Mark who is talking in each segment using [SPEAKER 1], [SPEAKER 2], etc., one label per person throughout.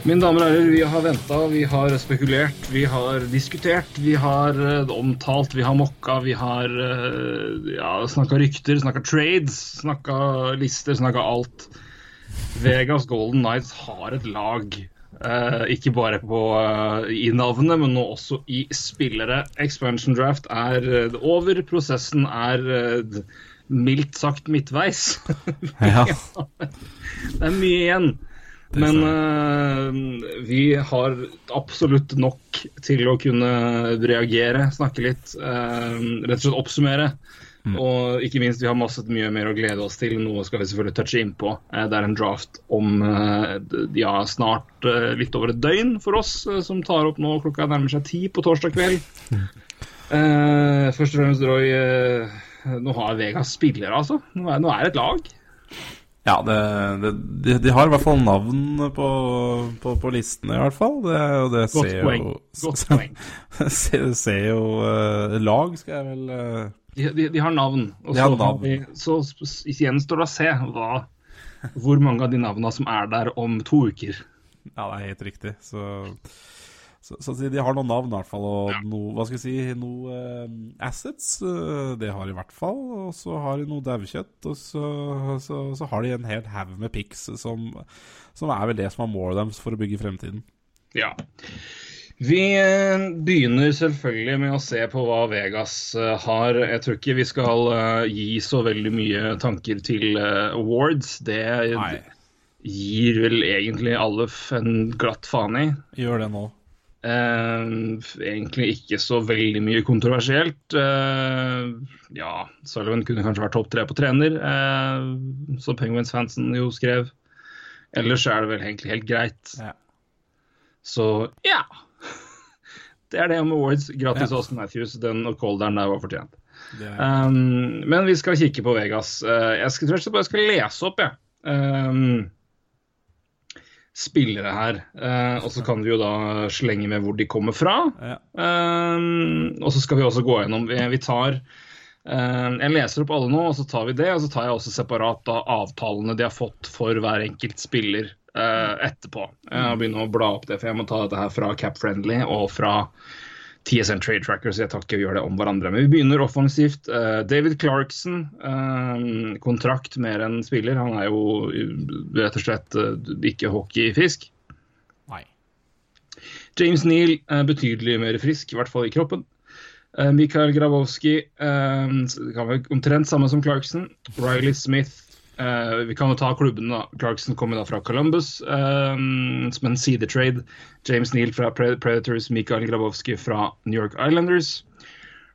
[SPEAKER 1] Mine damer og herrer, vi har venta, vi har spekulert, vi har diskutert, vi har eh, omtalt, vi har mokka, vi har uh, ja, snakka rykter, snakka trades, snakka lister, snakka alt. Vegas Golden Knights har et lag. Eh, ikke bare på, eh, i navnet, men nå også i spillere. Expansion draft er eh, over. Prosessen er eh, mildt sagt midtveis.
[SPEAKER 2] Ja.
[SPEAKER 1] Det er mye igjen. Men uh, vi har absolutt nok til å kunne reagere, snakke litt, uh, rett og slett oppsummere. Og ikke minst, vi har masse mye mer å glede oss til. Noe skal vi selvfølgelig touche inn på. Eh, Det er en draft om ja, snart litt over et døgn for oss, som tar opp nå klokka nærmer seg ti på torsdag kveld. Eh, først og fremst, Roy, nå har Vegas spillere, altså. Nå er, nå er det et lag.
[SPEAKER 2] Ja, det, det, de, de har i hvert fall navn på, på, på listene, i hvert fall. Det, og det
[SPEAKER 1] Godt
[SPEAKER 2] ser
[SPEAKER 1] poeng.
[SPEAKER 2] jo
[SPEAKER 1] Godt poeng.
[SPEAKER 2] ser, ser jo uh, Lag, skal jeg vel uh...
[SPEAKER 1] De, de, de har navn. Og så,
[SPEAKER 2] navn.
[SPEAKER 1] vi, så gjenstår det å se hva, hvor mange av de navnene som er der om to uker.
[SPEAKER 2] Ja, det er helt riktig. Så, så, så de har noen navn, i hvert fall. Og noe, hva skal jeg si, noe eh, assets. eh, det har de i hvert fall. Og så har de noe daukjøtt. Og så, så, så har de en hel haug med pics, som, som er vel det som er målet deres for å bygge fremtiden.
[SPEAKER 1] Ja. Vi eh, begynner selvfølgelig med å se på hva Vegas har. Jeg tror ikke vi skal gi så veldig mye tanker til awards. Det
[SPEAKER 2] Nei,
[SPEAKER 1] gir vel egentlig alle en glatt faen i.
[SPEAKER 2] gjør det nå.
[SPEAKER 1] Eh, egentlig ikke så veldig mye kontroversielt. Eh, ja, Sullivan kunne kanskje vært topp tre på trener, eh, som Penguins-fansen jo skrev. Ellers er det vel egentlig helt greit.
[SPEAKER 2] Ja.
[SPEAKER 1] Så ja. Det er det om awards. Grattis
[SPEAKER 2] Ja.
[SPEAKER 1] Austin Matthews. Den colderen der var fortjent. Um, men vi skal kikke på Vegas. Uh, jeg skal, jeg skal lese opp, jeg. Um, spillere her. Uh, og så kan vi jo da slenge med hvor de kommer fra.
[SPEAKER 2] ja.
[SPEAKER 1] Um, og så skal vi også gå gjennom Vi, vi tar um, Jeg leser opp alle nå, og så tar vi det. Og så tar jeg også separat da avtalene de har fått for hver enkelt spiller uh, etterpå. Jeg begynner å bla opp det, for jeg må ta dette her fra Cap Friendly og fra TSN Trade Tracker, så jeg tar ikke gjør det om hverandre. Men vi begynner offensivt. Uh, David Clarkson, um, kontrakt mer enn spiller. Han er jo rett og slett uh, ikke hockeyfisk.
[SPEAKER 2] Nei.
[SPEAKER 1] James Neal er betydelig mer frisk, i hvert fall i kroppen. Eh, Mikael Gravowski eh, kan være omtrent samme som Clarkson. Riley Smith eh, Vi kan jo ta klubben, da. Clarkson kommer da fra Columbus eh, som en sidetrade. James Neal fra Predators, Mikael Grabowski fra New York Islanders.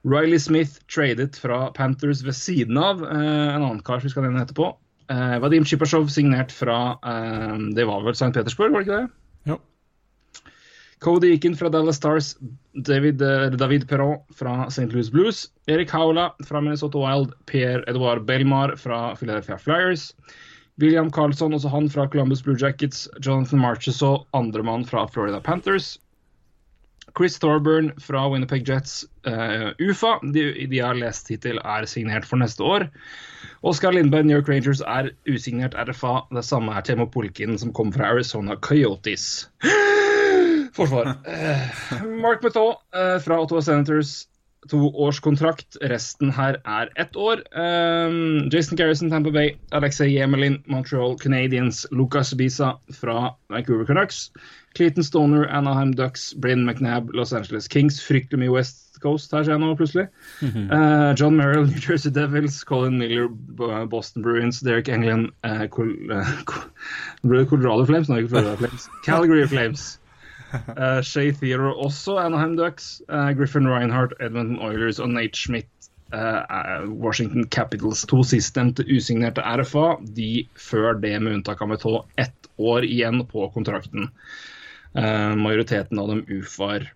[SPEAKER 1] Riley Smith tradet fra Panthers ved siden av uh, en annen kar vi skal nevne etterpå. Uh, Vadim Chipasjov signert fra Det var vel St. Petersburg, var det ikke det? Cody Eakin fra Dallas Stars, David, eh, David Perron fra St. Louis Blues, Erik Haula fra Minnesota Wild, Pierre-Edouard Belmar fra Philadelphia Flyers, William Carlsson, også han fra Columbus Blue Jackets, Jonathan Marchessault, andremann fra Florida Panthers, Chris Thorburn fra Winnipeg Jets, uh, UFA, de, de har lest hittil, er signert for neste år. Oskar Lindberg, New York Rangers, er usignert RFA. Det samme er Temo Polkin, som kom fra Arizona Coyotes. Forsvar. Eh, Mark Method eh, fra Ottawa Senators. to års kontrakt. Resten her er ett år. Um, Jason Garrison, Tampa Bay. Alexei Yemelin, Montreal Canadiens. Lucas Bisa fra Vancouver Canucks. Clayton Stoner, Anaheim Ducks. Bryn McNabb, Los Angeles Kings. Fryktelig mye West Coast her, ser jeg nå, plutselig. Eh, John Merrill, New Jersey Devils. Colin Miller, Boston Bruins. Derek England, uh, Col uh, Colorado Flames, Flames. Calgary Flames. Uh, Shay Theodore også Anaheim Ducks. Uh, Griffin Reinhardt, Edmonton Oilers og Nate Schmidt. eh, eh, Washington Capitals. To sistnevnte usignerte RFA. De før det, med unntak av Metall ett år igjen på kontrakten. Eh, majoriteten av dem UFAR.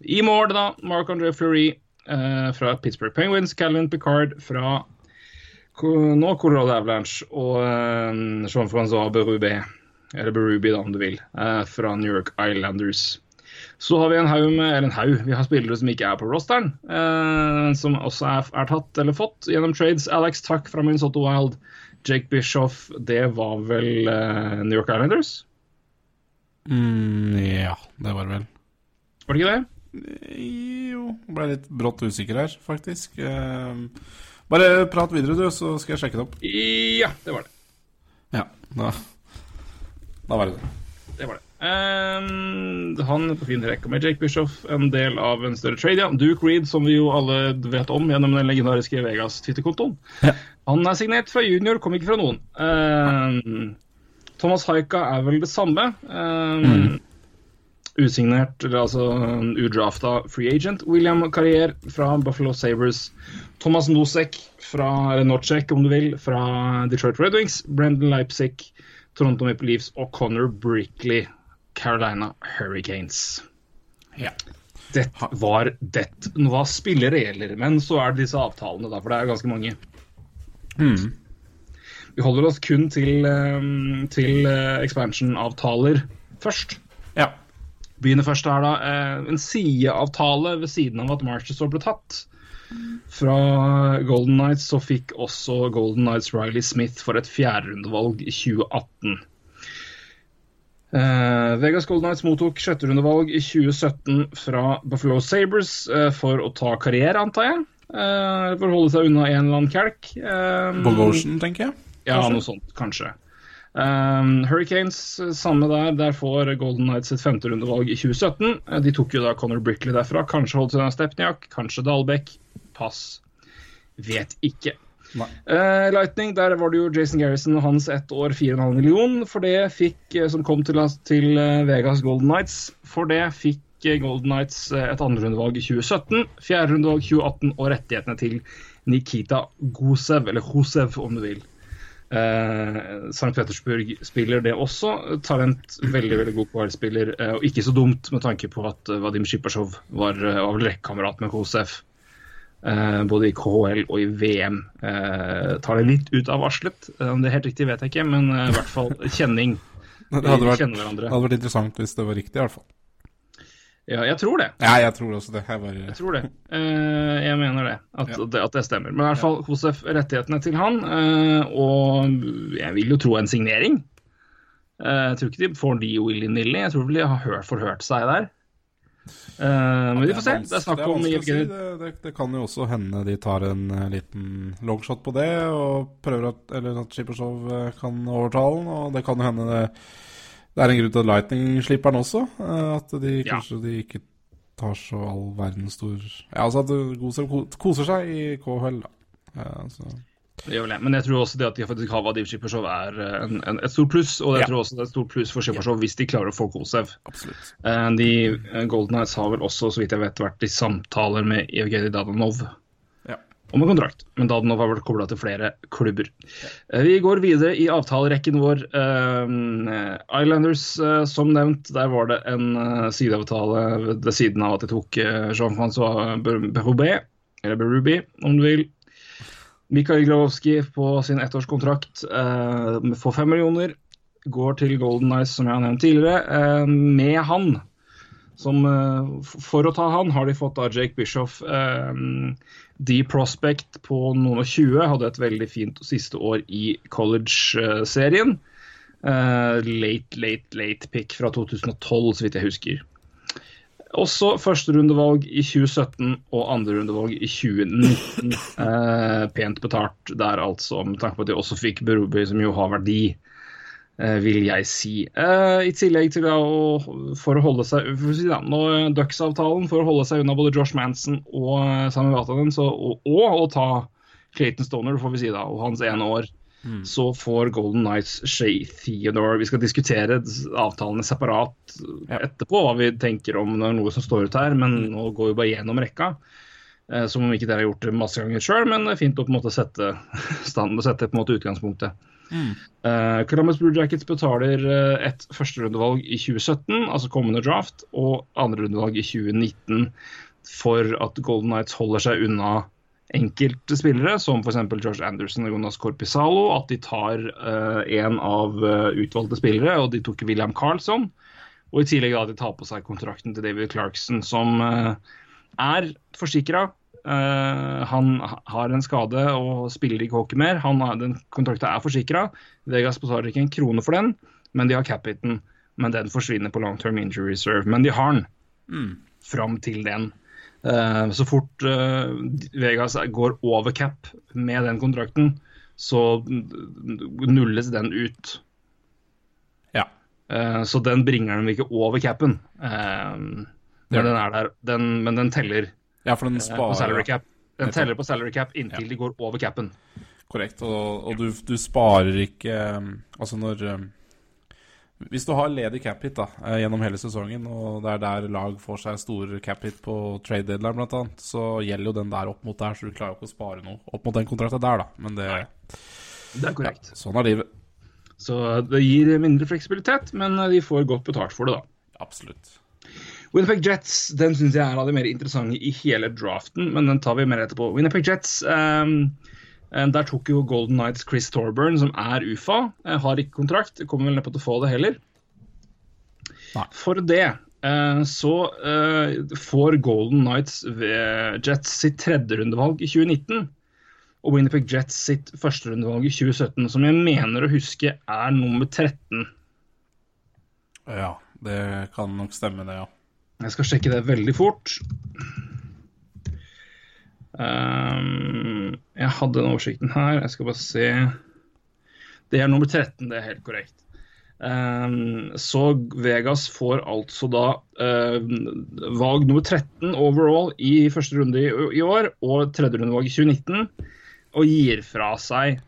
[SPEAKER 1] I mål, da, Marc-André Fleury eh, fra Pittsburgh Penguins. Calvin Picard fra nå Colorado Avalanche. Og eh, Jean-Francois Berube eller Berube, da, om du vil, eh, fra New York Islanders. Så har vi en haug med Eller en haug, vi har spillere som ikke er på rosteren. eh, som også er, er tatt eller fått gjennom trades. Alex Tuck fra Minnesota Wild. Jake Bishoff, det var vel eh, New York Islanders?
[SPEAKER 2] Mm, ja, det var det vel.
[SPEAKER 1] Var det ikke det?
[SPEAKER 2] Jo, ble litt brått usikker her, faktisk. Bare prat videre, du, så skal jeg sjekke det opp.
[SPEAKER 1] Ja, det var det.
[SPEAKER 2] Ja, da, da var det det.
[SPEAKER 1] Det var det. Um, han på fin rekke med Jake Bishoff, en del av en større trade. Ja. Duke Reed, som vi jo alle vet om gjennom den legendariske Vegas Twitter-kontoen.
[SPEAKER 2] Ja.
[SPEAKER 1] Han er signert fra junior, kom ikke fra noen. Um, Thomas Haika er vel det samme. Ehm, Usignert, eller altså udrafta free agent. William Carrier fra Buffalo Sabres. Thomas Nosek fra Nocek, om du vil, fra Detroit Red Wings. Brendan Leipzig, Toronto Maple Leafs og Connor Brickley, Carolina Hurricanes.
[SPEAKER 2] Ja.
[SPEAKER 1] Det var det. Var spillere gjelder, men så er det disse avtalene, da, for det er ganske mange.
[SPEAKER 2] Mm.
[SPEAKER 1] Vi holder oss kun til, eh, til eh, expansion-avtaler først.
[SPEAKER 2] ja.
[SPEAKER 1] Begynner først her, da. eh, En sideavtale ved siden av at Marchesor ble tatt. Fra Golden Knights så fikk også Golden Knights Riley Smith for et fjerderundevalg i 2018. Uh, Vegas Golden Knights mottok sjetterundevalg i 2017 fra Buffalo Sabres uh, for å ta karriere, antar jeg. Uh, for å holde seg unna en eller annen kelk. Um,
[SPEAKER 2] Bogosian, tenker jeg.
[SPEAKER 1] ja, noe sånt, kanskje. Um, Hurricanes, samme der. Der får Golden Knights et femterundevalg i 2017. Eh, De tok jo da Connor Brickley derfra. Kanskje holdt seg unna Stepniak, kanskje Dahlbeck. Pass. Vet ikke. Eh, Lightning, der var det jo Jason Garrison og hans ett år 4,5 million. For det fikk, eh, som kom til, til eh, Vegas Golden Knights, for det fikk Golden Knights eh, et andrerundevalg i 2017, fjerderundevalg 2018 og rettighetene til Nikita Gosev, eller Hosev om du vil. Uh, St. Petersburg spiller det også. Talent, veldig veldig god KL-spiller. Eh, og ikke så dumt med tanke på at Vadim Shipasjov var, uh, vel med Kosev. Eh, både i KHL og i VM. Eh, tar det litt ut av varslet. Eh, om det er helt riktig, vet jeg ikke, men i hvert fall kjenning.
[SPEAKER 2] Det hadde, vært, det hadde vært interessant hvis det var riktig, i hvert fall.
[SPEAKER 1] Ja, jeg tror det.
[SPEAKER 2] Ja, jeg tror også det. Jeg bare
[SPEAKER 1] Jeg tror det. Eh, jeg mener det at,
[SPEAKER 2] Ja.
[SPEAKER 1] det. at det stemmer. Men i hvert fall Josef rettighetene til han. eh, og jeg vil jo tro en signering. Eh, jeg tror ikke de får de willy-nilly. Jeg tror vel de har hørt, forhørt seg der. Eh, men vi får se. Det er snakk om. Evgenij
[SPEAKER 2] det, det, det kan jo også hende de tar en eh, liten longshot på det, og prøver at, eller at Shippershow eh, kan overtale den. Og det kan jo hende det, det er en grunn til at Lightning slipper den også. At de
[SPEAKER 1] Ja.
[SPEAKER 2] kanskje de ikke tar så all verdens stor Ja, altså at Goser koser seg i KHL, da. Ja, så.
[SPEAKER 1] Det gjør vel det. Men jeg tror også det at de faktisk har Vadim Shippershow er eh, en, en, et stort pluss. Og jeg
[SPEAKER 2] Ja.
[SPEAKER 1] tror også det er et stort pluss for Shippershow hvis de klarer å få Kosev.
[SPEAKER 2] Absolutt.
[SPEAKER 1] Eh, De eh, Golden Knights har vel også, så vidt jeg vet, vært i samtaler med Evgenij Dadanov
[SPEAKER 2] Ja.
[SPEAKER 1] om en kontrakt. Men Dadanov har vært kobla til flere klubber. Eh, Vi går videre i avtalerekken vår. Islanders, som nevnt, der var det en sideavtale ved siden av at de tok Jean-Francois Berubé, eller Berube, om du vil. Mikhail Glavovskij på sin ettårskontrakt eh, for fem millioner går til Golden Knights, som jeg har nevnt tidligere. Eh, med han, som eh, For å ta han, har de fått da Jake Bishoff. Eh, de Prospect på noen og 20 hadde et veldig fint siste år i college-serien. Eh, late, late, late pick fra 2012, så vidt jeg husker. Også førsterundevalg i 2017 og andrerundevalg i 2019. Eh, pent betalt der, altså, med tanke på at de også fikk Berubi, som jo har verdi, eh, vil jeg si. Eh, I tillegg til å, for å holde seg for å si da, nå, Ducks-avtalen for å holde seg unna både Josh Manson og eh, Sami Vatanen, og, og, og ta Clayton Stoner, får vi si da, og hans ene år så får Golden Knights Shay Theodore Vi skal diskutere avtalene separat etterpå, hva vi tenker om er noe som står ut her, men nå går vi bare gjennom rekka. Eh, Som om ikke dere har gjort det masse ganger sjøl, men fint å på en måte sette, stand, sette på en måte utgangspunktet. Eh, Columbus Blue Jackets betaler uh, et førsterundevalg i 2017, altså kommende draft, og andrerundevalg i 2019 for at Golden Knights holder seg unna enkelte spillere, som f.eks. Josh Anderson og Jonas Corpisalo, at de tar uh, en av uh, utvalgte spillere, og de tok William Carlsson. Og i tillegg da at de tar på seg kontrakten til David Clarkson, som uh, er forsikra. han har en skade og spiller ikke hockey mer. Han har, den kontrakten er forsikra. Vegas betaler ikke en krone for den, men de har cap-hiten. Men den forsvinner på long term injury reserve. Men de har den
[SPEAKER 2] Mm.
[SPEAKER 1] fram til den. Eh, så fort eh, Vegas går over cap med den kontrakten, så nulles den ut.
[SPEAKER 2] Ja.
[SPEAKER 1] Eh, så den bringer dem ikke over capen. Men den er der, den, men den teller
[SPEAKER 2] ja, for den
[SPEAKER 1] eh, på salary cap. Den teller på salary cap inntil de går over capen.
[SPEAKER 2] Korrekt. Og, og du, du sparer ikke Altså når Hvis du har ledig cap hit da, eh, gjennom hele sesongen, og det er der lag får seg stor cap hit på trade deadline annet, så gjelder jo den der opp mot der, så du klarer jo ikke å spare noe opp mot den kontrakten der, da. Men det
[SPEAKER 1] Det er korrekt.
[SPEAKER 2] Sånn er livet.
[SPEAKER 1] Så det gir mindre fleksibilitet, men de får godt betalt for det, da.
[SPEAKER 2] Absolutt.
[SPEAKER 1] Winnipeg Jets den synes jeg er av de mer interessante i hele draften, men den tar vi mer etterpå. Winnipeg Jets, eh, der tok jo Golden Knights Chris Torburn, som er UFA. eh, har ikke kontrakt, kommer vel neppe til å få det heller.
[SPEAKER 2] Nei.
[SPEAKER 1] For det eh, så eh, får Golden Knights Jets sitt tredjerundevalg i 2019. Og Winnipeg Jets sitt førsterundevalg i 2017, som jeg mener å huske er nummer 13.
[SPEAKER 2] Ja, det kan nok stemme, det, ja.
[SPEAKER 1] Jeg skal sjekke det veldig fort. Ehm, jeg hadde den oversikten her. Jeg skal bare se. Det er nummer 13, det er helt korrekt. Um, så Vegas får altså da uh, valg nummer 13 overall i første runde i, i år og tredje rundevalg i 2019. Og gir fra seg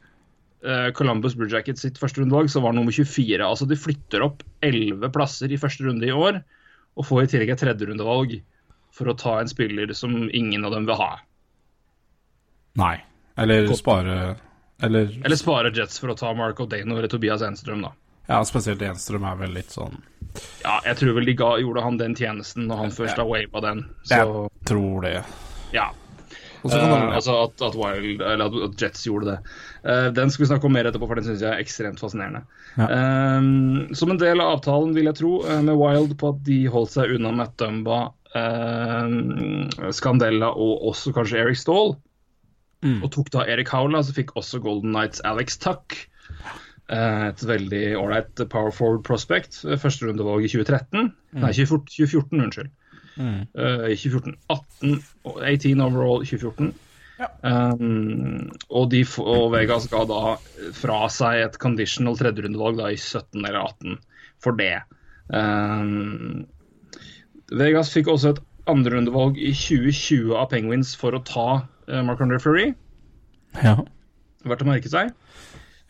[SPEAKER 1] uh, Columbus Blue Jackets sitt første rundevalg, som var nummer 24. Altså de flytter opp 11 plasser i første runde i år og får i tillegg et tredjerundevalg for å ta en spiller som ingen av dem vil ha.
[SPEAKER 2] Nei. Eller
[SPEAKER 1] Godt.
[SPEAKER 2] spare Eller,
[SPEAKER 1] Eller spare Jets for å ta Mark O'Dano eller Tobias Enstrøm, da.
[SPEAKER 2] Ja, spesielt Enstrøm er vel litt sånn
[SPEAKER 1] Ja, jeg tror vel de ga, gjorde han den tjenesten når han først har wava den. Så
[SPEAKER 2] Jeg tror det.
[SPEAKER 1] ja.
[SPEAKER 2] Man,
[SPEAKER 1] altså at, at, Wild, eller at, Jets gjorde det. Uh, den skal vi snakke om mer etterpå, for den syns jeg er ekstremt fascinerende.
[SPEAKER 2] Ja.
[SPEAKER 1] Um, som en del av avtalen, vil jeg tro, med Wild på at de holdt seg unna Matt Dumba, uh, Scandella og også kanskje Eric Stahl,
[SPEAKER 2] Mm.
[SPEAKER 1] og tok da Erik Haula, så fikk også Golden Knights Alex Tuck. Eh, et veldig ålreit power forward prospect. Første Førsterundevalg i 2013. Nei, 2014, 2014 unnskyld.
[SPEAKER 2] mm.
[SPEAKER 1] Uh, I 2014. 18, 18 overall 2014.
[SPEAKER 2] Ja.
[SPEAKER 1] Um, og, de, og Vegas ga da fra seg et conditional tredjerundevalg da i 17 eller 18 for det. Um, Vegas fikk også et andrerundevalg i 2020 av Penguins for å ta uh, Marc-André Fleury.
[SPEAKER 2] Ja.
[SPEAKER 1] Verdt å merke seg.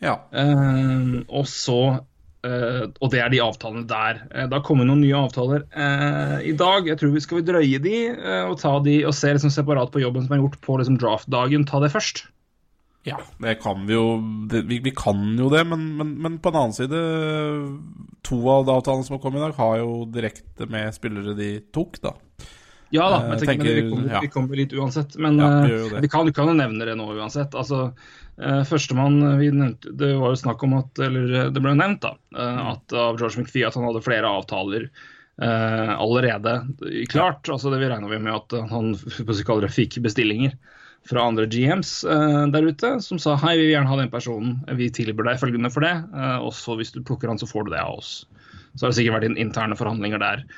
[SPEAKER 2] ja.
[SPEAKER 1] Uh, og så uh, Og det er de avtalene der. Uh, det har kommet noen nye avtaler eh, i dag. Jeg tror vi skal drøye de eh, og ta de og se liksom separat på jobben som er gjort på liksom draftdagen. Ta det først.
[SPEAKER 2] Ja, det kan vi jo det, vi, vi kan jo det, men, men, men på den annen side To av de avtalene som har kommet i dag, har jo direkte med spillere de tok, da.
[SPEAKER 1] Ja da,
[SPEAKER 2] men,
[SPEAKER 1] jeg tenker, men vi kommer,
[SPEAKER 2] ja.
[SPEAKER 1] vi kommer litt uansett. Men
[SPEAKER 2] Ja, vi
[SPEAKER 1] eh, vi kan, jo nevne det nå uansett. Altså, eh, Førstemann vi nevnte Det var jo snakk om at Eller eh, det ble nevnt, da. eh,
[SPEAKER 2] Mm.
[SPEAKER 1] At av George McPhee at han hadde flere avtaler eh, allerede klart. Altså det vi regna med at han det, fikk bestillinger fra andre GMs eh, der ute, som sa hei, vi vil gjerne ha den personen. Vi tilbyr deg følgende for det. eh, og så hvis du plukker han, så får du det av oss. Så har det sikkert vært in- interne forhandlinger der eh,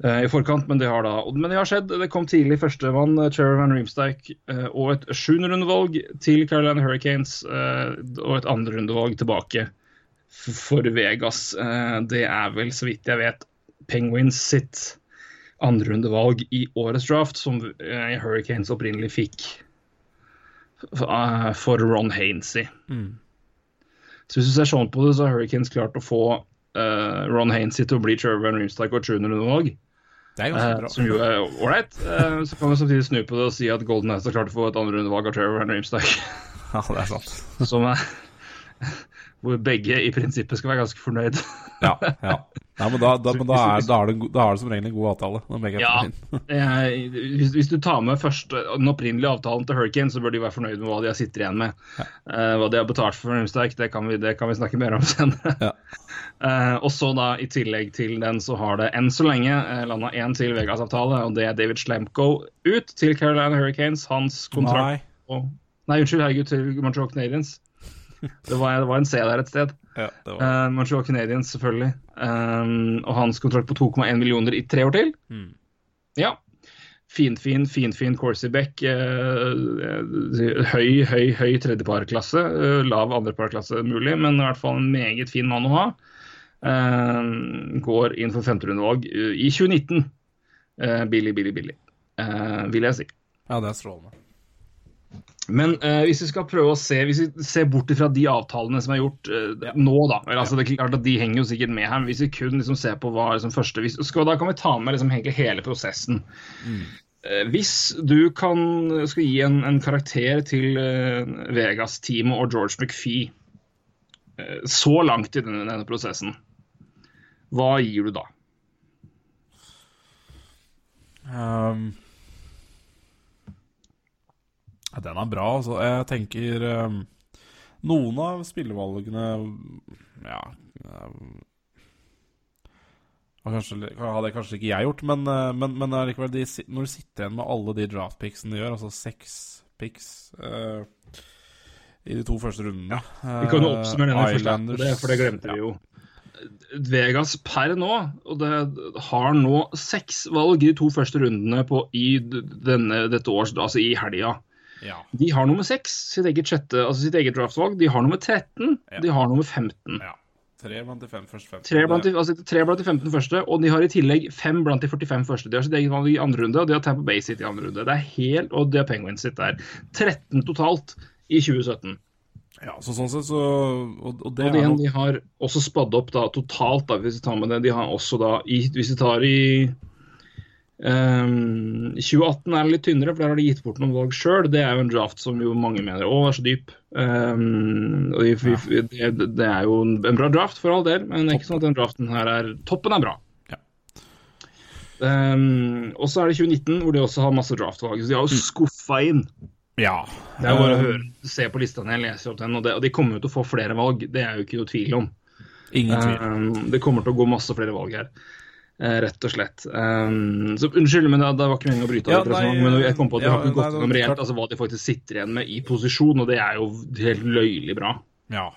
[SPEAKER 1] i forkant, men det har da Men det har skjedd. Det kom tidlig førstemann, uh, Trevor Van Riemsdyk, eh, og et sjuenderundevalg til Carolina Hurricanes, eh, og et andrerundevalg tilbake for Vegas. Eh, det er vel, så vidt jeg vet, Penguins sitt andrerundevalg i årets draft, som eh, Hurricanes opprinnelig fikk eh, for Ron Hainsey.
[SPEAKER 2] Mm.
[SPEAKER 1] Så hvis du ser sånn på det, så har Hurricanes klart å få Uh, Ron Hainsey til å bli Trevor Van Riemsdyk og et sjuenderundevalg.
[SPEAKER 2] Det bra.
[SPEAKER 1] som jo er ålreit. Eh, så kan vi samtidig snu på det og si at Golden Knights har klart å få et andre undervalg av Trevor and Riemsdyk.
[SPEAKER 2] Ja, det er sant.
[SPEAKER 1] Som er hvor begge i prinsippet skal være ganske fornøyd.
[SPEAKER 2] Ja, ja. Nei, men da, da, men da, er, da, er da er det som regel en god avtale. Når begge er
[SPEAKER 1] Ja, hvis, hvis du tar med først den opprinnelige avtalen til Hurricane, så bør de være fornøyd med hva de sitter igjen med. Eh, hva de har betalt for Rimsterk, det, kan vi- det kan vi snakke mer om senere.
[SPEAKER 2] Ja.
[SPEAKER 1] Eh, og så da, i tillegg til den, så har det enn så lenge uh, landa én til Vegas-avtale, og det er David Schlemko ut til Carolina Hurricanes. Hans kontrakt
[SPEAKER 2] Nei.
[SPEAKER 1] og Nei, unnskyld, herregud, til Montreal Canadiens. Det var, det var en C der et sted.
[SPEAKER 2] Ja,
[SPEAKER 1] Uh, Montreal Canadiens, selvfølgelig. Um, og hans kontrakt på 2,1 millioner i tre år til.
[SPEAKER 2] Mm.
[SPEAKER 1] Ja. Finfin, finfin Corsibeck. Uh, høy, høy, høy tredjeparklasse. Uh, lav andreparklasse mulig, men i hvert fall en meget fin mann å ha. Uh, går inn for femterundevalg uh, i 2019. Uh, billig, billig, billig, vil jeg si.
[SPEAKER 2] ja, det er strålende.
[SPEAKER 1] Men eh, hvis vi skal prøve å se Hvis vi ser bort fra de avtalene som er gjort eh, nå, da eller, altså, det er klart at De henger jo sikkert med her. men Hvis vi kun liksom, ser på hva liksom, første hvis, skal, Da kan vi ta med liksom, hele prosessen. Eh, hvis du kan, skal gi en, en karakter til eh, Vegas-teamet og George eh, så langt i denne, denne prosessen, hva gir du da?
[SPEAKER 2] Um, ja, den er bra, altså. Jeg tenker um, Noen av spillevalgene Ja um, kanskje, hadde kanskje ikke jeg gjort, men, uh, men, men likevel, de, når du sitter igjen med alle de draftpicksene de gjør, altså seks picks uh, i de to første rundene
[SPEAKER 1] Vi kan jo oppsummere denne første, for det, for det glemte vi jo. Vegas per nå, og det har nå seks valg i de to første rundene på, i denne, dette års, altså i helga.
[SPEAKER 2] Ja.
[SPEAKER 1] De har nummer seks, sitt eget sjette, altså sitt eget draftvalg. De har nummer 13,
[SPEAKER 2] Ja.
[SPEAKER 1] de har nummer 15.
[SPEAKER 2] ja. Tre blant de fem første 15.
[SPEAKER 1] Tre blant, de, altså tre blant de 15 første, og de har i tillegg fem blant de 45 første. De har sitt eget valg i andre runde, og de har Tampa Bay sitt i andre runde. Det er helt, Og de har Penguins sitt der. 13 totalt i 2017.
[SPEAKER 2] Ja, så sånn sett så Og, og det
[SPEAKER 1] Og igjen,
[SPEAKER 2] nok
[SPEAKER 1] de har også spadd opp da, totalt, da, hvis vi tar med det. De har også da, i, hvis vi tar i um, 2018 er det litt tynnere, for der har de gitt bort noen valg sjøl. Det er jo en draft som jo mange mener å, er så dyp. Um, og vi, vi, det, det er jo en, bra draft, for all del, men det er ikke sånn at den draften her er Toppen er bra.
[SPEAKER 2] Ja.
[SPEAKER 1] Ehm, og så er det 2019, hvor de også har masse draftvalg. Så de har jo skuffa inn.
[SPEAKER 2] Ja.
[SPEAKER 1] Det er jo bare å
[SPEAKER 2] Eh,
[SPEAKER 1] høre, se på lista når jeg leser opp den, og, det, og de kommer jo til å få flere valg. Det er jo ikke noe tvil om.
[SPEAKER 2] Ingen tvil.
[SPEAKER 1] Um, det kommer til å gå masse flere valg her. eh, rett og slett. Um, så Unnskyld, men det, det var ikke meningen å bryte av
[SPEAKER 2] Ja, nei,
[SPEAKER 1] men jeg kom på at vi
[SPEAKER 2] ja,
[SPEAKER 1] har ikke gått gjennom reelt altså, hva de faktisk sitter igjen med i posisjon, og det er jo helt løyelig bra.
[SPEAKER 2] Ja.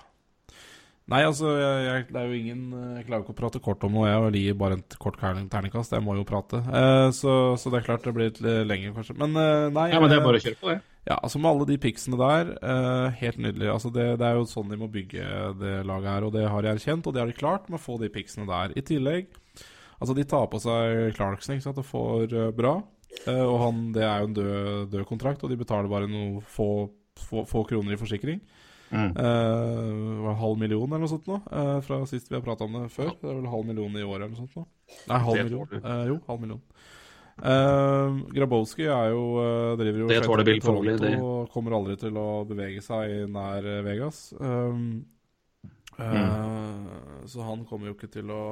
[SPEAKER 2] Nei, altså, jeg, det er jo ingen Jeg klarer ikke å prate kort om noe. Jeg gir bare et kort terningkast. Jeg må jo prate. Eh, så, så det er klart det blir litt lenger, kanskje. Men eh, nei
[SPEAKER 1] Ja, men det er
[SPEAKER 2] eh,
[SPEAKER 1] bare å kjøre på, det.
[SPEAKER 2] Ja, altså Med alle de picsene der, eh, helt nydelig. Altså det, det er jo sånn de må bygge det laget her, og det har de erkjent, og det har de klart med å få de picsene der. I tillegg Altså, de tar på seg Clarkson, ikke sant, og får uh, bra. Eh, og han, det er jo en død, død kontrakt, og de betaler bare noen få, få, få kroner i forsikring.
[SPEAKER 1] Mm.
[SPEAKER 2] Uh, var halv million eller noe sånt nå, uh, fra sist vi har prata om det før. Det er vel halv million i året eller noe sånt nå. Nei, halv million. Uh. Jo, halv million. Uh, Grabowski er jo uh, driver jo
[SPEAKER 1] Det tåler Bill Foley, det.
[SPEAKER 2] og kommer aldri til å bevege seg nær Vegas. Um, mm. Så han kommer jo ikke til å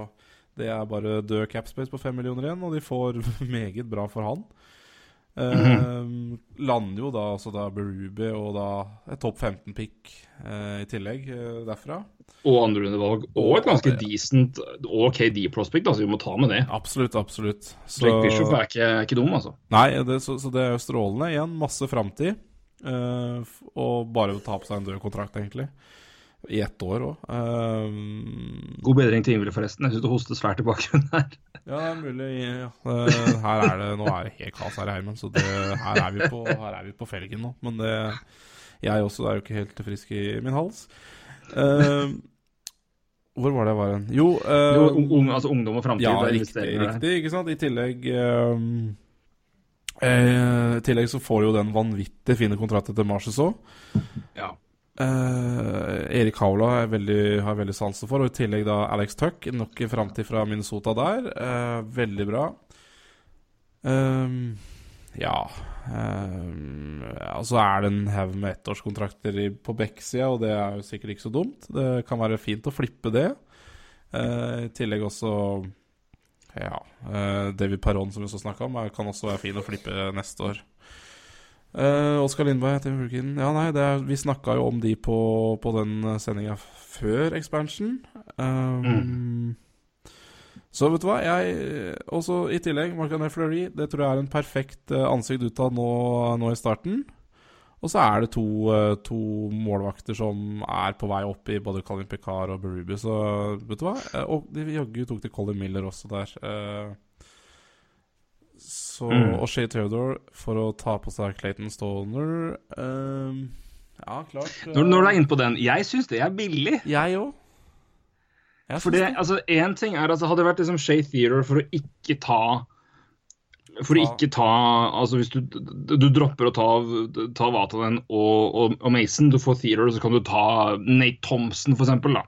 [SPEAKER 2] Det er bare død capspace på fem millioner igjen, og de får meget bra for han. Eh, Lander jo da altså da Berube og da et topp 15-pick i tillegg eh, derfra.
[SPEAKER 1] Og andrerundevalg. Og et ganske decent og KD-prospect, altså vi må ta med det.
[SPEAKER 2] Absolutt, absolutt. Så,
[SPEAKER 1] Blake Bishop er ikke, er ikke dum, altså.
[SPEAKER 2] nei, det, så, så det er jo strålende. Igjen, masse framtid. eh, og bare å ta på seg en død kontrakt, egentlig. I ett år òg.
[SPEAKER 1] God bedring til Ingvild, forresten. Jeg syns du hoster svært i bakgrunnen her.
[SPEAKER 2] ja, det er mulig. Ja. Her er det Nå er det helt kaos her i heimen, så det, her, er vi på, her er vi på felgen nå. Men det Jeg også er jo ikke helt frisk i min hals. Eh, hvor var det jeg var hen? Jo, eh,
[SPEAKER 1] Jo, ung, ung, altså ungdom og framtid.
[SPEAKER 2] Ja, riktig, riktig, ikke sant? I tillegg ehm, eh, I tillegg så får jo den vanvittig fine kontrakten til Marshes òg.
[SPEAKER 1] Ja.
[SPEAKER 2] Erik Haula er veldig, har jeg veldig sansen for, og i tillegg da Alex Tuck. Nok en framtid fra Minnesota der. Uh, veldig bra. Um, Ja um, Og så er det en haug med ettårskontrakter på Beck-sida, og det er jo sikkert ikke så dumt. Det kan være fint å flippe det. Uh, I tillegg også Ja, David Perron, som vi så snakka om, kan også være fin å flippe neste år. Uh, Oskar Lindberg, Tim Hulkin Ja, nei, det er, vi snakka jo om de på, på den sendinga før expansion. Um, Så vet du hva, jeg Også i tillegg, Marc-André Fleury, det tror jeg er en perfekt eh, ansikt utad nå, nå i starten. Og så er det to, eh, to målvakter som er på vei opp i både Colin Picard og Berubi, så vet du hva? Eh, Og de jaggu tok til Colin Miller også der. Eh, Så,
[SPEAKER 1] Mm.
[SPEAKER 2] Og Shay Theodore for å ta på seg Clayton Stoner uh, Ja, klart. Uh,
[SPEAKER 1] Når, når du er inne på den, jeg syns det er billig.
[SPEAKER 2] Jeg òg.
[SPEAKER 1] For det, altså, én ting er altså, Hadde det vært liksom Shay Theodore for å ikke ta For å ikke ta Altså hvis du, du dropper å ta, ta Vatanen og, og, og Mason, du får Theodore, så kan du ta Nate Thompson, for eksempel, da.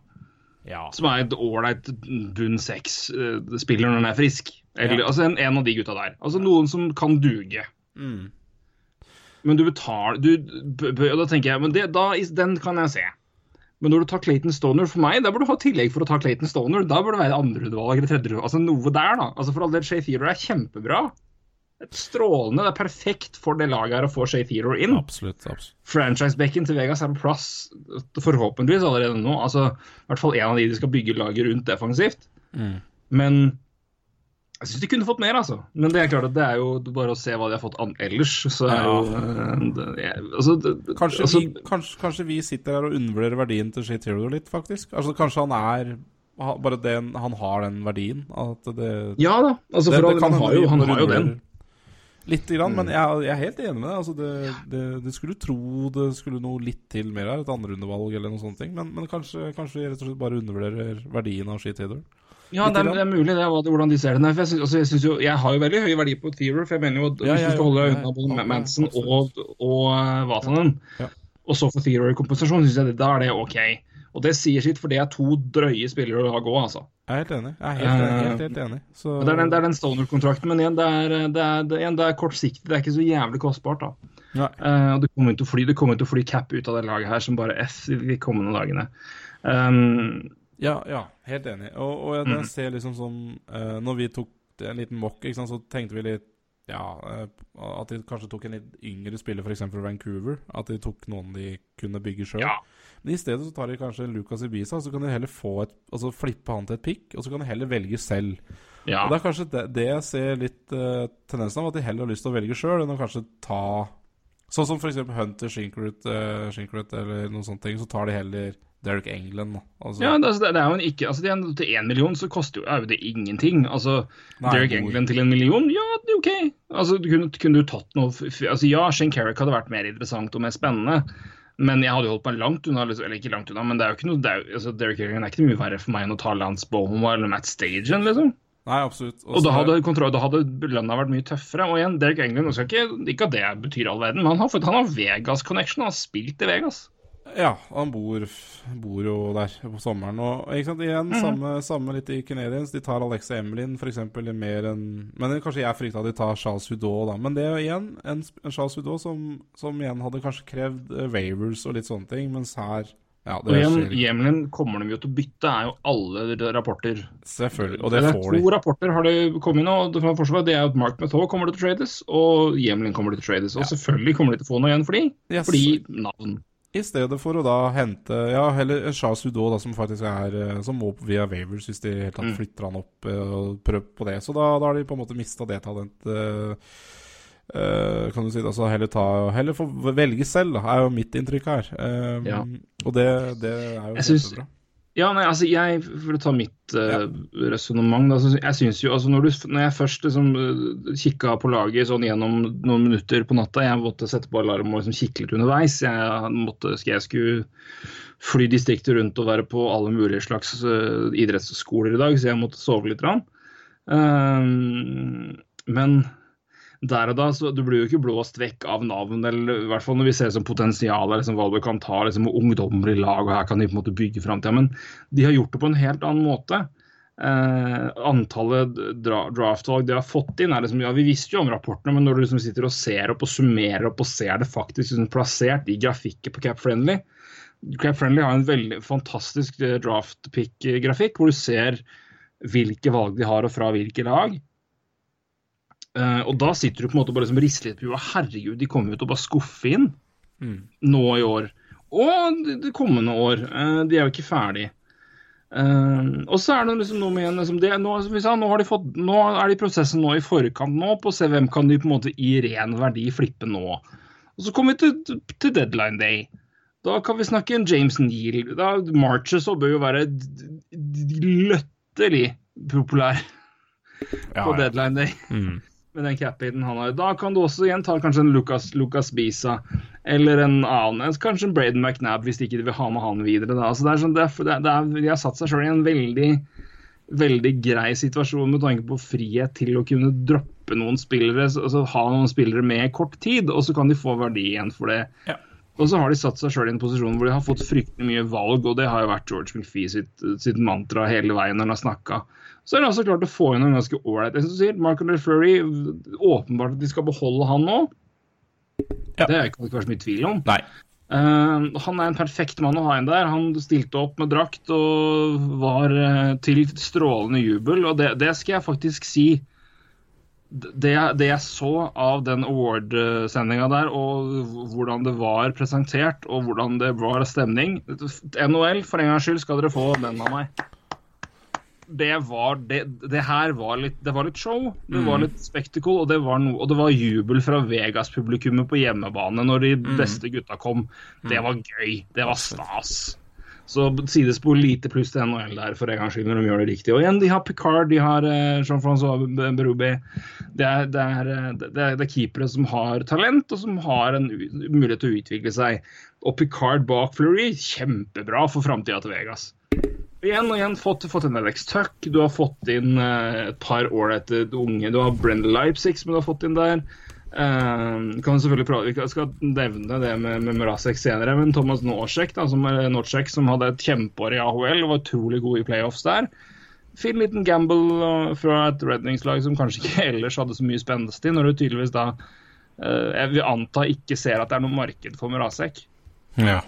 [SPEAKER 2] Ja.
[SPEAKER 1] Som er et ålreit bunn seks-spiller når han er frisk. Eller,
[SPEAKER 2] Ja.
[SPEAKER 1] Altså en, en av de gutta der. Altså Noen som kan duge.
[SPEAKER 2] Mm.
[SPEAKER 1] Men du betaler du, Og da tenker jeg men det, da, Den kan jeg se. Men når du tar Clayton Stoner for meg, da bør du ha tillegg for å ta Clayton Stoner. Da bør det være andrerundevalg eller tredje Altså noe der, da. Altså For all del, Shay Theodore er kjempebra. Er Strålende. Det er perfekt for det laget her å få Shay Theodore inn.
[SPEAKER 2] Absolutt. absolutt.
[SPEAKER 1] Franchise-bekken til Vegas er på plass forhåpentligvis allerede nå. Altså I hvert fall en av de de skal bygge laget rundt defensivt.
[SPEAKER 2] Mm.
[SPEAKER 1] Men jeg syns de kunne fått mer, altså. Men det er klart at det er jo bare å se hva de har fått ellers. Så er jo eh, det, altså, det,
[SPEAKER 2] Kanskje,
[SPEAKER 1] altså,
[SPEAKER 2] vi, kanskje, kanskje vi sitter her og undervurderer verdien til Shit Hero litt, faktisk. Altså, kanskje han er Bare den, han har den verdien. At det,
[SPEAKER 1] Ja da. Altså,
[SPEAKER 2] det,
[SPEAKER 1] for
[SPEAKER 2] det
[SPEAKER 1] han, har jo, han har jo den.
[SPEAKER 2] Litt, grann, men jeg, jeg er helt enig med deg. Altså det, det, det skulle tro det skulle noe litt til mer her. Et andrerundevalg eller noe sånt. Men, men kanskje, kanskje vi rett og slett bare undervurderer verdien av shit Theodore.
[SPEAKER 1] Ja, det er, det er mulig, det hvordan de ser det. For jeg, synes, altså, jeg, synes jo, jeg har jo veldig høy verdi på Theorer, for jeg mener jo at
[SPEAKER 2] Ja,
[SPEAKER 1] hvis du skal holde deg unna både Manson og, og uh, Vatanen,
[SPEAKER 2] Ja.
[SPEAKER 1] og så få Theorer i kompensasjon, syns jeg da er det OK. Og det sier sitt, for det er to drøye spillere å ha gå, altså.
[SPEAKER 2] Jeg er helt enig. Jeg er helt, helt, helt enig. Så,
[SPEAKER 1] Det er den, det den Stoner-kontrakten, men igjen, det er, det, er, det, igjen, det er kortsiktig. Det er ikke så jævlig kostbart, da. Eh, og det kommer til å fly, det kommer til å fly cap ut av det laget her som bare F de kommende dagene. Um,
[SPEAKER 2] Ja, ja, helt enig. Og, og jeg,
[SPEAKER 1] Mm.
[SPEAKER 2] ser liksom sånn uh, Når vi tok en liten mock, ikke sant, så tenkte vi litt ja, uh, at de kanskje tok en litt yngre spiller, f.eks. Vancouver. At de tok noen de kunne bygge sjøl.
[SPEAKER 1] ja.
[SPEAKER 2] Men i stedet så tar de kanskje Lucas Ibiza, så kan de heller få et Altså flippe han til et pick, og så kan de heller velge selv.
[SPEAKER 1] ja.
[SPEAKER 2] Og Det er kanskje det, det jeg ser litt uh, tendensen av, at de heller har lyst til å velge sjøl enn å kanskje ta Sånn som f.eks. Hunter Shinkroot, uh, Shinkroot eller noen sånne ting, så tar de heller Derek England. Altså,
[SPEAKER 1] Ja, det, altså, det er jo en ikke altså, det en, Til én million så koster jo, er jo det ingenting. Altså,
[SPEAKER 2] Nei,
[SPEAKER 1] Derek England til en million, ja, det er OK. Altså, kunne, kunne du tatt noe altså, Ja, Shane Carrick hadde vært mer interessant og mer spennende. Men jeg hadde jo holdt meg langt unna, eller ikke langt unna, men det er jo ikke noe, det er, altså, Derek England er ikke mye verre for meg enn å ta Lance Bowman eller Matt Stagen, liksom.
[SPEAKER 2] Nei, absolutt.
[SPEAKER 1] Og da hadde, kontroll, da hadde lønna vært mye tøffere. Og igjen, Derek England, ikke, ikke at det betyr all verden, men han har, han har Vegas connection, han har spilt i Vegas.
[SPEAKER 2] Ja, han bor, bor jo der på sommeren. Og ikke sant, igjen,
[SPEAKER 1] Mhm.
[SPEAKER 2] samme, samme litt i Canadiens. De tar Alexa Emelin f.eks. mer enn Men kanskje jeg frykta de tar Charles Hudot, da. Men det er jo igjen en, en Charles Hudot som, som igjen hadde kanskje krevd uh, waivers og litt sånne ting, mens her Ja,
[SPEAKER 1] Og igjen. Hjemlen kommer de jo til å bytte, er jo alle rapporter.
[SPEAKER 2] Selvfølgelig. Og det
[SPEAKER 1] det
[SPEAKER 2] får
[SPEAKER 1] to rapporter har det kommet nå. det det er at Mark Mathot kommer til å trades, og Hjemlen kommer til å trades. Og selvfølgelig kommer de til å få noe igjen for de,
[SPEAKER 2] Yes.
[SPEAKER 1] fordi navn.
[SPEAKER 2] I stedet for å da hente Ja, heller Hudot, da, som faktisk er eh, Som må via waivers hvis de helt tatt
[SPEAKER 1] Mm.
[SPEAKER 2] flytter han opp eh, og prøver på det. Så da, da har de på en måte mista det talentet. Uh, kan du si Altså heller ta Heller få velge selv, da, er jo mitt inntrykk her. Um,
[SPEAKER 1] Ja.
[SPEAKER 2] Og det, det er jo
[SPEAKER 1] Jeg
[SPEAKER 2] synes.
[SPEAKER 1] Ja, nei, altså jeg, For å ta mitt uh, resonnement da, Jeg synes jo, altså når, du, når jeg først liksom uh, kikka på laget sånn gjennom noen minutter på natta Jeg måtte sette på alarm og liksom kikke litt underveis. Jeg måtte, jeg skulle fly distriktet rundt og være på alle mulige slags uh, idrettsskoler i dag, så jeg måtte sove litt. Um, men der og da, så Du blir jo ikke blåst vekk av navn, eller i hvert fall når vi ser som potensial liksom, hva du kan ta liksom, ungdommer i lag, og her kan de på en måte bygge framtida. Men de har gjort det på en helt annen måte. Eh, antallet dra draftvalg de har fått inn, er liksom, ja, vi visste jo om rapportene, men når du liksom sitter og ser opp og summerer opp og ser det faktisk liksom plassert i grafikken på Cap Friendly Cap Friendly har en veldig fantastisk eh, draft pick-grafikk, hvor du ser hvilke valg de har og fra hvilke lag. Eh, og da sitter du på en måte bare liksom rister litt på jorda. Herregud, de kommer jo til å bare skuffe inn nå i år. Og det kommende år. Uh, de er jo ikke ferdig. Uh, og så er det liksom noe med liksom det, nå, som vi sa, nå, har de fått, nå er de i prosessen nå i forkant nå på å se hvem kan de på en måte i ren verdi flippe nå. Og så kommer vi til, til deadline day. Da kan vi snakke en James Neal. Da, Marches bør jo være løtterlig populær populær
[SPEAKER 2] Ja,
[SPEAKER 1] på
[SPEAKER 2] ja.
[SPEAKER 1] deadline day
[SPEAKER 2] Mm.
[SPEAKER 1] Med den cap-hiten han har. Da kan du også igjen ta kanskje en Lucas, Lucas Bisa eller en annen, kanskje en Braden McNabb hvis de ikke vil ha med han videre. Da. Altså det er sånn, det er, det er, de har satt seg sjøl i en veldig veldig grei situasjon med tanke på frihet til å kunne droppe noen spillere, altså ha noen spillere med kort tid, og så kan de få verdi igjen for det.
[SPEAKER 2] Ja.
[SPEAKER 1] Og så har de satt seg sjøl i en posisjon hvor de har fått fryktelig mye valg, og det har jo vært George McFee sitt, sitt mantra hele veien når han har snakka. Så har de altså klart å få inn noen ganske ålreit som du sier. Marco LeFleury, åpenbart at de skal beholde han nå.
[SPEAKER 2] Ja.
[SPEAKER 1] Det kan det ikke vært så mye tvil om.
[SPEAKER 2] Nei.
[SPEAKER 1] Uh, han er en perfekt mann å ha inn der. Han stilte opp med drakt og var uh, til strålende jubel, og det, det skal jeg faktisk si. Det, det jeg så av den award-sendinga der, og hvordan det var presentert, og hvordan det var stemning NHL, for en gangs skyld skal dere få den av meg. Det var det, det her var litt Det var litt show, det var litt spektakel, og det var, no, og det var jubel fra Vegas-publikummet på hjemmebane når de beste gutta kom. Det var gøy. Det var stas. Så sidespor lite pluss til NHL der for en gangs skyld når de gjør det riktig. Og igjen, de har Picard, de har eh, Jean-Francois Berube. Det er, det, er, eh, det, er, det er keepere som har talent, og som har en mulighet til å utvikle seg. Og Picard bak Fleury, kjempebra for framtida til Vegas. Igjen og igjen fått, fått en Alex Tuck, du har fått inn uh, et par ålreite unge. Du har Brenda Leipzig som du har fått inn der. Uh, kan selvfølgelig prate, Vi skal nevne det med, med Mrazek senere, men Thomas Norsek, da, som, Norsek, som hadde et kjempeår i AHL og var utrolig god i playoffs der. Fin liten gamble eh, fra et redningslag som kanskje ikke ellers hadde så mye spenstig, når du tydeligvis da uh, jeg vil anta ikke ser at det er noe marked for Mrazek.
[SPEAKER 2] Ja.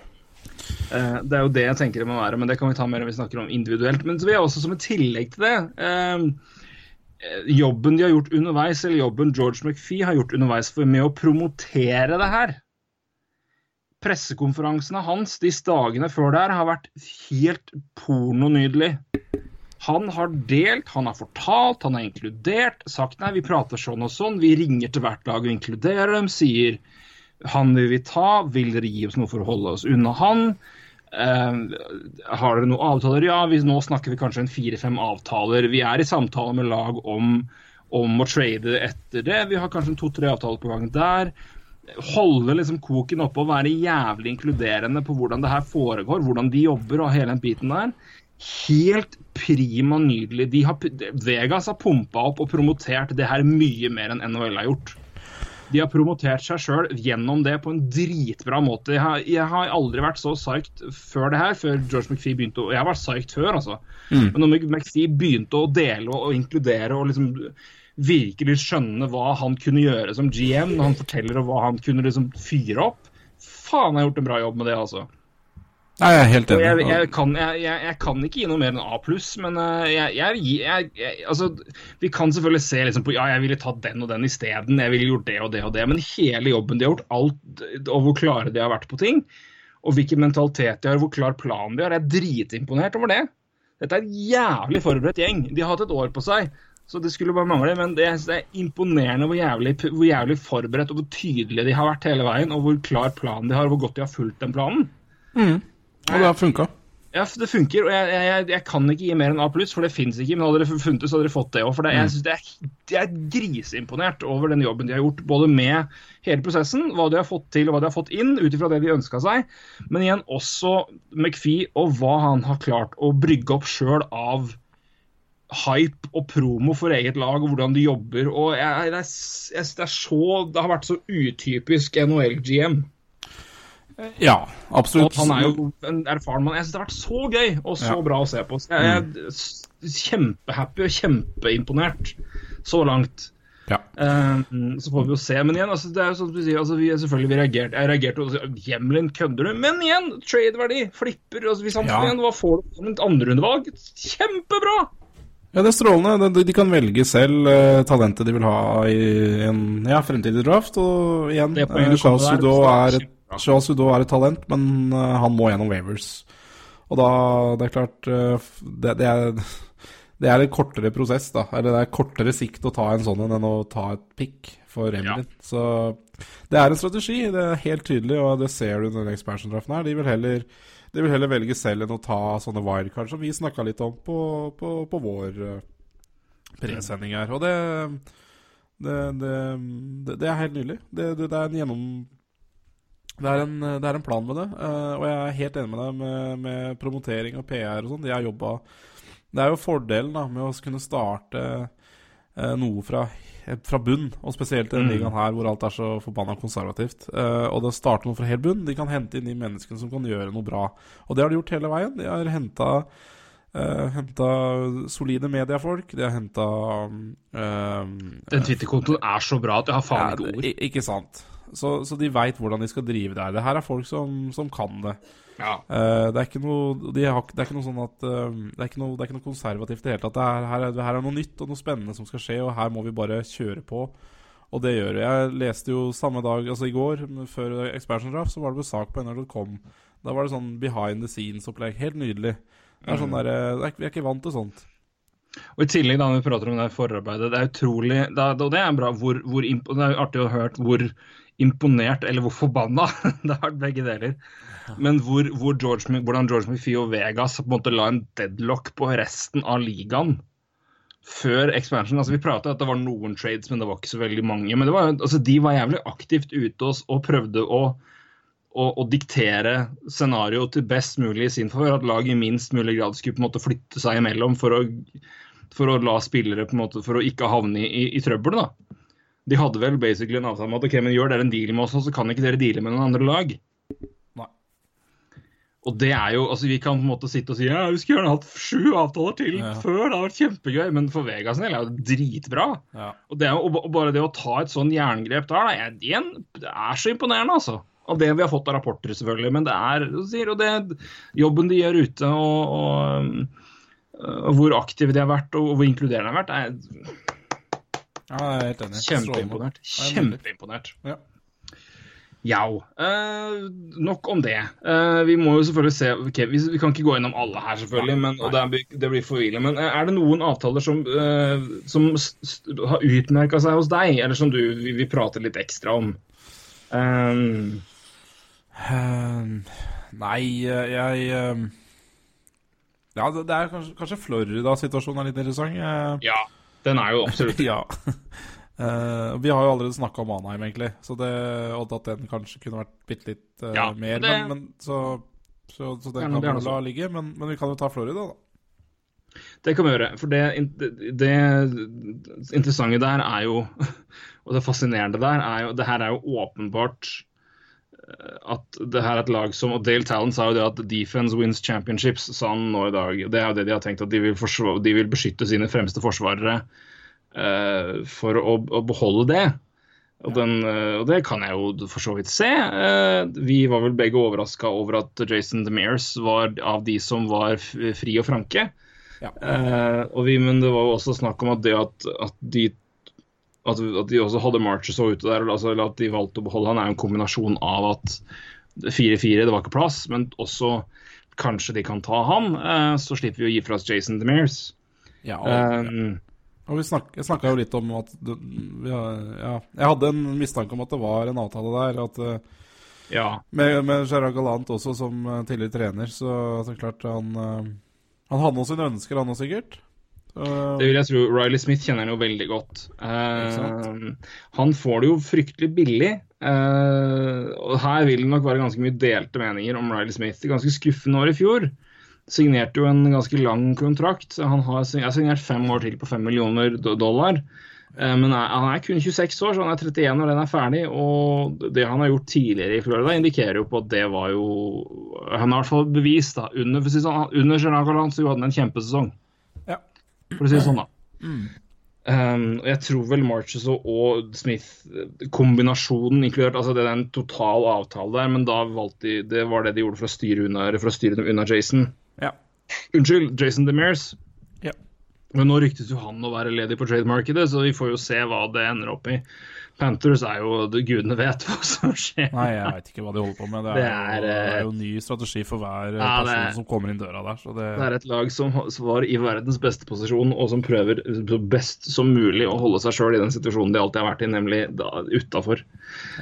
[SPEAKER 1] Eh, Det er jo det jeg tenker det må være, men det kan vi ta mer når vi snakker om individuelt. Men så vil jeg også som et tillegg til det eh, eh, Jobben de har gjort underveis, eller jobben George McPhee har gjort underveis for med å promotere det her. Pressekonferansene hans de dagene før der har vært helt pornonydelig. Han har delt, han har fortalt, han har inkludert, sagt nei, vi prater sånn og sånn, vi ringer til hvert lag og inkluderer dem, sier han vil vi ta, vil dere gi oss noe for å holde oss unna han? Eh, har dere noen avtaler? Ja, vi, nå snakker vi kanskje en fire-fem avtaler. Vi er i samtale med lag om, om å trade etter det. Vi har kanskje en to-tre avtaler på gang der. Holde liksom koken oppe og være jævlig inkluderende på hvordan det her foregår, hvordan de jobber og hele den biten der. Helt prima nydelig. De har, Vegas har pumpa opp og promotert det her mye mer enn NHL har gjort. De har promotert seg sjøl gjennom det på en dritbra måte. Jeg har, jeg har aldri vært så psyched før det her, før George McPhee begynte å Jeg har vært psyched før, altså. Men når McPhee begynte å dele og, og inkludere og liksom virkelig skjønne hva han kunne gjøre som GM, når han forteller og hva han kunne liksom fyre opp Faen, jeg har gjort en bra jobb med det, altså.
[SPEAKER 2] Nei, jeg er helt enig.
[SPEAKER 1] jeg, jeg, kan, jeg, jeg, kan ikke gi noe mer enn A pluss, men eh, altså, vi kan selvfølgelig se liksom på ja, jeg ville tatt den og den isteden, jeg ville gjort det og det og det, men hele jobben de har gjort, alt, og hvor klare de har vært på ting, og hvilken mentalitet de har, hvor klar plan de har, jeg er dritimponert over det. Dette er en jævlig forberedt gjeng. De har hatt et år på seg, så det skulle bare mangle. Men det, det er imponerende hvor jævlig, hvor jævlig forberedt og hvor tydelige de har vært hele veien, og hvor klar plan de har, og hvor godt de har fulgt den planen.
[SPEAKER 2] Og det har funka.
[SPEAKER 1] Ja, det funker, og jeg, jeg, jeg, kan ikke gi mer enn A pluss, for det fins ikke. Men hadde dere funnet det, så hadde dere fått det òg. For det, jeg, synes det er, jeg er griseimponert over den jobben de har gjort, både med hele prosessen, hva de har fått til og hva de har fått inn, ut ifra det de ønska seg. Men igjen også McPhee og hva han har klart å brygge opp sjøl av hype og promo for eget lag, og hvordan de jobber. og jeg, det, er, det, er så, det har vært så utypisk NHL-GM.
[SPEAKER 2] Ja, absolutt.
[SPEAKER 1] Og han er jo en erfaren mann. Jeg synes det har vært så gøy og så
[SPEAKER 2] Ja.
[SPEAKER 1] bra å se på. Så jeg er kjempehappy og kjempeimponert så langt.
[SPEAKER 2] Ja.
[SPEAKER 1] Eh, så får vi jo se. Men igjen, altså, det er jo sånn som du sier, altså, vi, selvfølgelig vi reagerte. Jeg reagerte også. Hjemlin, kødder du? Men igjen, trade-verdi flipper. Altså, hvis han
[SPEAKER 2] Ja.
[SPEAKER 1] igjen, hva får du som et andreundervalg? Kjempebra!
[SPEAKER 2] Ja, det er strålende. De, de kan velge selv uh, talentet de vil ha i en ja, fremtidig draft. Og igjen, eh, Charles er,
[SPEAKER 1] er
[SPEAKER 2] et-
[SPEAKER 1] kjempebra.
[SPEAKER 2] Charles Sudo er et talent, men eh, han må gjennom Wavers. Og da, det er klart eh, det, det, er, det er en kortere prosess, da. Eller det er kortere sikt å ta en sånn en enn å ta et pick for Emilin. Så det er en strategi, det er helt tydelig, og det ser du i denne expansion-draften her. De vil heller de vil heller velge selv enn å ta sånne wildcard som vi snakka litt om på, på, på vår eh, presending her. Og det det, det, det, er helt nydelig. Det, det, det er en gjennom... Det er, en, det er en plan med det, eh, og jeg er helt enig med deg med, med promotering og PR og sånn. De har jobba Det er jo fordelen da, med å kunne starte eh, noe fra, fra bunn, og spesielt i denne
[SPEAKER 1] Mm.
[SPEAKER 2] ligaen her hvor alt er så forbanna konservativt. Uh, og det å starte noe fra helt bunn, de kan hente inn de menneskene som kan gjøre noe bra. Og det har de gjort hele veien. De har henta Uh, henta solide mediefolk. De har henta
[SPEAKER 1] Den Twitter-kontoen er så bra at jeg har faen ikke ord.
[SPEAKER 2] Ikke sant. Så, så de veit hvordan de skal drive det her. Det her er folk som, som kan det.
[SPEAKER 1] Ja.
[SPEAKER 2] Uh, det er ikke noe de har, Det er ikke noe sånn at uh, det, er ikke noe, det er ikke noe konservativt i det hele tatt. Det er, her, er, her er noe nytt og noe spennende som skal skje, og her må vi bare kjøre på. Og det gjør det. Jeg leste jo samme dag, altså i går, før Expansion Draft, så var det sak på nr.com. Da var det sånn behind the scenes-opplegg. Helt nydelig. Det er sånn der, eh, det Vi er ikke vant til sånt.
[SPEAKER 1] Og I tillegg da når vi prater om det forarbeidet, det er utrolig det er, Og det er bra, hvor, hvor det er artig å ha hørt hvor imponert, eller hvor forbanna, det har vært begge deler, men hvor, hvor George, hvordan George og Vegas på en måte la en deadlock på resten av ligaen før expansion. altså Vi pratet at det var noen trades, men det var ikke så veldig mange. men det var, altså De var jævlig aktivt ute og, og prøvde å å, å diktere scenarioet til best mulig i sin favør. At laget i minst mulig grad skulle på en måte flytte seg imellom for å, for å la spillere på en måte, for å ikke havne i, i, i trøbbel. da. De hadde vel basically en avtale med at ok, men gjør dere en deal med oss, så kan ikke dere deale med noen andre lag.
[SPEAKER 2] Nei.
[SPEAKER 1] Og det er jo, altså Vi kan på en måte sitte og si ja, vi skulle gjerne hatt sju avtaler til
[SPEAKER 2] Ja.
[SPEAKER 1] før. Det hadde vært kjempegøy. Men for Vegas del er det dritbra.
[SPEAKER 2] Ja.
[SPEAKER 1] Og, det og bare det å ta et sånn jerngrep der, da, er, igjen, det er så imponerende, altså. Av det vi har fått av rapporter, selvfølgelig. Men det er sier, og det, jobben de gjør ute, og, og, og hvor aktive de har vært, og hvor inkluderende de har vært, er
[SPEAKER 2] ja, jeg er helt enig.
[SPEAKER 1] kjempeimponert.
[SPEAKER 2] Er.
[SPEAKER 1] Kjempeimponert.
[SPEAKER 2] Ja.
[SPEAKER 1] Jau. Eh, nok om det. Uh, vi må jo selvfølgelig se okay, vi, vi kan ikke gå gjennom alle her, selvfølgelig, men, og det, er, det blir forvirrende. Men uh, er det noen avtaler som, eh, som har utmerka seg hos deg, eller som du vil vi prate litt ekstra om? Um,
[SPEAKER 2] Ehm, nei, jeg Ja, det, det er kanskje, kanskje Florida-situasjonen er litt interessant.
[SPEAKER 1] Ja, den er jo absolutt
[SPEAKER 2] ja. Uh, vi har jo allerede snakka om Anheim, egentlig, så det, og at den kanskje kunne vært bitte litt uh,
[SPEAKER 1] Ja,
[SPEAKER 2] mer.
[SPEAKER 1] det-
[SPEAKER 2] Men, men, så, så, så den kan vi la
[SPEAKER 1] sånt.
[SPEAKER 2] ligge. Men, men vi kan jo ta Florida, da.
[SPEAKER 1] Det kan vi gjøre. For det, det, det interessante der er jo Og det fascinerende der er jo Det her er jo åpenbart at det her er et lag som Og Dale Talon sa jo det at 'defense wins championships', sa han nå i dag. Det er jo det de har tenkt, at de vil, forsvare, de vil beskytte sine fremste forsvarere uh, for å, å beholde det. Og, den, uh, og det kan jeg jo for så vidt se. Uh, vi var vel begge overraska over at Jason DeMears var av de som var fri og franke.
[SPEAKER 2] Ja.
[SPEAKER 1] Og vi, men det var jo også snakk om at det at, at de at, at de også hadde Marcher så ute der, altså, eller at de valgte å beholde han, er en kombinasjon av at 4-4, det var ikke plass, men også kanskje de kan ta han, eh, så slipper vi å gi fra oss Jason DeMears.
[SPEAKER 2] Ja, og,
[SPEAKER 1] Um,
[SPEAKER 2] og vi snak, Jeg snakka jo litt om at det, ja, ja, Jeg hadde en mistanke om at det var en avtale der. At, eh,
[SPEAKER 1] ja.
[SPEAKER 2] med, med Gerard Galant også som eh, tidligere trener, så så klart han Han hadde noen sine ønsker, han òg sikkert. Så,
[SPEAKER 1] Det vil jeg tro. Riley Smith kjenner han jo veldig godt. Uh, han får det jo fryktelig billig. Uh, og her vil det nok være ganske mye delte meninger om Riley Smith. Ganske skuffende år i fjor. Signerte jo en ganske lang kontrakt. Han har, jeg har signert fem år til på fem millioner dollar. Men han er kun 26 år, så han er 31 når den er ferdig. Og det han har gjort tidligere i Florida, indikerer jo på at det var jo Han har i hvert fall bevist, da. Under, det sånn, under Gerard Gallant så gjorde han en kjempesesong. For å si det sånn, da. Um, og jeg tror vel Marches og, og Smith, eh, kombinasjonen inkludert altså Det er en total avtale der, men da valgte de Det var det de gjorde for å styre unna, for å styre dem unna Jason.
[SPEAKER 2] Ja.
[SPEAKER 1] Unnskyld, Jason DeMears.
[SPEAKER 2] Ja.
[SPEAKER 1] Men nå ryktes jo han å være ledig på trademarkedet, så vi får jo se hva det ender opp i. Panthers er jo Gudene vet hva som skjer.
[SPEAKER 2] Nei, jeg veit ikke hva de holder på med. Det er,
[SPEAKER 1] Det er,
[SPEAKER 2] jo, det er
[SPEAKER 1] eh,
[SPEAKER 2] jo ny strategi for hver eh,
[SPEAKER 1] Ja,
[SPEAKER 2] person
[SPEAKER 1] er-
[SPEAKER 2] som kommer inn døra der. Så det,
[SPEAKER 1] Det er et lag som var i verdens beste posisjon, og som prøver så best som mulig å holde seg sjøl i den situasjonen de alltid har vært i, nemlig utafor.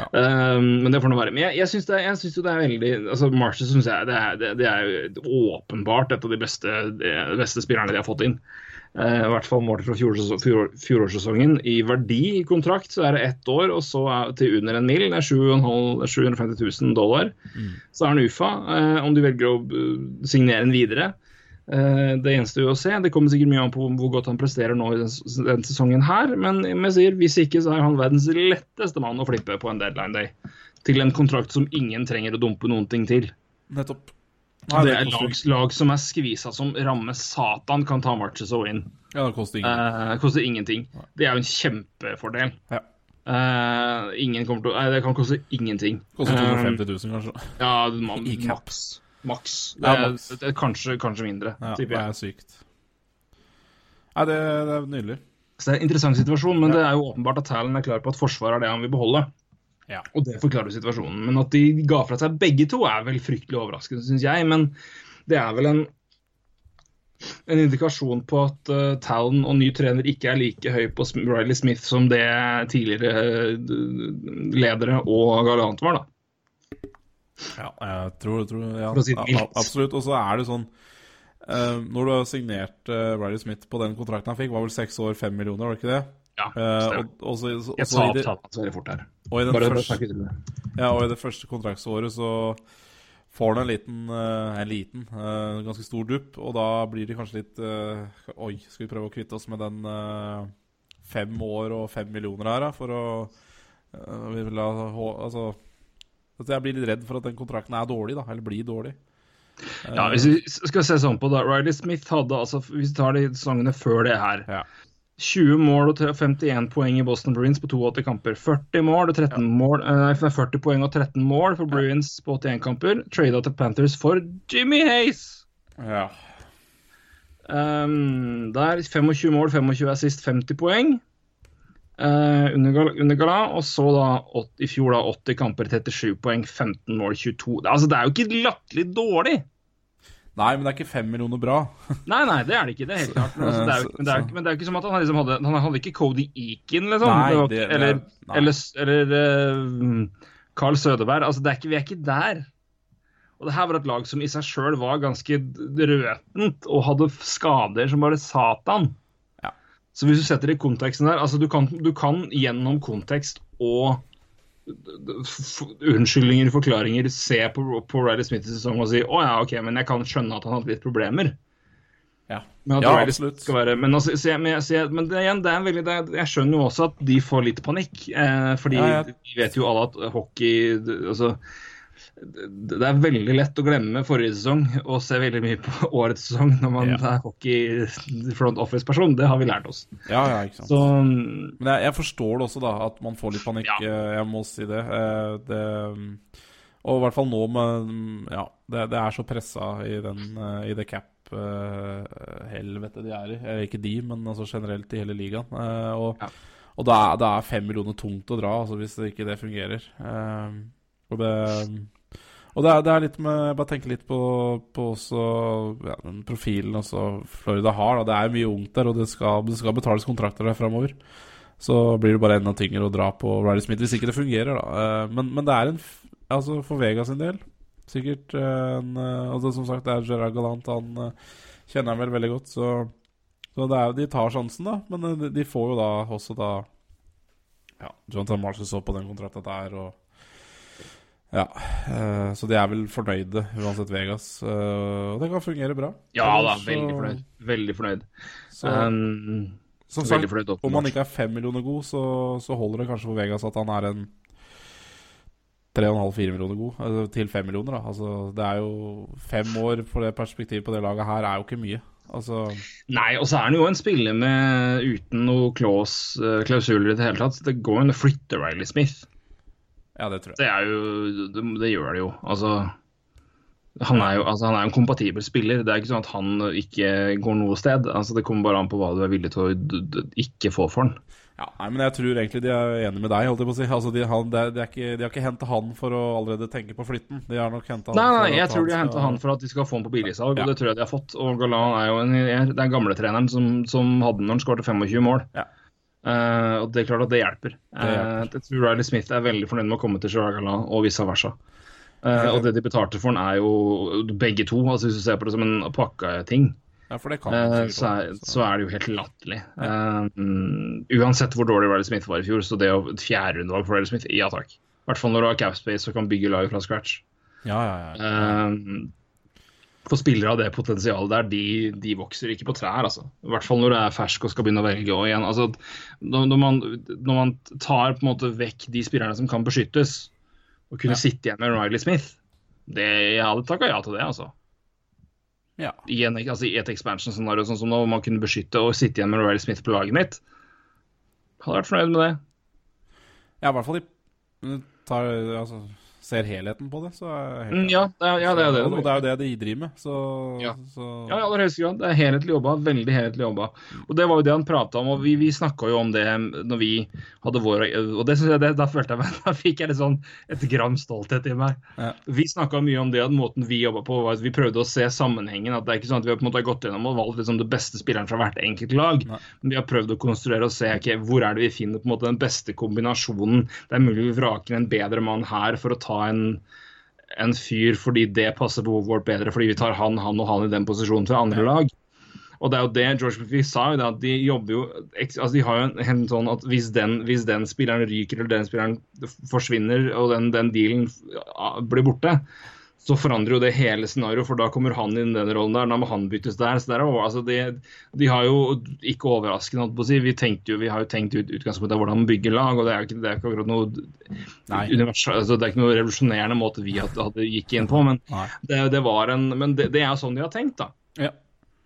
[SPEAKER 2] Ja.
[SPEAKER 1] Um, men det får nå være. Men jeg, jeg syns jo det er veldig altså Marshall synes jeg det er, det, det er åpenbart et av de beste, de beste spillerne de har fått inn. Eh, I hvert fall målt fra fjor- fjor- fjorårssesongen. I verdi i kontrakt så er det ett år, og så er til under en mill. Det er 7,5 750 000 dollar. Så er han UFA, eh, om du velger å eh, signere den videre. Det gjenstår jo å se. Det kommer sikkert mye an på hvor godt han presterer nå i den, den sesongen her. Men jeg sier, hvis ikke så er han verdens letteste mann å flippe på en deadline day. Til en kontrakt som ingen trenger å dumpe noen ting til.
[SPEAKER 2] Nettopp.
[SPEAKER 1] Det er lag, lag som er skvisa som ramme satan, kan ta matches og inn.
[SPEAKER 2] Ja, det koster ingenting.
[SPEAKER 1] Eh, koster ingenting. Det er jo en kjempefordel.
[SPEAKER 2] Ja.
[SPEAKER 1] Eh, ingen kommer til Nei, det kan koste ingenting.
[SPEAKER 2] Koster
[SPEAKER 1] Eh,
[SPEAKER 2] 250 000, kanskje.
[SPEAKER 1] ja, man,
[SPEAKER 2] I caps.
[SPEAKER 1] maks.
[SPEAKER 2] Ja, maks.
[SPEAKER 1] det kanskje, kanskje mindre,
[SPEAKER 2] Ja, det er sykt. Nei, det, det er nydelig.
[SPEAKER 1] Så det er en interessant situasjon, men
[SPEAKER 2] Ja.
[SPEAKER 1] det er jo åpenbart at Talon er klar på at Forsvaret er det han vil beholde.
[SPEAKER 2] Ja.
[SPEAKER 1] Og det forklarer jo situasjonen. Men at de ga fra seg begge to, er vel fryktelig overraskende, syns jeg. Men det er vel en, en indikasjon på at uh, Talon og ny trener ikke er like høy på Riley Smith som det tidligere uh, ledere og Galant var, da.
[SPEAKER 2] Ja, jeg tror, tror ja,
[SPEAKER 1] det.
[SPEAKER 2] Absolutt. Og så er det sånn uh, Når du har signert uh, Riley Smith på den kontrakten han fikk, var vel seks år, fem millioner, var det ikke det?
[SPEAKER 1] Ja,
[SPEAKER 2] Eh,
[SPEAKER 1] stemmer.
[SPEAKER 2] og, og, så, og,
[SPEAKER 1] Jeg
[SPEAKER 2] sa
[SPEAKER 1] opp tallene veldig fort her.
[SPEAKER 2] Og, i den
[SPEAKER 1] Bare
[SPEAKER 2] første, ja, og i det første kontraktsåret så får han en liten, eh, en liten en ganske stor dupp, og da blir det kanskje litt eh, Oi, skal vi prøve å kvitte oss med den eh, fem år og fem millioner her, da, for å eh, vi vil ha, altså, altså Jeg blir litt redd for at den kontrakten er dårlig, da, eller blir dårlig.
[SPEAKER 1] Ja, hvis vi skal se sånn på det, Riley Smith hadde altså, hvis vi tar de sesongene før det her
[SPEAKER 2] Ja.
[SPEAKER 1] 20 mål og 51 poeng i Boston Bruins på 82 kamper. 40 mål og 13 mål, eh, 40 poeng og 13 mål for Bruins på 81 kamper. Trada til Panthers for Jimmy Hayes.
[SPEAKER 2] Ja.
[SPEAKER 1] Um, der 25 mål, 25 assist, 50 poeng. Uh, under, under Gala, og så da 8, i fjor da 80 kamper, 37 poeng, 15 mål, 22. Det, altså, det er jo ikke latterlig dårlig.
[SPEAKER 2] Nei, men det er ikke fem millioner bra.
[SPEAKER 1] Nei, nei, det er det ikke. det er helt klart. Men, altså, det, er men, det, er, men det er jo ikke som at han liksom hadde Han hadde ikke Cody Eakin, liksom.
[SPEAKER 2] Nei,
[SPEAKER 1] Det var
[SPEAKER 2] det-
[SPEAKER 1] ikke- eller
[SPEAKER 2] nei.
[SPEAKER 1] eller, eller uh, Carl Sødeberg. Altså, det er ikke, vi er ikke der. Og det her var et lag som i seg sjøl var ganske røtent og hadde skader som bare satan.
[SPEAKER 2] Ja.
[SPEAKER 1] Så hvis du setter det i konteksten der altså du kan, du kan gjennom kontekst og unnskyldninger, forklaringer, se på, på Riley Smith i sesongen og si å ja, ok, men jeg kan skjønne at han hadde litt problemer.
[SPEAKER 2] Ja,
[SPEAKER 1] Men,
[SPEAKER 2] ja absolutt.
[SPEAKER 1] være, men, altså, jeg, men, jeg, men det, igjen, det er en veldig, det er, jeg skjønner jo også at de får litt panikk. Eh, fordi
[SPEAKER 2] Ja, ja.
[SPEAKER 1] vi vet jo alle at hockey altså, det er veldig lett å glemme forrige sesong og se veldig mye på årets sesong når man
[SPEAKER 2] Ja.
[SPEAKER 1] er hockey front office-person. Det har vi lært oss.
[SPEAKER 2] Ja, ja, ikke sant.
[SPEAKER 1] Så
[SPEAKER 2] Men jeg, jeg forstår det også, da, at man får litt panikk.
[SPEAKER 1] Ja.
[SPEAKER 2] eh, Jeg må si det. Eh, det og i hvert fall nå med Ja, det, det er så pressa i, den, eh, i det cap-helvete de er i. Ikke de, men altså generelt i hele ligaen. Og,
[SPEAKER 1] Ja.
[SPEAKER 2] og da er, da er fem millioner tungt å dra, altså hvis ikke det fungerer. Og det og det er, det er litt med Jeg bare tenker litt på, på også ja, den profilen også Florida har. Da. Det er mye ungt der, og det skal, det skal betales kontrakter der framover. Så blir det bare enda tyngre å dra på Riley Smith hvis ikke det fungerer, da. Eh, Men, men det er en Altså, for Vegas sin del sikkert eh, en eh, Altså, som sagt, det er Gerard Galant. Han kjenner han vel veldig godt, så, så det er, de tar sjansen, da. Men de, får jo da også da Ja, Jonathan Marshall så på den kontrakten der, og ja, eh, så de er vel fornøyde uansett Vegas. eh, og det kan fungere bra.
[SPEAKER 1] ja da, veldig fornøyd. Veldig fornøyd.
[SPEAKER 2] Så,
[SPEAKER 1] Um,
[SPEAKER 2] Som sagt,
[SPEAKER 1] fornøyd,
[SPEAKER 2] om han ikke er fem millioner god, så, så holder det kanskje for Vegas at han er en 3,5-4 millioner god. Altså, til fem millioner, da. Altså, det er jo fem år for det perspektivet på det laget her er jo ikke mye. Altså,
[SPEAKER 1] Nei, og så er han jo en spiller med uten noe clause, eh, klausuler i det hele tatt. Det går jo an å flytte Riley Smith.
[SPEAKER 2] Ja, det tror jeg.
[SPEAKER 1] Det er jo Det, det gjør det jo. Altså han er jo altså, han er en kompatibel spiller. Det er ikke sånn at han ikke går noe sted. Altså, det kommer bare an på hva du er villig til å d d ikke få for han.
[SPEAKER 2] Ja, nei, men jeg tror egentlig de er enige med deg, holdt jeg på å si. Altså, de, han, det de, er ikke, de har ikke henta han for å allerede tenke på flytten. De har nok henta han
[SPEAKER 1] Nei, nei, jeg tror de har henta han for at de skal få han på billigsalg,
[SPEAKER 2] Ja.
[SPEAKER 1] og det tror jeg de har fått. Og Galan er jo en, den gamle treneren som, som hadde når han skåret 25 mål.
[SPEAKER 2] Ja.
[SPEAKER 1] Eh, og det er klart at det hjelper.
[SPEAKER 2] Det hjelper.
[SPEAKER 1] Uh, jeg tror Riley Smith er veldig fornøyd med å komme til Gerard og vice versa. Uh, og det de betalte for den er jo begge to, altså hvis du ser på det som en pakketing,
[SPEAKER 2] Ja, for det kan uh,
[SPEAKER 1] så, er, så er det jo helt latterlig. Ja. mm, uansett hvor dårlig Riley Smith var i fjor, så det å et fjerderundevalg for Riley Smith, ja takk. I hvert fall når du har capspace og kan bygge lag fra scratch.
[SPEAKER 2] Ja, ja, ja.
[SPEAKER 1] Eh, for spillere av det potensialet der, de, de vokser ikke på trær, altså. I hvert fall når du er fersk og skal begynne å velge. Og igjen, altså, når, man, når man tar på en måte vekk de spillerne som kan beskyttes, og kunne
[SPEAKER 2] Ja.
[SPEAKER 1] sitte igjen med Riley Smith, det, jeg hadde takka ja til det, altså.
[SPEAKER 2] ja.
[SPEAKER 1] I, en, altså, i et expansion-scenario sånn som nå, hvor man kunne beskytte og sitte igjen med Riley Smith på laget mitt. Hadde vært fornøyd med det.
[SPEAKER 2] Ja, i hvert fall de tar, altså, ser helheten på det, så
[SPEAKER 1] Mm, ja, det er, ja, det er det.
[SPEAKER 2] Og det er jo det de driver med, så,
[SPEAKER 1] Ja.
[SPEAKER 2] så
[SPEAKER 1] Ja, i aller høyeste grad. Det er helhetlig jobba. Veldig helhetlig jobba. Og det var jo det han prata om, og vi, vi snakka jo om det når vi hadde vår Og det synes jeg, det, da følte jeg meg Da fikk jeg litt sånn et gram stolthet i meg.
[SPEAKER 2] Ja.
[SPEAKER 1] Vi snakka mye om det, at måten vi jobba på, var at vi prøvde å se sammenhengen. At det er ikke sånn at vi har på en måte gått gjennom og valgt liksom det beste spilleren fra hvert enkelt lag.
[SPEAKER 2] Nei.
[SPEAKER 1] Men vi har prøvd å konstruere og se okay, hvor er det vi finner på en måte den beste kombinasjonen. Det er mulig vi vraker en bedre mann her for å ta en en fyr fordi det passer behovet vårt bedre, fordi vi tar han, han og han i den posisjonen fra andre lag. Og det er jo det George Buffy sa, jo det at de jobber jo altså De har jo en, en sånn at hvis den, hvis den spilleren ryker eller den spilleren forsvinner og den, den dealen blir borte, så forandrer jo det hele scenarioet, for da kommer han inn i den rollen der. Da må han byttes der. så det er jo, altså de, de har jo ikke overraskende, holdt på å si, vi, jo, vi har jo tenkt ut utgangspunktet hvordan man bygger lag, og det er jo ikke, det er ikke akkurat noe univers, altså det er ikke noe revolusjonerende måte vi hadde, hadde gikk inn på, men det, det var en, men det, det er sånn de har tenkt, da.
[SPEAKER 2] Ja.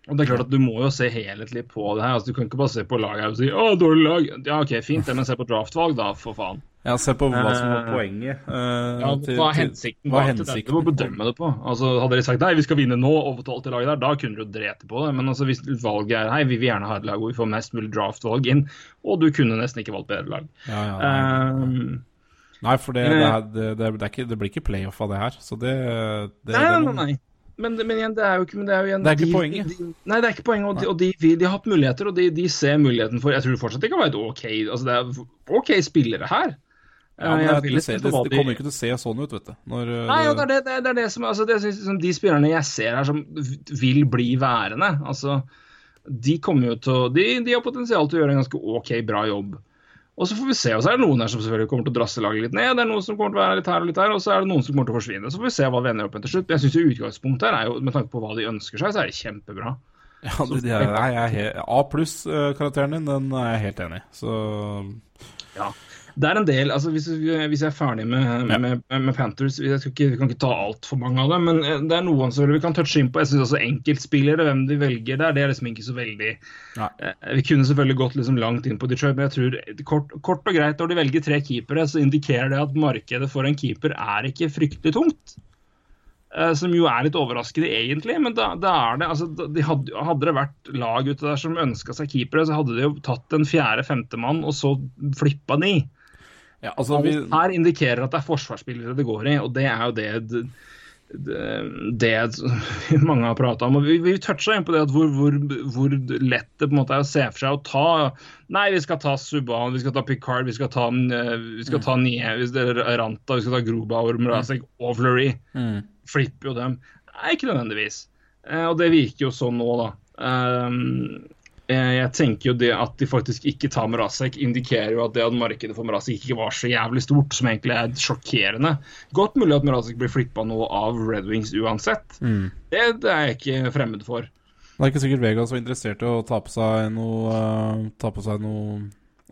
[SPEAKER 1] Og det er klart at Du må jo se helhetlig på det her. altså Du kan ikke bare se på laget og si 'Å, dårlig lag'. Ja, OK, fint, det, men se på draftvalg, da, for faen.
[SPEAKER 2] Ja, se på hva som var
[SPEAKER 1] Eh,
[SPEAKER 2] poenget. Uh,
[SPEAKER 1] Ja,
[SPEAKER 2] til-
[SPEAKER 1] hva er hensikten bak det? Du må bedømme det på. Altså, Hadde de sagt nei, vi skal vinne nå og få tolv til laget der, da kunne du drete på det. Men altså, hvis valget er hei, vi vil gjerne ha et lag hvor vi får mest mulig draft-valg inn, og du kunne nesten ikke valgt bedre lag.
[SPEAKER 2] Ja, ja.
[SPEAKER 1] Um,
[SPEAKER 2] Nei, for det, det, er, det, det, er ikke, det blir ikke playoff av det her, så det, det
[SPEAKER 1] nei,
[SPEAKER 2] det
[SPEAKER 1] nei, nei, nei. Men, men igjen, det er jo ikke, men det er jo igjen,
[SPEAKER 2] Det er ikke
[SPEAKER 1] de,
[SPEAKER 2] poenget.
[SPEAKER 1] De, nei, det er ikke poenget. Og, de, og de, de har hatt muligheter, og de, de ser muligheten for Jeg tror fortsatt det kan være et OK altså det er OK spillere her.
[SPEAKER 2] Ja, men
[SPEAKER 1] Jeg er
[SPEAKER 2] det, det, det, kommer ikke til å se sånn ut, vet du. Når, eh,
[SPEAKER 1] Nei, og det er det, det, er- det, som altså det, er De spillerne jeg ser her som vil bli værende, altså De kommer jo til å De, de har potensial til å gjøre en ganske OK, bra jobb. Og så får vi se. og Så er det noen her som selvfølgelig kommer til å drasse laget litt ned. Det er noen som kommer til å være litt her og litt her, og så er det noen som kommer til å forsvinne. Så får vi se hva vi ender opp med til slutt. Jeg syns utgangspunktet her er jo, med tanke på hva de ønsker seg, så er det kjempebra.
[SPEAKER 2] Ja, det, det er, jeg he- A pluss-karakteren din, den er jeg helt enig i. Så
[SPEAKER 1] Ja. Det er en del, altså Hvis, hvis jeg er ferdig med,
[SPEAKER 2] med,
[SPEAKER 1] med, med Panthers jeg ikke, Vi kan ikke ta altfor mange av dem, men eh, det er noen som vi kan touche inn på. Jeg synes også Enkeltspillere, hvem de velger der, det er liksom ikke så veldig
[SPEAKER 2] Nei.
[SPEAKER 1] Eh, Vi kunne selvfølgelig gått liksom langt inn på Detroit, men jeg tror kort, kort og greit når de velger tre keepere, så indikerer det at markedet for en keeper er ikke fryktelig tungt. Eh, Som jo er litt overraskende, egentlig. Men da, da er det altså, de hadde, hadde det vært lag ute der som ønska seg keepere, så hadde de jo tatt en fjerde-femtemann og så flippa de.
[SPEAKER 2] Ja, altså vi,
[SPEAKER 1] her indikerer at det er forsvarsspillere det går i, og det er jo det det, det mange har prata om. og Vi, vi toucha inn på det at hvor, hvor, hvor lett det på en måte er å se for seg å ta Nei, vi skal ta Subhaan, vi skal ta Picard, vi skal ta, eh, vi skal ta Nye, vi skal ta Ranta, vi skal ta Grobauer, Mrazek og Fleury.
[SPEAKER 2] mm,
[SPEAKER 1] Flipper jo dem. Nei, ikke nødvendigvis. Eh, og det virker jo sånn nå, da. Um, jeg tenker jo det at de faktisk ikke tar Mrazek, indikerer jo at det at markedet for Mrazek ikke var så jævlig stort, som egentlig er sjokkerende. Godt mulig at Mrazek blir flippa nå av Red Wings uansett.
[SPEAKER 2] mm.
[SPEAKER 1] Det, det er jeg ikke fremmed for.
[SPEAKER 2] Det er ikke sikkert Vegas var interessert i å ta på seg noe eh, Ta på seg noe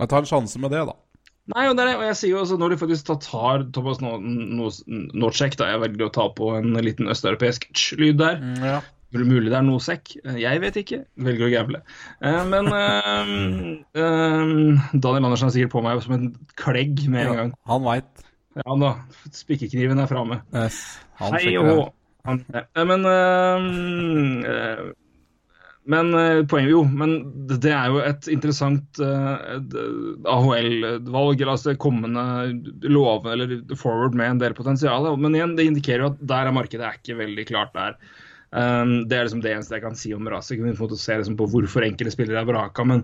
[SPEAKER 2] Ta en sjanse med det, da.
[SPEAKER 1] Nei, og, det er, og jeg sier jo også når de faktisk tar, Thomas Nocek, no, no, no da jeg velger å ta på en liten østeuropeisk lyd der.
[SPEAKER 2] Ja.
[SPEAKER 1] Mulig det er Nosek. Jeg vet ikke. Velger å gamble. Eh, men eh, eh, Daniel Andersen er sikkert på meg som en klegg med en gang.
[SPEAKER 2] Han veit.
[SPEAKER 1] Ja da. Spikkekniven er framme.
[SPEAKER 2] Yes.
[SPEAKER 1] Hei og Men Men poenget jo, men det er jo et interessant AHL-valg, eller altså kommende love eller forward med en del potensial. Men igjen, det indikerer jo at der er markedet er ikke veldig klart der. Um, det er liksom det eneste jeg kan si om. Vi får se liksom på hvorfor enkelte spillere er vraka. Men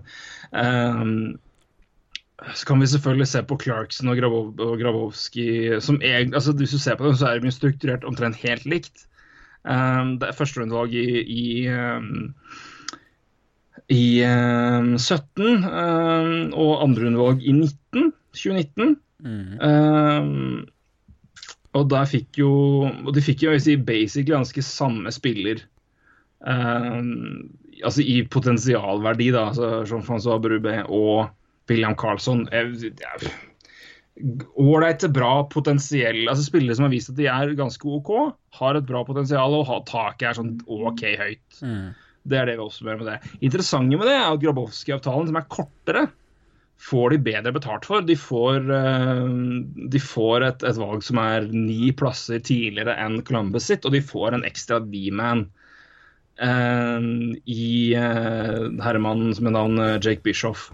[SPEAKER 1] um, så kan vi selvfølgelig se på Clarkson og, Grabov og Grabowski som egen, altså Hvis du ser på dem, så er de strukturert omtrent helt likt. Um, det er førsterundevalg i, i, um, i um, 17 um, og andrerundevalg i 19, 2019.
[SPEAKER 2] Mm.
[SPEAKER 1] Og der fikk jo Og de fikk jo si, basically ganske samme spiller. Uh, altså i potensialverdi, da. Altså Jean-Francois Brubé og William Carlsson. Ålreit til bra potensiell Altså Spillere som har vist at de er ganske OK, har et bra potensial, og taket er sånn OK høyt.
[SPEAKER 2] Mm.
[SPEAKER 1] Det er det vi oppsummerer med det. Interessante med det er at Grabowski-avtalen, som er kortere, får de bedre betalt for. De får, eh, de får et, et valg som er ni plasser tidligere enn Columbus sitt, og de får en ekstra D-man Uh, i uh, herremannen med navn eh, Jake Bishoff.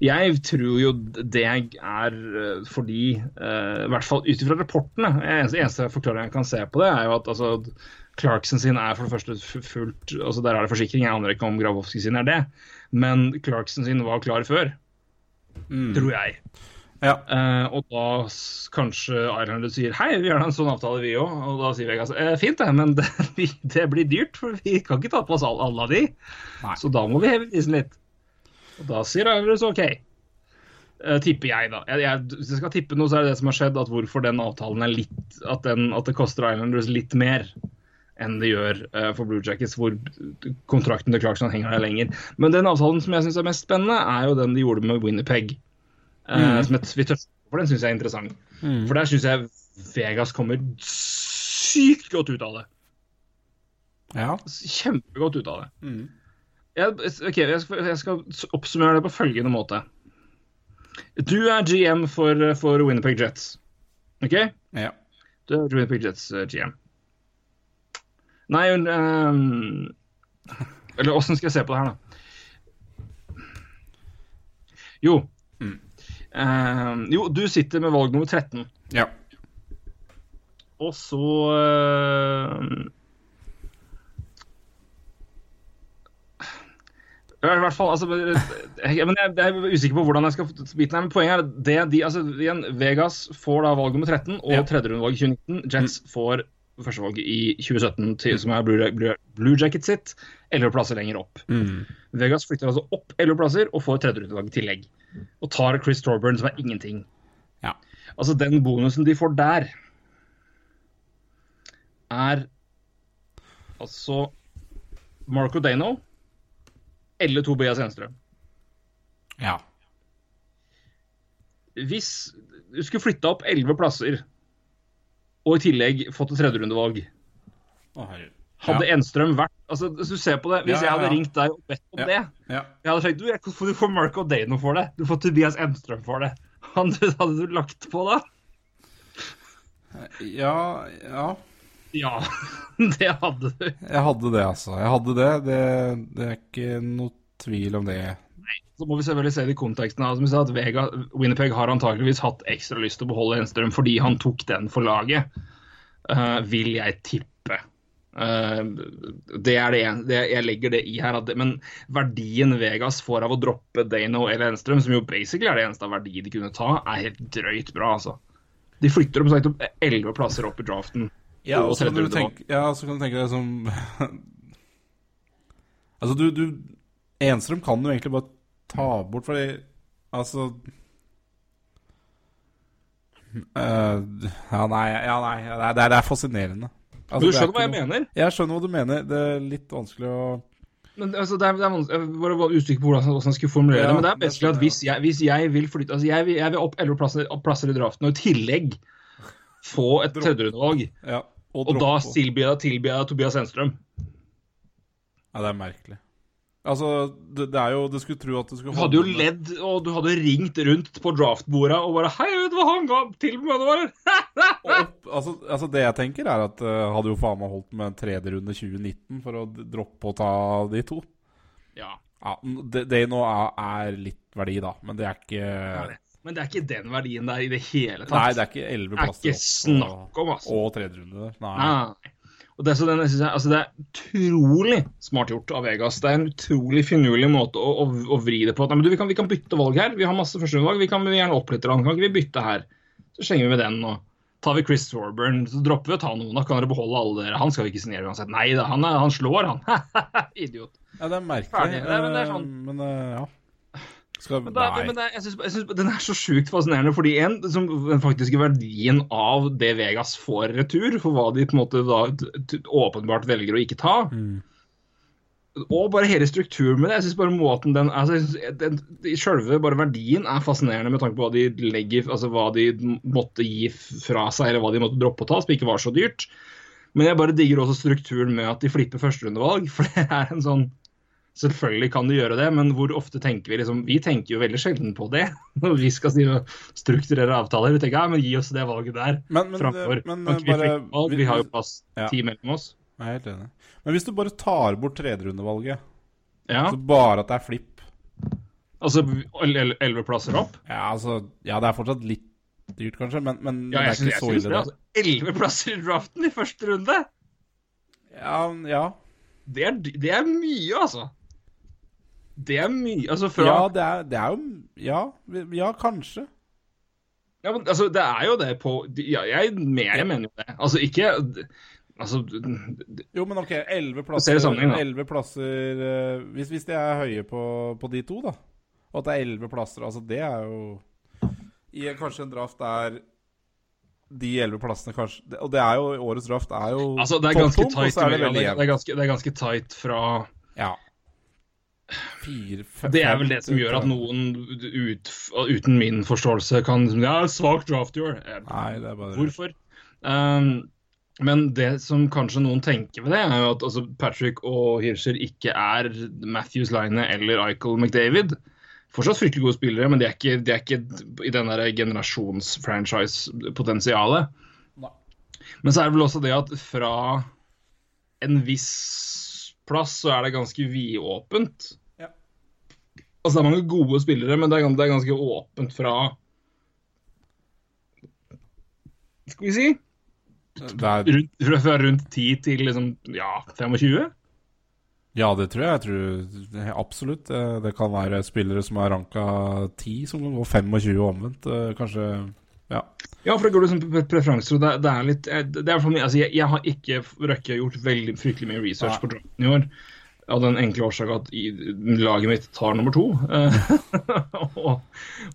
[SPEAKER 1] Jeg tror jo det er fordi, uh, i hvert fall ut ifra rapportene Eneste, eneste forklaring jeg kan se på det, er jo at altså, Clarkson sin er for det første fullt altså Der er det forsikring, jeg aner ikke om Grabowski sin er det. Men Clarkson sin var klar før,
[SPEAKER 2] Mm.
[SPEAKER 1] tror jeg.
[SPEAKER 2] Ja.
[SPEAKER 1] Eh, og da kanskje Islanders sier hei, vi gjør en sånn avtale vi òg. Og da sier Vegas eh, fint det, men det, det blir dyrt, for vi kan ikke ta på oss alle, alle av de.
[SPEAKER 2] Nei.
[SPEAKER 1] Så da må vi heve prisen litt. Og da sier Islanders OK. Eh, tipper jeg, da. Jeg, jeg, hvis jeg skal tippe noe, så er det det som har skjedd, at hvorfor den avtalen er litt At, den, at det koster Islanders litt mer enn det gjør eh, for Blue Jackets, hvor kontrakten til Clarkson henger der lenger. Men den avtalen som jeg syns er mest spennende, er jo den de gjorde med Winnerpeg. Eh, som et, vi for den syns jeg er interessant.
[SPEAKER 2] Mm.
[SPEAKER 1] For der syns jeg Vegas kommer sykt godt ut av det.
[SPEAKER 2] ja.
[SPEAKER 1] Kjempegodt ut av det.
[SPEAKER 2] Mm.
[SPEAKER 1] Jeg, ok, jeg skal, jeg skal oppsummere det på følgende måte. Du er GM for, for Winnipeg Jets. OK?
[SPEAKER 2] ja.
[SPEAKER 1] Du er Winnipeg Jets eh, GM. Nei, um, Eller åssen skal jeg se på det her, da? Jo. Um, jo, du sitter med valg nummer 13.
[SPEAKER 2] ja.
[SPEAKER 1] Og så eh, I hvert fall, altså, jeg, men jeg, jeg er usikker på hvordan jeg skal biten her, men poenget er at det de, altså, igjen, Vegas får da valg nummer 13 og
[SPEAKER 2] Ja.
[SPEAKER 1] tredjerundevalg i 2019. Jets får førstevalget i 2017, til, som er Blue, Blue, Blue Jacket sitt, 11 plasser lenger opp.
[SPEAKER 2] Mm.
[SPEAKER 1] Vegas flytter altså opp 11 plasser og får tredjerundevalg i tillegg. Og tar Chris Torburn, som er ingenting.
[SPEAKER 2] Ja.
[SPEAKER 1] Altså, den bonusen de får der, er altså Marco Dano eller Tobias Enstrøm.
[SPEAKER 2] ja.
[SPEAKER 1] Hvis du skulle flytta opp 11 plasser og i tillegg fått et tredjerundevalg,
[SPEAKER 2] Å,
[SPEAKER 1] hadde
[SPEAKER 2] ja.
[SPEAKER 1] Enstrøm vært altså Hvis du ser på det, hvis
[SPEAKER 2] Ja, ja,
[SPEAKER 1] jeg hadde ringt deg og bedt om det
[SPEAKER 2] ja.
[SPEAKER 1] Jeg hadde sagt du, jeg, du får Mark Dano for det. Du får Tobias Enstrøm for det. Han, hadde du lagt på da?
[SPEAKER 2] Ja, ja.
[SPEAKER 1] Ja, det hadde du.
[SPEAKER 2] Jeg hadde det, altså. Jeg hadde det. Det, det er ikke noe tvil om det.
[SPEAKER 1] Så må vi selvfølgelig se det i konteksten. av, Som vi sa, at Vega, Winnipeg har antakeligvis hatt ekstra lyst til å beholde Enstrøm fordi han tok den for laget, uh, vil jeg tippe. Uh, det er det, det Jeg legger det i her. Det, men verdien Vegas får av å droppe Dano eller Enstrøm, som jo basically er det eneste av verdi de kunne ta, er helt drøyt bra, altså. De flytter om sagt opp elleve plasser opp i draften.
[SPEAKER 2] Ja,
[SPEAKER 1] og
[SPEAKER 2] så kan du tenke, ja, så kan du tenke deg som Altså, du, du Enstrøm kan jo egentlig bare ta bort, fordi Altså Eh, Ja, nei, ja, nei det, er, det er fascinerende. Altså,
[SPEAKER 1] Men du
[SPEAKER 2] er
[SPEAKER 1] skjønner hva jeg
[SPEAKER 2] noe-
[SPEAKER 1] mener?
[SPEAKER 2] Jeg skjønner hva du mener. Det er litt vanskelig å
[SPEAKER 1] Men altså, det er, det er vanskelig, Jeg bare var usikker på hvordan, hvordan jeg skulle formulere
[SPEAKER 2] Ja,
[SPEAKER 1] det. Men det er best at hvis jeg, hvis jeg vil flytte altså jeg, vil, jeg vil opp 11 plasser, plasser i draften og i tillegg få et tredjerundevalg,
[SPEAKER 2] Ja. Og,
[SPEAKER 1] og da tilbyr jeg, tilbyr jeg Tobias Enstrøm.
[SPEAKER 2] Ja, det er merkelig. Altså, det, det er jo Du skulle tro at du skulle
[SPEAKER 1] Du hadde jo ledd, og du hadde ringt rundt på draftbordet og bare Hei, vet du hva han ga til meg?
[SPEAKER 2] Og opp, altså, altså Det jeg tenker, er at uh, hadde jo faen meg holdt med en tredje runde 2019 for å droppe å ta de to.
[SPEAKER 1] Ja.
[SPEAKER 2] Ja, det, det nå er, er litt verdi, da, men det er ikke
[SPEAKER 1] Men det er ikke den verdien der i det hele tatt.
[SPEAKER 2] Nei, det er ikke elleve
[SPEAKER 1] Det er
[SPEAKER 2] plasser
[SPEAKER 1] ikke snakk om, altså.
[SPEAKER 2] Og tredje runde der. Nei.
[SPEAKER 1] Nei. Og det, så den, jeg altså det er utrolig smart gjort av Vegas. Det er en utrolig finurlig måte å, å, å vri det på. Nei, men du, vi, kan, vi kan bytte valg her. Vi har masse førsterundevalg. Vi kan gjerne opp litt. Kan ikke vi bytte her? Så slenger vi med den. og tar vi Chris Thorburn, så dropper vi å ta noen. Da kan dere beholde alle dere. Han skal vi ikke signere uansett. Nei da, han, han slår, han. Idiot.
[SPEAKER 2] Ja, det er merkelig.
[SPEAKER 1] Ferdig. Nei, men det er sånn.
[SPEAKER 2] eh, Men eh, ja. Skal,
[SPEAKER 1] Men, det, men det, jeg synes, jeg synes, den er så sjukt fascinerende, fordi en, som, den faktiske verdien av det Vegas får retur, for hva de på en måte da åpenbart velger å ikke ta,
[SPEAKER 2] Mm.
[SPEAKER 1] og bare hele strukturen med det. Jeg synes bare måten den, altså, den Selve bare verdien er fascinerende med tanke på hva de legger, altså hva de måtte gi fra seg, eller hva de måtte droppe å ta, som ikke var så dyrt. Men jeg bare digger også strukturen med at de flipper førsterundevalg, for det er en sånn Selvfølgelig kan du gjøre det, men hvor ofte tenker vi liksom Vi tenker jo veldig sjelden på det når vi skal si, strukturere avtaler. Vi tenker ja, men gi oss det valget der
[SPEAKER 2] Men- men,
[SPEAKER 1] framfor.
[SPEAKER 2] Men, men,
[SPEAKER 1] Kan
[SPEAKER 2] eh,
[SPEAKER 1] vi,
[SPEAKER 2] bare-
[SPEAKER 1] valg? vi har jo plass
[SPEAKER 2] Ja.
[SPEAKER 1] ti mellom oss.
[SPEAKER 2] Jeg er helt enig. Men hvis du bare tar bort tredjerundevalget,
[SPEAKER 1] Ja,
[SPEAKER 2] så bare at det er flipp
[SPEAKER 1] altså elleve plasser opp.
[SPEAKER 2] Ja, altså Ja, det er fortsatt litt dyrt, kanskje, men, men
[SPEAKER 1] Ja,
[SPEAKER 2] det er ikke så ille.
[SPEAKER 1] Altså, Elleve plasser i draften i første runde!
[SPEAKER 2] Ja, ja.
[SPEAKER 1] Det er, det er mye, altså. Det er mye. Altså fra
[SPEAKER 2] ja, det er, det er jo Ja, ja kanskje.
[SPEAKER 1] Ja, men altså, det er jo det på ja, jeg, mer, jeg mener jo det. Altså, ikke Altså
[SPEAKER 2] Jo, men ok, elleve
[SPEAKER 1] ser
[SPEAKER 2] plasser,
[SPEAKER 1] det sammenheng, da.
[SPEAKER 2] 11 plasser eh, hvis, hvis de er høye på, på de to, da, og at det er elleve plasser Altså, det er jo I kanskje en draft der de elleve plassene kanskje Og det er jo årets draft er jo
[SPEAKER 1] Altså, det er ganske tight.
[SPEAKER 2] det
[SPEAKER 1] det, det, er ganske, det er ganske tight fra
[SPEAKER 2] Ja. Fire, fem,
[SPEAKER 1] Det er vel det som gjør at noen ut, uten min forståelse kan Ja, svak draft i år.
[SPEAKER 2] Nei, det er bare
[SPEAKER 1] Hvorfor? Um, men det som kanskje noen tenker ved det, er jo at altså, Patrick og Hirscher ikke er Matthews Line eller Eichel McDavid. Fortsatt fryktelig gode spillere, men de er ikke, de er ikke i den der generasjons-franchise-potensialet. Men så er det vel også det at fra en viss plass så er det ganske vidåpent. Altså det er mange gode spillere, men det er, det er ganske åpent fra Skal vi si
[SPEAKER 2] er,
[SPEAKER 1] rundt, fra, rundt 10 til liksom, ja, 25?
[SPEAKER 2] Ja, det tror jeg. Jeg tror absolutt. Eh, Det kan være spillere som er ranka 10, som kan gå 25 omvendt. eh, Kanskje Ja.
[SPEAKER 1] Ja, for det går liksom pre- preferanser, og det, det er litt eh, Det er for meg, altså, jeg, jeg har ikke røkket gjort veldig fryktelig mye research
[SPEAKER 2] Nei.
[SPEAKER 1] på draften i år. Av den enkle årsak at i, laget mitt tar nummer to. Eh, og,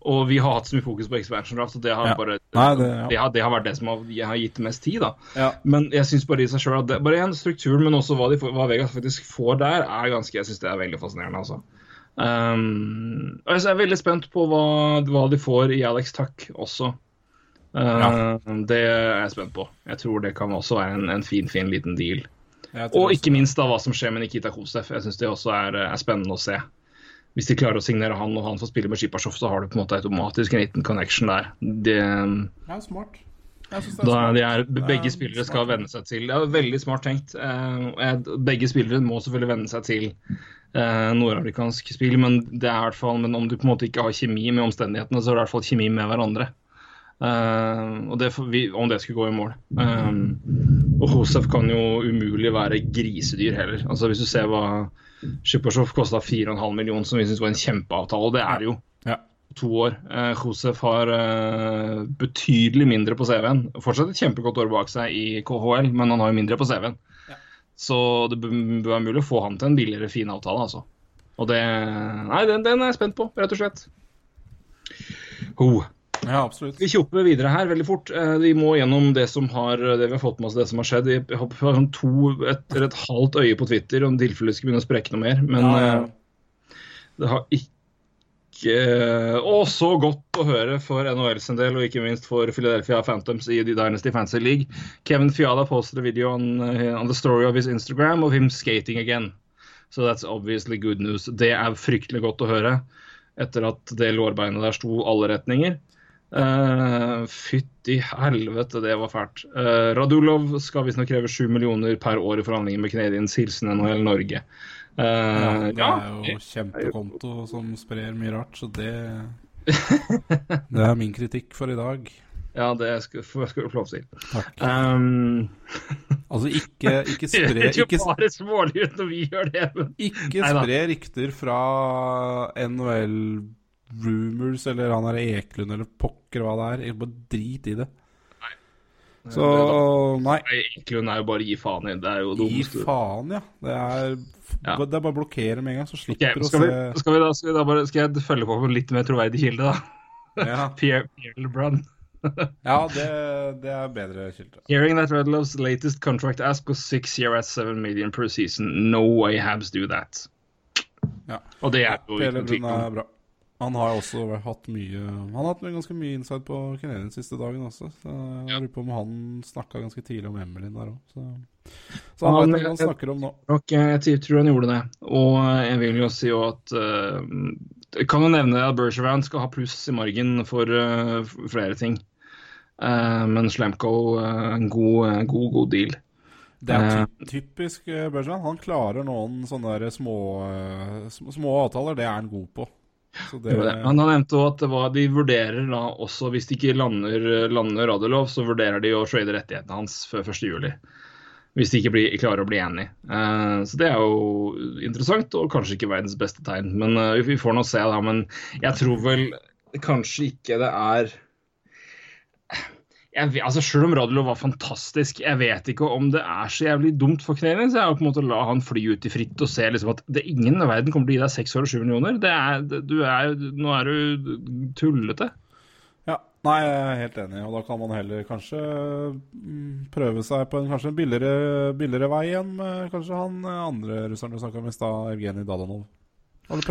[SPEAKER 1] og vi har hatt så mye fokus på expansion draft, og det har
[SPEAKER 2] Ja.
[SPEAKER 1] bare
[SPEAKER 2] Nei, det, ja.
[SPEAKER 1] det, har, det har vært det som har, jeg har gitt mest tid, da.
[SPEAKER 2] Ja.
[SPEAKER 1] Men jeg syns bare i seg sjøl at det, bare en struktur, men også hva, de hva Vegas faktisk får der, er ganske Jeg syns det er veldig fascinerende, altså. Um, og jeg er veldig spent på hva, hva de får i Alex Tuck også. Uh, Det er jeg spent på. Jeg tror det kan også være en, en fin, fin liten deal. Og ikke minst da hva som skjer med Nikita Kosev. Jeg syns det også er, er spennende å se. Hvis de klarer å signere han, og han får spille med Shipashoff, så har du på en måte automatisk en liten connection der. Det,
[SPEAKER 2] Ja, smart. Det er
[SPEAKER 1] da de er, begge spillere skal venne seg til. Det er veldig smart tenkt. Eh, begge spillere må selvfølgelig venne seg til eh, nordamerikansk spill, men det er i hvert fall, men om du på en måte ikke har kjemi med omstendighetene, så er det i hvert fall kjemi med hverandre. Eh, og det, om det skulle gå i mål. Um, og Josef kan jo umulig være grisedyr heller. Altså Hvis du ser hva Shippershoff kosta 4,5 millioner, som vi syns var en kjempeavtale, og det er det jo
[SPEAKER 2] Ja.
[SPEAKER 1] to år. Uh, Josef har uh, betydelig mindre på CV-en. Fortsatt et kjempegodt år bak seg i KHL, men han har jo mindre på CV-en.
[SPEAKER 2] Ja.
[SPEAKER 1] Så det bør bør være mulig å få han til en billigere, fin avtale, altså. Og det Nei, den, den er jeg spent på, rett og slett. Ho.
[SPEAKER 2] Ja, absolutt.
[SPEAKER 1] Vi kjopper videre her veldig fort. Eh, Vi må gjennom det som har, det vi har fått med oss det som har skjedd. Jeg har sånn to, et, et halvt øye på Twitter om tilfellet skulle begynne å sprekke noe mer. Men
[SPEAKER 2] Ja, ja.
[SPEAKER 1] eh, det har ikke Å, så godt å høre for NHL sin del, og ikke minst for Philadelphia Phantoms i The Dynasty Fancy League. Kevin Fiala postet en video on, eh, on the story of his Instagram of him skating again. So that's obviously good news. Det er fryktelig godt å høre etter at det lårbeinet der sto alle retninger. Uh, Fytti helvete, det var fælt. Uh, Radulov skal visstnok kreve 7 millioner per år i forhandlinger med Canadiens hilsen NHL Norge. Uh,
[SPEAKER 2] Ja, det er jo kjempekonto som sprer mye rart, så det Det er min kritikk for i dag.
[SPEAKER 1] ja, det skal, skal du få lov til.
[SPEAKER 2] Takk.
[SPEAKER 1] Um,
[SPEAKER 2] Altså, ikke, ikke spre ikke,
[SPEAKER 1] bare smålig ut når vi gjør det, men
[SPEAKER 2] ikke spre rykter fra NHL Rumors eller han er Eklund eller pokker hva det er. Bare drit i det. Så nei.
[SPEAKER 1] Eklund er jo bare gi faen i. Det er jo
[SPEAKER 2] Gi faen, ja. Det er,
[SPEAKER 1] Ja.
[SPEAKER 2] det er bare å blokkere med en gang, så slipper å
[SPEAKER 1] skal, vi,
[SPEAKER 2] se
[SPEAKER 1] skal, vi da, skal, vi da bare, skal jeg følge på med en litt mer troverdig kilde, da?
[SPEAKER 2] Ja,
[SPEAKER 1] Pierre, Pierre LeBrun.
[SPEAKER 2] ja det, det er bedre kilde.
[SPEAKER 1] Hearing that Redlove's latest contract ask was six year at seven million per season. No way Habs do that.
[SPEAKER 2] Ja.
[SPEAKER 1] Og det er jo ikke
[SPEAKER 2] Pele
[SPEAKER 1] noe tvil
[SPEAKER 2] Brun
[SPEAKER 1] om.
[SPEAKER 2] Han har også hatt mye Han har hatt ganske mye insight på Kenelien siste dagen også. Så jeg lurer på om han snakka ganske tidlig om Emilien der òg. Så, så han
[SPEAKER 1] Han-
[SPEAKER 2] vet hva han snakker om nå.
[SPEAKER 1] Ok, jeg tror- tror han gjorde det. Og jeg vil jo si at uh, kan jo nevne at Bergevin skal ha pluss i margen for uh, flere ting. Uh, men Slamko, eh, en god, god, god deal.
[SPEAKER 2] Det er typisk uh, Bergeron. Han klarer noen sånne der små, små avtaler. Det er han god på. Så det,
[SPEAKER 1] det. Han nevnte også at det var, de vurderer da også, hvis de ikke lander, lander Radulov, så vurderer de å trade rettighetene hans før 1.7. Hvis de ikke blir, klarer å bli enige. Uh, så det er jo interessant, og kanskje ikke verdens beste tegn. Men uh, vi får nå se, da. Men jeg tror vel kanskje ikke det er jeg altså Selv om Radulov var fantastisk, jeg vet ikke om det er så jævlig dumt for Canadiens. Jeg har på en måte la han fly ut i fritt og se liksom at det ingen i verden kommer til å gi deg seks år og sju millioner. Det er, du er, nå er du tullete.
[SPEAKER 2] Ja, nei, jeg er helt enig. Og da kan man heller kanskje mm, prøve seg på en kanskje en billigere, billigere vei med kanskje han andre russeren du snakka om i stad, Evgenij Dadanov.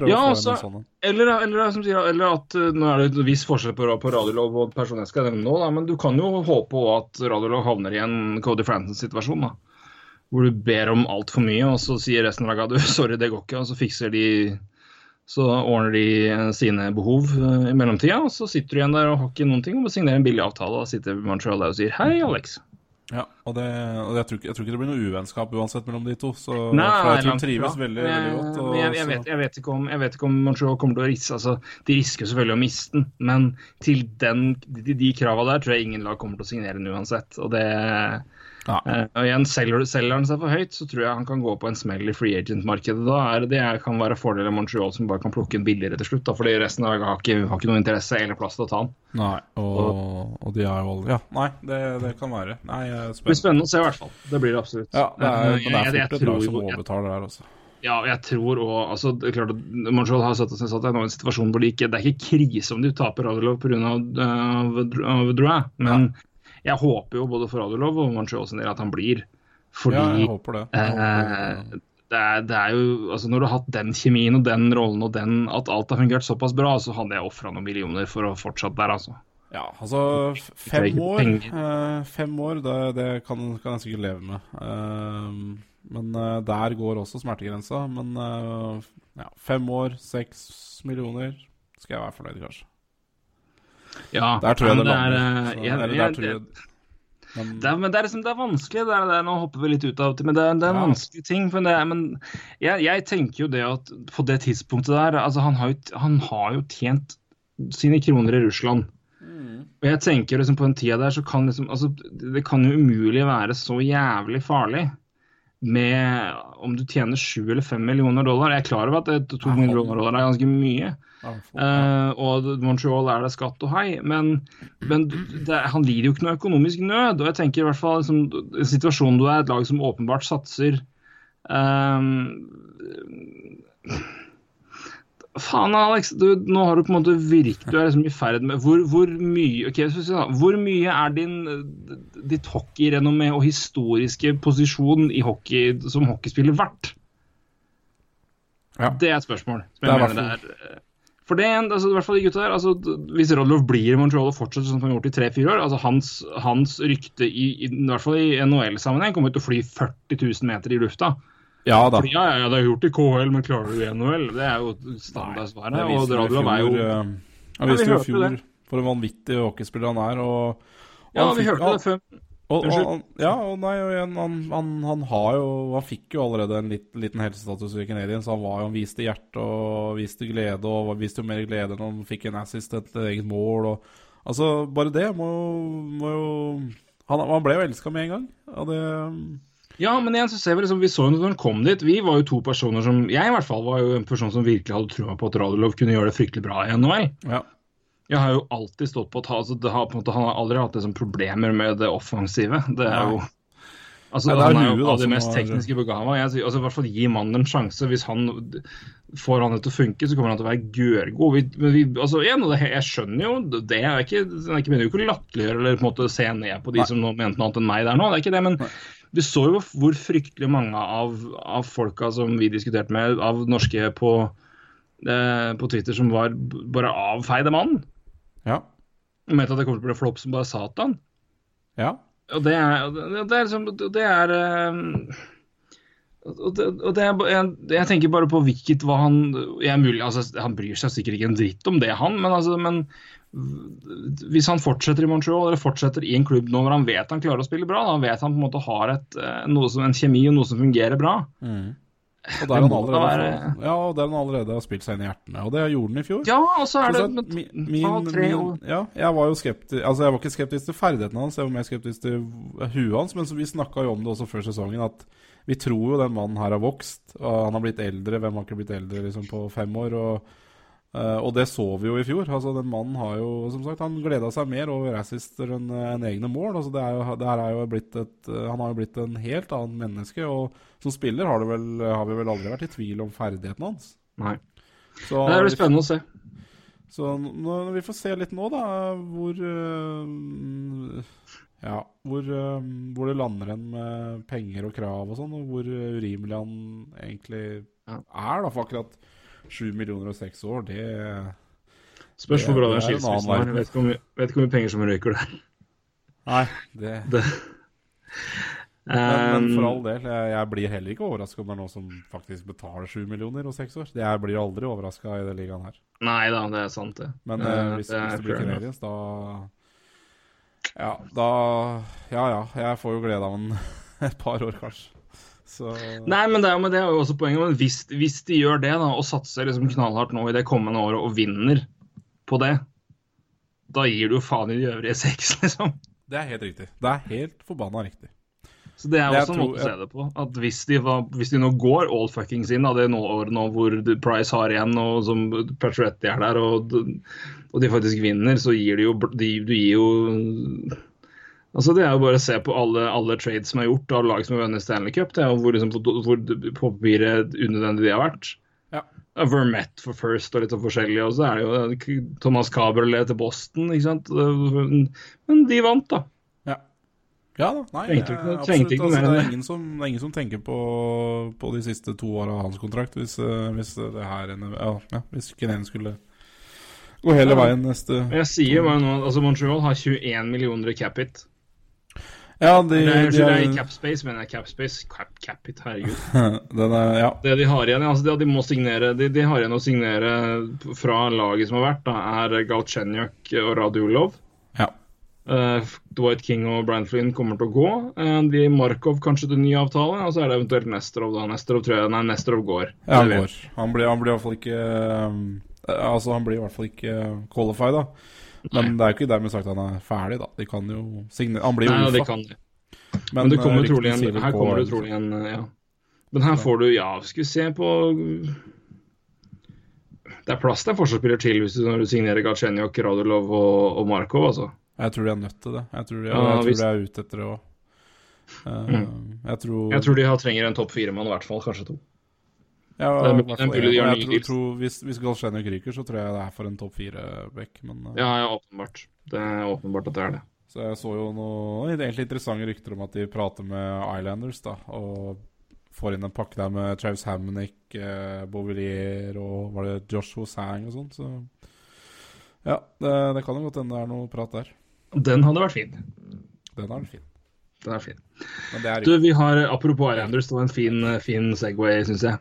[SPEAKER 1] Ja, altså-. Eller, eller, som sier, eller at uh, nå er det en viss forskjell på, på Radiolov og personen jeg skal nevne nå, da, men du kan jo håpe at Radiolov havner i en Cody Franton-situasjon. da. Hvor du ber om altfor mye, og så sier resten av laget du, sorry, det går ikke, og så fikser de så ordner de eh, sine behov eh, i mellomtida, og så sitter du igjen der og har ikke noen ting, og må signere en billig avtale. Og da sitter Montreal der og sier hei, Alex.
[SPEAKER 2] Ja, og, det, og jeg, tror ikke, jeg tror ikke det blir noe uvennskap uansett mellom de to. Så,
[SPEAKER 1] Nei,
[SPEAKER 2] for jeg tror de trives veldig, veldig godt. Og,
[SPEAKER 1] jeg, jeg, vet, jeg, vet ikke om, jeg vet ikke om Montreal kommer til å risse. altså, De risker selvfølgelig å miste den, men til den, de, de krava der tror jeg ingen lag kommer til å signere den uansett. Og det
[SPEAKER 2] Ja.
[SPEAKER 1] Uh, og igjen, selger, selger han seg for høyt, så tror jeg han kan gå på en smell i free agent-markedet. Da er det det kan være fordel av Montreal som bare kan plukke en billigere til slutt. Da, fordi resten av laget har ikke, har ikke noe interesse eller plass til å ta han.
[SPEAKER 2] Nei, og, og de er jo Ja, nei, det, det kan være. Nei,
[SPEAKER 1] Det blir spennende å se, i hvert fall. Det blir det absolutt.
[SPEAKER 2] Ja, det er,
[SPEAKER 1] Eh,
[SPEAKER 2] men det er
[SPEAKER 1] jeg
[SPEAKER 2] fort et lag som overbetaler der, altså.
[SPEAKER 1] Ja, jeg tror òg altså, klart Montreal har satt seg satt i en situasjon hvor de ikke, det er ikke krise om de taper Radulov pga. Av Drouin, men jeg håper jo både for Radulov og Montreal sin del at han blir. Fordi
[SPEAKER 2] Ja, jeg håper det. Jeg
[SPEAKER 1] eh,
[SPEAKER 2] håper,
[SPEAKER 1] det, er, det er jo altså Når du har hatt den kjemien og den rollen og den at alt har fungert såpass bra, så hadde jeg ofra noen millioner for å fortsette der, altså.
[SPEAKER 2] ja, altså fem år eh, Fem år, det, det kan, kan jeg sikkert leve med. Eh, men eh, der går også smertegrensa. Men eh, ja, fem år, seks millioner skal jeg være fornøyd, kanskje.
[SPEAKER 1] Ja,
[SPEAKER 2] Der tror jeg det
[SPEAKER 1] men
[SPEAKER 2] lander.
[SPEAKER 1] er,
[SPEAKER 2] Så-
[SPEAKER 1] eh, jeg-
[SPEAKER 2] eller der tror jeg men,
[SPEAKER 1] Det er, men det er, liksom, det er vanskelig. Det er, det er, nå hopper vi litt ut av det, men det er, det er en
[SPEAKER 2] Ja.
[SPEAKER 1] vanskelig ting. Er, men jeg, jeg tenker jo det at på det tidspunktet der altså Han har jo, han har jo tjent sine kroner i Russland. Og jeg tenker liksom på den tida der så kan liksom altså, Det kan jo umulig være så jævlig farlig med om du tjener sju eller fem millioner dollar. Jeg er klar over at det, to millioner dollar er ganske mye. Eh, og Montreal er det skatt og hei, men, men det, han lider jo ikke noe økonomisk nød. Og jeg tenker i hvert fall liksom, en situasjon du er et lag som åpenbart satser ehm, Faen, Alex. Du, nå har du på en måte virket Du er liksom i ferd med Hvor, hvor mye okay, Hvor mye er din, ditt hockeyrenommé og historiske posisjon i hockey som hockeyspiller verdt?
[SPEAKER 2] Ja.
[SPEAKER 1] Det er et spørsmål. Som
[SPEAKER 2] Det er
[SPEAKER 1] jeg mener det er For det er altså, i hvert fall de gutta der altså, Hvis Rodloff blir i Montreal og fortsetter sånn som han har gjort i tre-fire år altså Hans, hans rykte, i, i, i hvert fall i NHL-sammenheng, kommer til å fly 40 000 meter i lufta.
[SPEAKER 2] Ja da.
[SPEAKER 1] Fordi, ja, ja, det er gjort i KL, men klarer du i NHL? Det er jo standardsvaret. Og Rodloff er jo
[SPEAKER 2] eh, Han
[SPEAKER 1] Ja, vi
[SPEAKER 2] viste jo i
[SPEAKER 1] hørte
[SPEAKER 2] fjor
[SPEAKER 1] det.
[SPEAKER 2] for en vanvittig hockeyspiller han er. Og, og
[SPEAKER 1] Ja,
[SPEAKER 2] han
[SPEAKER 1] vi hørte det før.
[SPEAKER 2] Og, og, ja, og nei, han, han, han har jo Han fikk jo allerede en litt, liten helsestatus i Så Han var jo, han viste hjerte og viste glede, og viste jo mer glede når han fikk en assist til et eget mål. Og, altså, bare det må må jo han, han ble jo elska med en gang. Og det
[SPEAKER 1] Ja, men igjen så ser vi liksom, vi så jo når han kom dit, vi var jo to personer som Jeg i hvert fall var jo en person som virkelig hadde trua på at Radulov kunne gjøre det fryktelig bra i NHL.
[SPEAKER 2] Ja.
[SPEAKER 1] Jeg har jo alltid stått på å ta altså, det har, på måte, Han har aldri hatt liksom, problemer med det offensive. Det er jo Altså,
[SPEAKER 2] Nei, det er
[SPEAKER 1] Han er jo av de mest
[SPEAKER 2] har-
[SPEAKER 1] tekniske begava. Altså, I hvert fall gi mannen en sjanse. Hvis han får han det til å funke, så kommer han til å være vi, altså, det, jeg skjønner jo det. er ikke, jeg mener jo ikke å latterliggjøre eller på en måte se ned på de
[SPEAKER 2] Nei.
[SPEAKER 1] som mente noe annet enn meg der nå. det er ikke det, men du så jo hvor fryktelig mange av, av folka som vi diskuterte med, av norske på, eh, på Twitter, som var bare avfeide mannen.
[SPEAKER 2] Ja.
[SPEAKER 1] Og mente at det kommer til å bli flopp som bare satan.
[SPEAKER 2] ja.
[SPEAKER 1] Og det er, det er liksom Det er eh, og det, og det er, jeg, jeg tenker bare på hvilket hva han jeg mulig, altså, Han bryr seg sikkert ikke en dritt om det, han, men, altså, men hvis han fortsetter i Montreal eller fortsetter i en klubb nå hvor han vet han klarer å spille bra, da vet han på en måte har et, eh, noe som, en kjemi og noe som fungerer bra
[SPEAKER 2] Og der han allerede, ja, og der han allerede har spilt seg inn i hjertene. Og det gjorde han i fjor.
[SPEAKER 1] Ja, og så er det
[SPEAKER 2] Så min, min,
[SPEAKER 1] min,
[SPEAKER 2] ja, jeg var jo skeptisk Altså jeg var ikke skeptisk til ferdighetene hans, jeg var mer skeptisk til huet hans. Men så vi snakka jo om det også før sesongen, at vi tror jo den mannen her har vokst. Og han har blitt eldre. Hvem har ikke blitt eldre liksom på fem år? Og, eh, og det så vi jo i fjor. Altså Den mannen har jo som sagt Han gleda seg mer over assister enn en egne mål. Altså det er jo, det er jo blitt et, eh, han har jo blitt en helt annen menneske. Og som spiller har, det vel, har vi vel aldri vært i tvil om ferdighetene hans.
[SPEAKER 1] Nei.
[SPEAKER 2] Så
[SPEAKER 1] Det blir spennende å se.
[SPEAKER 2] så nå, vi får se litt nå, da, hvor uh, Ja, hvor, uh, hvor det lander hen med penger og krav og sånn, og hvor urimelig han egentlig
[SPEAKER 1] Ja.
[SPEAKER 2] er, da. For akkurat sju millioner og seks år, det
[SPEAKER 1] Spørs hvor bra den
[SPEAKER 2] er
[SPEAKER 1] skilsmissen
[SPEAKER 2] verden.
[SPEAKER 1] Vet ikke mye- vet ikke hvor mye penger som røyker der.
[SPEAKER 2] Nei, det
[SPEAKER 1] Det.
[SPEAKER 2] men, men for
[SPEAKER 1] Um,
[SPEAKER 2] all del, jeg, jeg blir heller ikke overraska om det er noen som faktisk betaler sju millioner og seks år. Det- Jeg blir aldri overraska i den ligaen her.
[SPEAKER 1] Nei da, det er sant, det.
[SPEAKER 2] Men
[SPEAKER 1] eh,
[SPEAKER 2] hvis,
[SPEAKER 1] det er
[SPEAKER 2] hvis det blir. Canadiens, da Ja, da Ja ja, jeg får jo glede av en et par år, kanskje. Så
[SPEAKER 1] Nei, men det er, jo- men det er jo også poenget. Men hvis, hvis de gjør det, da, og satser liksom knallhardt nå i det kommende året og vinner på det, da gir du jo faen i de øvrige seks, liksom.
[SPEAKER 2] Det er helt riktig. Det er helt forbanna riktig.
[SPEAKER 1] Så det er også en måte å se det på. At hvis de, var, hvis de nå går all fuckings inn av det nå året nå hvor Price har igjen, og som Patrietti er der, og, og de faktisk vinner, så gir de jo de, Du gir jo Altså Det er jo bare å se på alle, alle trades som er gjort av lag som har vunnet Stanley Cup. Det er jo hvor, liksom, hvor på papiret unødvendig de har vært.
[SPEAKER 2] Ja.
[SPEAKER 1] Vermette for first og litt sånn forskjellig. Og så er det jo Thomas Caberlet til Boston, ikke sant. Men de vant, da.
[SPEAKER 2] Ja. Ja da. Nei,
[SPEAKER 1] Trengte ikke
[SPEAKER 2] absolutt.
[SPEAKER 1] trengte ikke
[SPEAKER 2] altså, det, er ingen som, det er ingen som tenker på, på de siste to åra av hans kontrakt, hvis, eh, hvis det her ja, ja, Hvis Canadiens skulle gå hele veien neste
[SPEAKER 1] Jeg sier bare nå, altså Montreal har 21 millioner i cap hit.
[SPEAKER 2] Ja, de,
[SPEAKER 1] Nei, det er i
[SPEAKER 2] Capspace,
[SPEAKER 1] cap space, er Capspace. Cap space, cap, cap hit, herregud.
[SPEAKER 2] den er Ja.
[SPEAKER 1] Det de har igjen, altså det de må signere de, de har igjen å signere fra laget som har vært, da, er Galchenyuk og Radulov.
[SPEAKER 2] ja.
[SPEAKER 1] Uh, Dwight King og Brian Flynn kommer til å gå. Uh, de Markov kanskje til ny avtale, og så er det eventuelt Nesterov. da. Nesterov tror jeg, nei, Nesterov går.
[SPEAKER 2] Ja, han går. Han blir, han blir i hvert fall ikke um, Altså, han blir i hvert fall ikke qualified, da. Men det er jo ikke dermed sagt at han er ferdig, da. De kan jo signere Han blir jo
[SPEAKER 1] Nei,
[SPEAKER 2] UFA.
[SPEAKER 1] Men. Men det
[SPEAKER 2] eh,
[SPEAKER 1] kommer trolig en, her
[SPEAKER 2] på-
[SPEAKER 1] kommer du trolig en uh, ja. Men her får du Ja, skal vi se på Det er plass til en forsvarsspiller til hvis du, når du signerer Gatsjenjok, Radulov og, og Markov, altså.
[SPEAKER 2] Jeg tror de er nødt til det. Jeg tror de,
[SPEAKER 1] Ja,
[SPEAKER 2] jeg tror
[SPEAKER 1] hvis-
[SPEAKER 2] de er ute etter det òg. jeg tror
[SPEAKER 1] Jeg tror de har, trenger en topp fire-mann, i hvert fall. Kanskje to.
[SPEAKER 2] Ja,
[SPEAKER 1] Det er
[SPEAKER 2] i
[SPEAKER 1] jeg,
[SPEAKER 2] jeg tror, tror hvis, hvis Galchenyuk ryker, så tror jeg det er for en topp fire-back. Men eh,
[SPEAKER 1] Ja, ja, åpenbart. Det er åpenbart at det er det.
[SPEAKER 2] Så jeg så jo noen egentlig interessante rykter om at de prater med Islanders, da. Og får inn en pakke der med Travis Hammonick, eh, Bouvillier og var det Josh Hosang og sånn. Så ja, det, det kan jo godt hende det er noe prat der.
[SPEAKER 1] Den hadde vært fin.
[SPEAKER 2] Den er fin.
[SPEAKER 1] Den er fin.
[SPEAKER 2] Men det er
[SPEAKER 1] Du, vi har, apropos Islanders, det var en fin, fin Segway, syns jeg.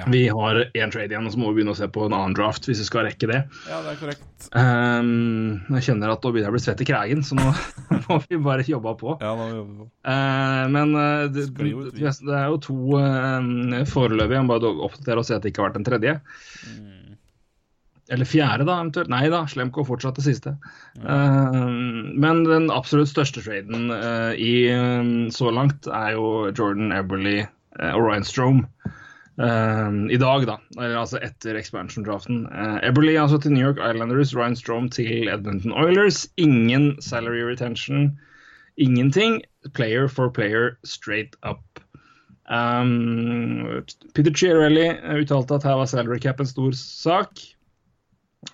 [SPEAKER 2] Ja.
[SPEAKER 1] Vi har én trade igjen, og så må vi begynne å se på en annen draft hvis vi skal rekke det.
[SPEAKER 2] Ja, det er korrekt.
[SPEAKER 1] Um, jeg kjenner at nå begynner jeg å bli svett i kragen, så nå må vi bare jobbe på.
[SPEAKER 2] Ja, nå må vi på.
[SPEAKER 1] Uh, men uh, det,
[SPEAKER 2] ut,
[SPEAKER 1] det er jo to uh, foreløpig. Jeg må bare oppdatere og se at det ikke har vært en tredje. Eller fjerde, da, eventuelt. Nei da, Slemko fortsatt det siste. Eh, men den absolutt største traden eh, i så langt er jo Jordan Eberly eh, og Ryan Strome. Eh, I dag, da. Eller altså etter expansion-draften. Uh, Eberly altså til New York Islanders, Ryan Strom til Edmonton Oilers. Ingen salary retention. Ingenting. Player for player straight up. Um, Peter Chiarelli uttalte at her var salary cap en stor sak.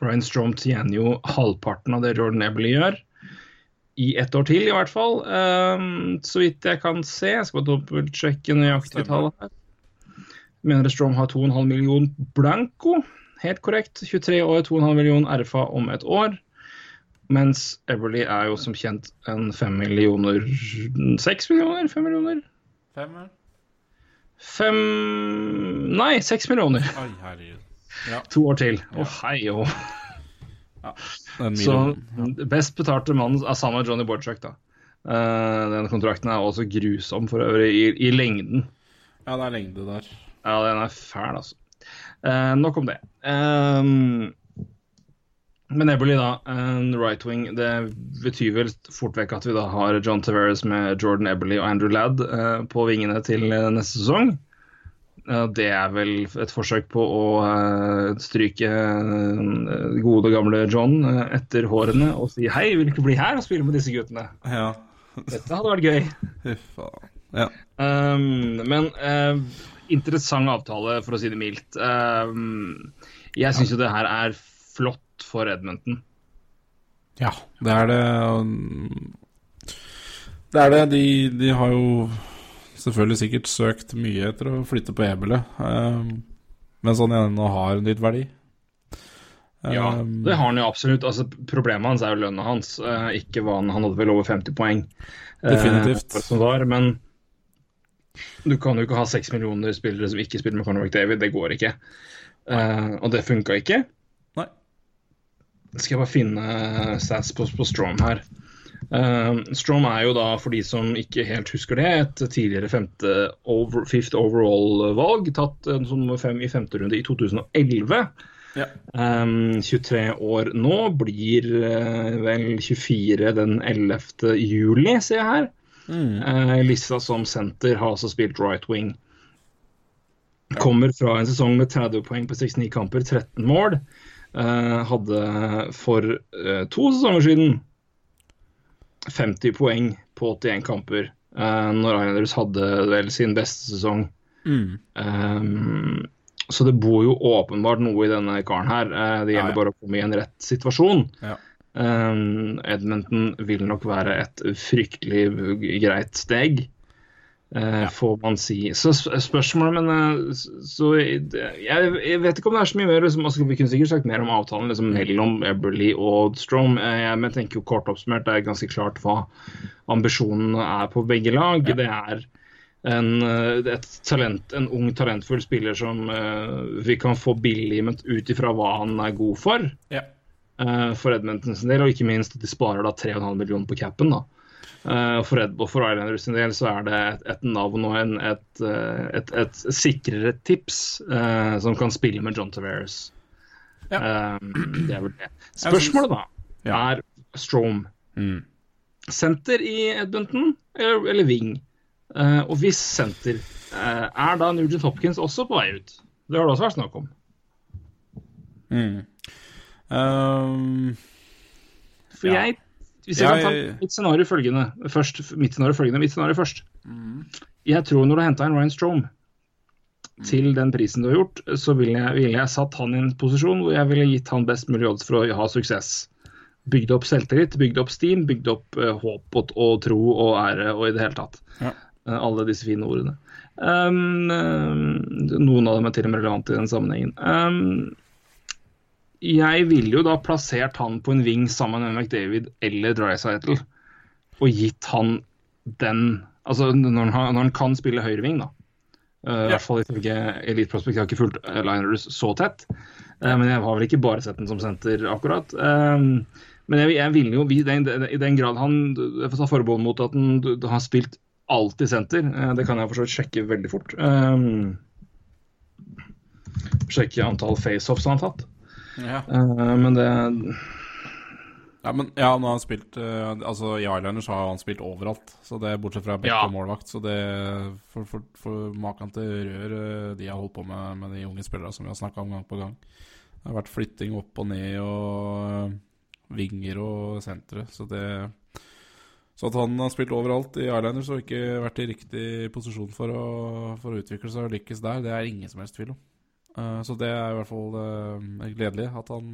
[SPEAKER 1] Ryan Strom tjener jo halvparten av det Jordan Eberly gjør. I ett år til, i hvert fall. Um, så vidt jeg kan se. Jeg skal bare dobbeltsjekke nøyaktig tallet her. Mener Strom har 2,5 million blanco. Helt korrekt. 23 år, 2,5 million RFA om et år. Mens Everly er jo som kjent en 5 millioner 6 millioner? 5 millioner?
[SPEAKER 2] Fem, ja.
[SPEAKER 1] 5 Nei, 6 millioner.
[SPEAKER 2] Oi, herregud.
[SPEAKER 1] To år til. Å, hei og Så
[SPEAKER 2] million, ja.
[SPEAKER 1] best betalte mannen er sammen med Johnny Borchuk, da. Uh, den kontrakten er også grusom for øvrig, i, i lengden.
[SPEAKER 2] ja, det er lengde der.
[SPEAKER 1] Ja, den er fæl, altså. Eh, nok om det. Um, men Eberly, da. Right wing. Det betyr vel fort vekk at vi da har John Taveras med Jordan Eberly og Andrew Ladd eh, på vingene til eh, neste sesong. Eh, det er vel et forsøk på å eh, stryke eh, gode, gamle John eh, etter hårene og si hei, vil du ikke bli her og spille med disse guttene?
[SPEAKER 2] Ja.
[SPEAKER 1] Dette hadde vært gøy.
[SPEAKER 2] Huffa. Ja.
[SPEAKER 1] Um, men interessant avtale, for å si det mildt. Um, jeg syns jo det her er flott for Edmonton.
[SPEAKER 2] Ja, det er det. um, Det er det. De, de har jo selvfølgelig sikkert søkt mye etter å flytte på Ebele, um, men sånn ennå har litt verdi.
[SPEAKER 1] Ja,
[SPEAKER 2] Um,
[SPEAKER 1] det har han jo absolutt. Altså, problemet hans er jo lønna hans, eh, ikke hva han Han hadde vel over 50 poeng. eh,
[SPEAKER 2] Definitivt.
[SPEAKER 1] Eh, men du kan jo ikke ha seks millioner spillere som ikke spiller med Conor McDavid. Det går ikke. Uh, og det funka ikke.
[SPEAKER 2] Nei.
[SPEAKER 1] Skal jeg bare finne stats på, på Strom her. Uh, Strom er jo da, for de som ikke helt husker det, et tidligere femte over, fifth overall-valg, tatt eh, fem i femte runde i 2011.
[SPEAKER 2] Ja.
[SPEAKER 1] Um, 23 år nå, blir uh, vel 24 den 11. juli, ser jeg her.
[SPEAKER 2] Mm.
[SPEAKER 1] Uh, Lissa som senter har altså spilt right wing. Kommer fra en sesong med 30 poeng på 69 kamper, 13 mål. Eh, hadde for eh, to sesonger siden 50 poeng på 81 kamper. eh, når Islanders hadde vel sin beste sesong.
[SPEAKER 2] Mm.
[SPEAKER 1] Um, så det bor jo åpenbart noe i denne karen her. Eh, det
[SPEAKER 2] Ja,
[SPEAKER 1] gjelder
[SPEAKER 2] ja.
[SPEAKER 1] bare å komme i en rett situasjon.
[SPEAKER 2] Ja.
[SPEAKER 1] Um, Edmonton vil nok være et fryktelig greit steg, eh, får man si. Så spørsmålet, men eh, så jeg, jeg vet ikke om det er så mye mer liksom, altså, Vi kunne sikkert sagt mer om avtalen liksom, mellom Eberly og Strom. men jeg men tenker jo kort oppsummert, det er ganske klart hva ambisjonene er på begge lag. Det er en, eh, et talent, en ung, talentfull spiller som eh, vi kan få billig men ut ifra hva han er god for
[SPEAKER 2] Ja.
[SPEAKER 1] Eh, for Edmonton sin del, og ikke minst at de sparer da 3,5 millioner på capen. da. Eh, for, Ed, for Islanders sin del så er det et, et navn og en, et, eh, et, et sikrere tips eh, som kan spille med John Tavares. Eh, det er vel det. Spørsmålet da
[SPEAKER 2] Ja.
[SPEAKER 1] er Strom.
[SPEAKER 2] Mm.
[SPEAKER 1] Senter i Edmonton eller, eller Wing? Uh, og hvis senter, uh, er da Nugent Hopkins også på vei ut? Det har det også vært snakk om.
[SPEAKER 2] Mm. Um,
[SPEAKER 1] For
[SPEAKER 2] Ja.
[SPEAKER 1] jeg Hvis jeg
[SPEAKER 2] jeg
[SPEAKER 1] kan ta mitt scenario følgende først. Mitt scenario følgende, mitt scenario først.
[SPEAKER 2] Mm.
[SPEAKER 1] Jeg tror når du henta inn Ryan Strome til den prisen du har gjort, så ville jeg, ville jeg satt han i en posisjon hvor jeg ville gitt han best mulig odds for å ha suksess. Bygd opp selvtillit, bygd opp steam, bygd opp uh, håp og, og tro og ære og i det hele tatt.
[SPEAKER 2] Ja.
[SPEAKER 1] Uh, alle disse fine ordene. Um, um, noen av dem er til og med relevante i den sammenhengen. Um, jeg ville jo da plassert han på en ving sammen med McDavid eller Drycytle, og gitt han den Altså når han, når han kan spille høyreving, da. Uh, I hvert fall ifølge Elite Prospect. Jeg har ikke fulgt uh, Liners så tett. Uh, men jeg har vel ikke bare sett den som senter, akkurat. Um, men jeg, jeg ville jo, i den, i den grad han Jeg får ta forbehold mot at han, han har spilt alltid senter. Uh, det kan jeg for så vidt sjekke veldig fort. Um, sjekke antall faceoffs han har tatt.
[SPEAKER 2] Ja.
[SPEAKER 1] Uh, men det
[SPEAKER 2] Ja, men ja, nå har han spilt uh, Altså, I Islanders har han spilt overalt. Så det Bortsett fra bekk
[SPEAKER 1] Ja.
[SPEAKER 2] og målvakt. Så det For, for, for maken til rør eh, de har holdt på med med de unge spillerne som vi har snakka om gang på gang. Det har vært flytting opp og ned og vinger og sentre. Så det Så at han har spilt overalt i Islanders og ikke vært i riktig posisjon for å, for å utvikle seg og lykkes der, det er ingen som helst tvil om. Eh, så det er i hvert fall eh, gledelig at han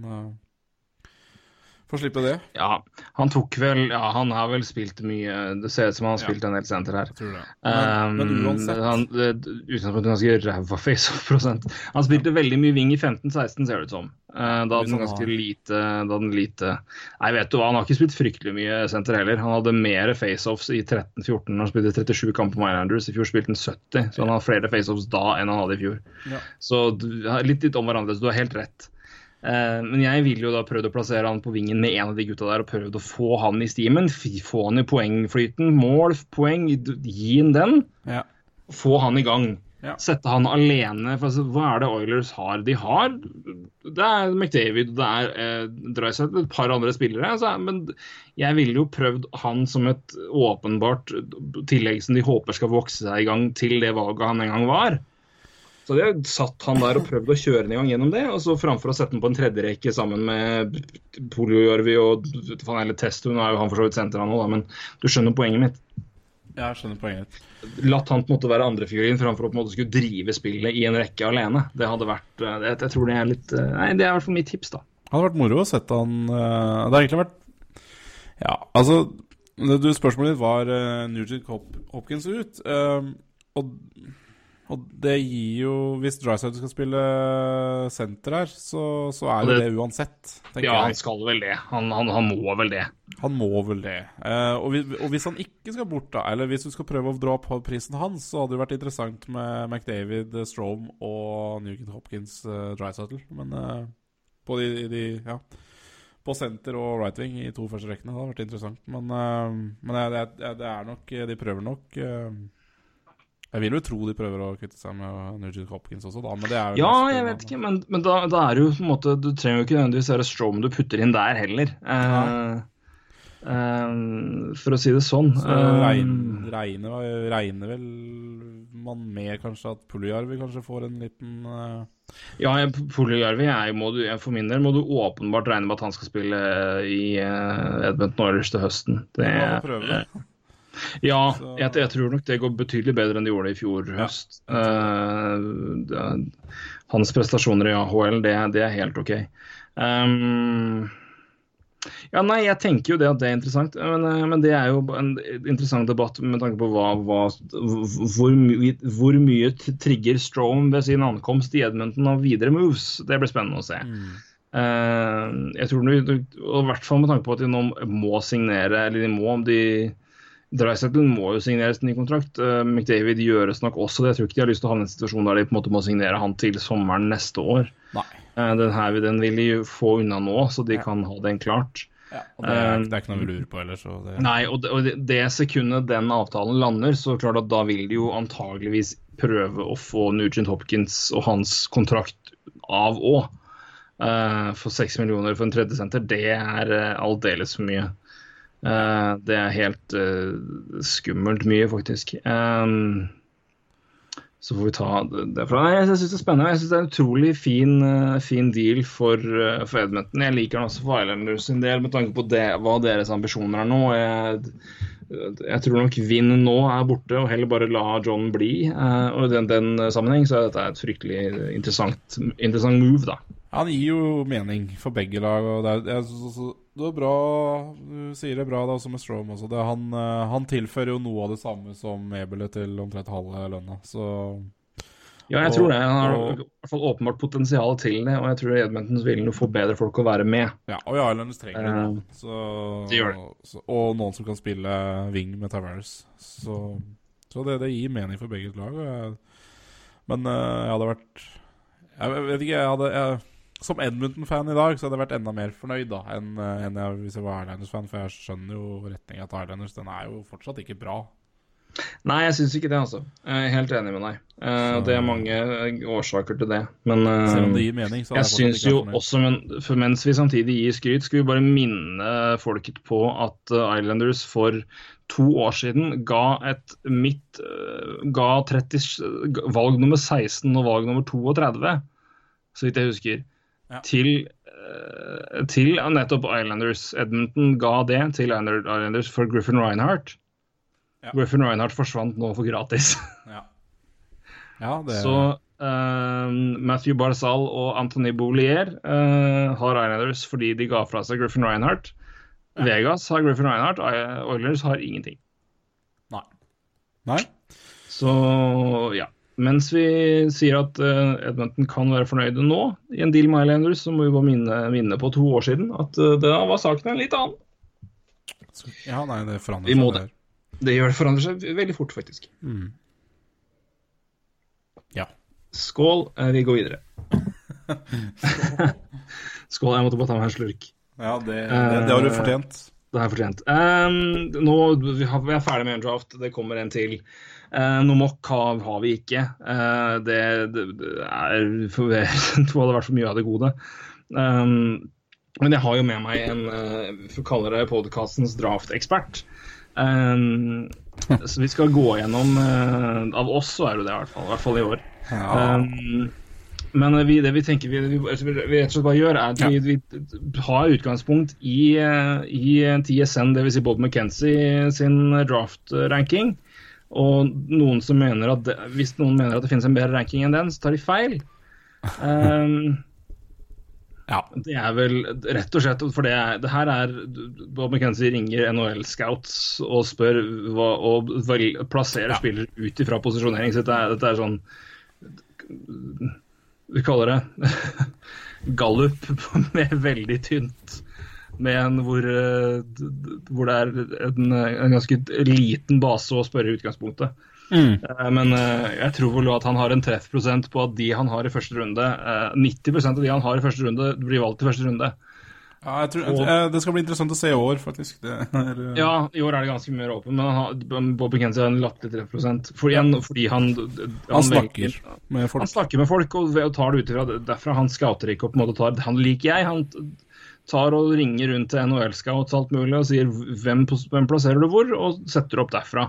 [SPEAKER 2] får slippe det.
[SPEAKER 1] Ja, han tok vel Ja, han har vel spilt mye Det ser ut som han har
[SPEAKER 2] Ja.
[SPEAKER 1] spilt en del senter her.
[SPEAKER 2] Men, men
[SPEAKER 1] Um,
[SPEAKER 2] uansett
[SPEAKER 1] han, at han ganske ræva face-off-prosent. Han spilte veldig mye wing i 15-16, ser det ut som. Uh, da hadde han ganske lite Da hadde lite Nei, vet du hva, han har ikke spilt fryktelig mye senter heller. Han hadde mer face-offs i 13-14. Han spilte 37 kamper med Islanders. I fjor spilte han 70, så han har flere face-offs da enn han hadde i fjor.
[SPEAKER 2] Ja.
[SPEAKER 1] Så litt, litt om hverandre, så du har helt rett. Eh, men jeg ville jo da prøvd å plassere han på vingen med en av de gutta der og prøvd å få han i stimen. Få han i poengflyten. Mål, poeng, gi han den.
[SPEAKER 2] Ja.
[SPEAKER 1] Få han i gang.
[SPEAKER 2] Ja.
[SPEAKER 1] Sette han alene. For altså, hva er det Oilers har? De har Det er McDavid, det er eh, Drysdale, et par andre spillere. Altså, men jeg ville jo prøvd han som et åpenbart tillegg som de håper skal vokse seg i gang til det valget han en gang var. Så hadde jeg satt han der og prøvd å kjøre han i gang gjennom det. Og så framfor å sette han på en tredje rekke sammen med Poljojorvi og faen, eller Testo, nå er jo han for så vidt senter han nå, da, men du skjønner poenget mitt.
[SPEAKER 2] Ja, jeg skjønner poenget.
[SPEAKER 1] Latt han på en måte være andrefigurin framfor å på en måte skulle drive spillet i en rekke alene. Det hadde vært eh, det, Jeg tror det er litt eh, Nei, det er i hvert fall mitt tips, da.
[SPEAKER 2] Det hadde vært moro å sette han eh, Det har egentlig vært Ja, altså du, Spørsmålet ditt var uh, Nugent Hopkins ut. Uh, og, og det gir jo Hvis Dryside skal spille senter her, så, så er jo
[SPEAKER 1] det-
[SPEAKER 2] det uansett, tenker
[SPEAKER 1] Ja, han skal vel det. Han, han, han må vel det.
[SPEAKER 2] Han må vel det. Eh, og, vi, og hvis han ikke skal bort, da, eller hvis du skal prøve å dra opp prisen hans, så hadde det vært interessant med McDavid, Strome og Nugent Hopkins, eh, Drysettle. Men eh, på de, de Ja. På senter og right wing i to første rekkene. Det hadde vært interessant. Men, eh, men det, det, det er nok De prøver nok eh, Jeg vil jo tro de prøver å kvitte seg med Nugent Hopkins også, da. Men det er jo
[SPEAKER 1] Ja, jeg vet ikke, men, men da, da er det jo på en måte Du trenger jo ikke nødvendigvis være Strom du putter inn der heller. Eh, eh, for å si det sånn.
[SPEAKER 2] Så
[SPEAKER 1] Eh,
[SPEAKER 2] regner, regner, regner vel man med kanskje at Puljarvi kanskje får en liten eh,
[SPEAKER 1] Ja, Poljojorvi jo For min del må du åpenbart regne med at han skal spille i uh, Edmundton Oilers til høsten. Det,
[SPEAKER 2] ja, får prøve det.
[SPEAKER 1] Ja, jeg, jeg tror nok det går betydelig bedre enn det gjorde i fjor høst. Det, hans prestasjoner i AHL, det, det er helt OK. Um, ja, nei, jeg tenker jo det at det er interessant, men, eh, men det er jo en interessant debatt med tanke på hva, hva, hvor, my, hvor mye trigger Strome ved sin ankomst i Edmonton av videre moves. Det blir spennende å se. Eh, jeg tror I hvert fall med tanke på at de nå må signere, eller de må om de Dreisaitl må jo signeres ny kontrakt. Eh, McDavid gjøres nok også det. Jeg tror ikke de har lyst til å havne i en situasjon der de på en måte må signere han til sommeren neste år.
[SPEAKER 2] Nei.
[SPEAKER 1] Eh, den, her, den vil de få unna nå, så de kan ha den klart.
[SPEAKER 2] Ja, det, er, det er ikke noe vi lurer på ellers. Så det,
[SPEAKER 1] Nei, og det, og det- det sekundet den avtalen lander, så klart at da vil de jo antageligvis prøve å få Nugent Hopkins og hans kontrakt av òg. for seks millioner for en tredjesenter, det er uh, aldeles for mye. Eh, det er helt uh, skummelt mye, faktisk. Um, så får vi ta det. Nei, Jeg syns det er spennende. Jeg syns det er en utrolig fin, uh, fin deal for, for Edmonton. Jeg liker den også for Islanders sin del, med tanke på det, hva deres ambisjoner er nå. Jeg, jeg tror nok Vinn nå er borte, og heller bare la John bli. og I den, den sammenheng så er dette et fryktelig interessant, interessant move, da.
[SPEAKER 2] Han gir jo mening for begge lag. og Det er, jeg, så, så, det er bra Du sier det bra da, også med Strom også. Det, han, eh, han tilfører jo noe av det samme som Ebelet til omtrent halve lønna. Så
[SPEAKER 1] Ja, jeg
[SPEAKER 2] Og-
[SPEAKER 1] tror det. Han har
[SPEAKER 2] og-
[SPEAKER 1] i hvert fall åpenbart potensial til det, og jeg tror Edmonton vil få bedre folk å være med.
[SPEAKER 2] Ja, og Islanders trenger det. nå. Så,
[SPEAKER 1] de gjør det.
[SPEAKER 2] Så, og noen som kan spille wing med Tavares. Så, så det, det gir mening for begge lag. Jeg, men eh, jeg hadde vært Jeg vet ikke, jeg hadde jeg, Som Edmonton-fan i dag så hadde jeg vært enda mer fornøyd da enn eh, enn jeg, hvis jeg var Islanders-fan, for jeg skjønner jo retninga til Islanders. Den er jo fortsatt ikke bra.
[SPEAKER 1] Nei, jeg syns ikke det, altså. Jeg er helt enig med deg. Så... det er mange eh, årsaker til det. Men eh,
[SPEAKER 2] det mening.
[SPEAKER 1] Jeg syns jo også, men, mens vi samtidig gir skryt, skal vi bare minne folket på at eh, Islanders for to år siden ga et midt eh, Ga 30, ga- valg nummer 16 og valg nummer 32, så vidt jeg husker,
[SPEAKER 2] Ja.
[SPEAKER 1] til eh, til nettopp Islanders. Edmonton ga det til Islanders for Griffin Reinhardt.
[SPEAKER 2] Ja.
[SPEAKER 1] Griffin Reinhardt forsvant nå for gratis.
[SPEAKER 2] Ja, ja det
[SPEAKER 1] Så eh, Matthew Barzal og Anthony Boulier uh, har Islanders fordi de ga fra seg Griffin Reinhardt. Vegas har Griffin Reinhardt, Oilers har ingenting.
[SPEAKER 2] Nei. Nei?
[SPEAKER 1] Så ja. Mens vi sier at eh, Edmonton kan være fornøyde nå i en deal med Islanders, så må vi bare minne, minne på to år siden at eh, da var saken en litt annen.
[SPEAKER 2] Ja, nei, det forandrer seg.
[SPEAKER 1] det. Det gjør det forandrer seg veldig fort, faktisk.
[SPEAKER 2] Mm. Ja.
[SPEAKER 1] Skål, eh, vi går videre. Skål, jeg måtte bare ta meg en slurk.
[SPEAKER 2] Ja, det, det, det har du fortjent.
[SPEAKER 1] Det har jeg fortjent. Um, nå, vi, er vi er ferdig med en draft. Det kommer en til. Uh, noe mock har, har vi ikke. Uh, det, det, er for, det hadde vært for mye av det gode. Um, men jeg har jo med meg en uh, for å kalle det podkastens draftekspert. Um, så vi skal gå gjennom uh, Av oss så er det det, i hvert fall. I hvert fall i år.
[SPEAKER 2] Ja.
[SPEAKER 1] Um, men vi, det vi tenker vi, vi, vi rett og slett bare gjør, er at vi, vi har utgangspunkt i, eh, i TSN, dvs. Si Bob McKenzie sin draft-ranking. Og noen som mener at det, hvis noen mener at det finnes en bedre ranking enn den, så tar de feil. Um,
[SPEAKER 2] ja.
[SPEAKER 1] det er vel rett og slett For det, er, det her er Bob McKenzie ringer NHL-scouts og spør hva, og vel, plasserer spillere ut ifra posisjonering. Så dette er, dette er sånn Vi kaller det gallup med veldig tynt. Med en hvor, eh, hvor det er en, en ganske liten base å spørre i utgangspunktet. Mm. Men eh, jeg tror vel at han har en treffprosent på at de han har i første runde, eh, 90% av de han har i første runde, blir valgt i første runde.
[SPEAKER 2] Ja, jeg tror, jeg, jeg, det skal bli interessant å se i år, faktisk. Det er, eh,
[SPEAKER 1] Ja, i år er det ganske mer åpent. men han har, Bob Kenzie har en latterlig treffprosent. For igjen, fordi han
[SPEAKER 2] Han snakker
[SPEAKER 1] velger-
[SPEAKER 2] med folk.
[SPEAKER 1] Han snakker med folk og, og tar det ut ifra derfra. Han scouter ikke og på en måte tar Han liker jeg. Han tar og ringer rundt til NHL-scouts alt mulig og sier hvem, hvem plasserer du hvor, og setter opp derfra.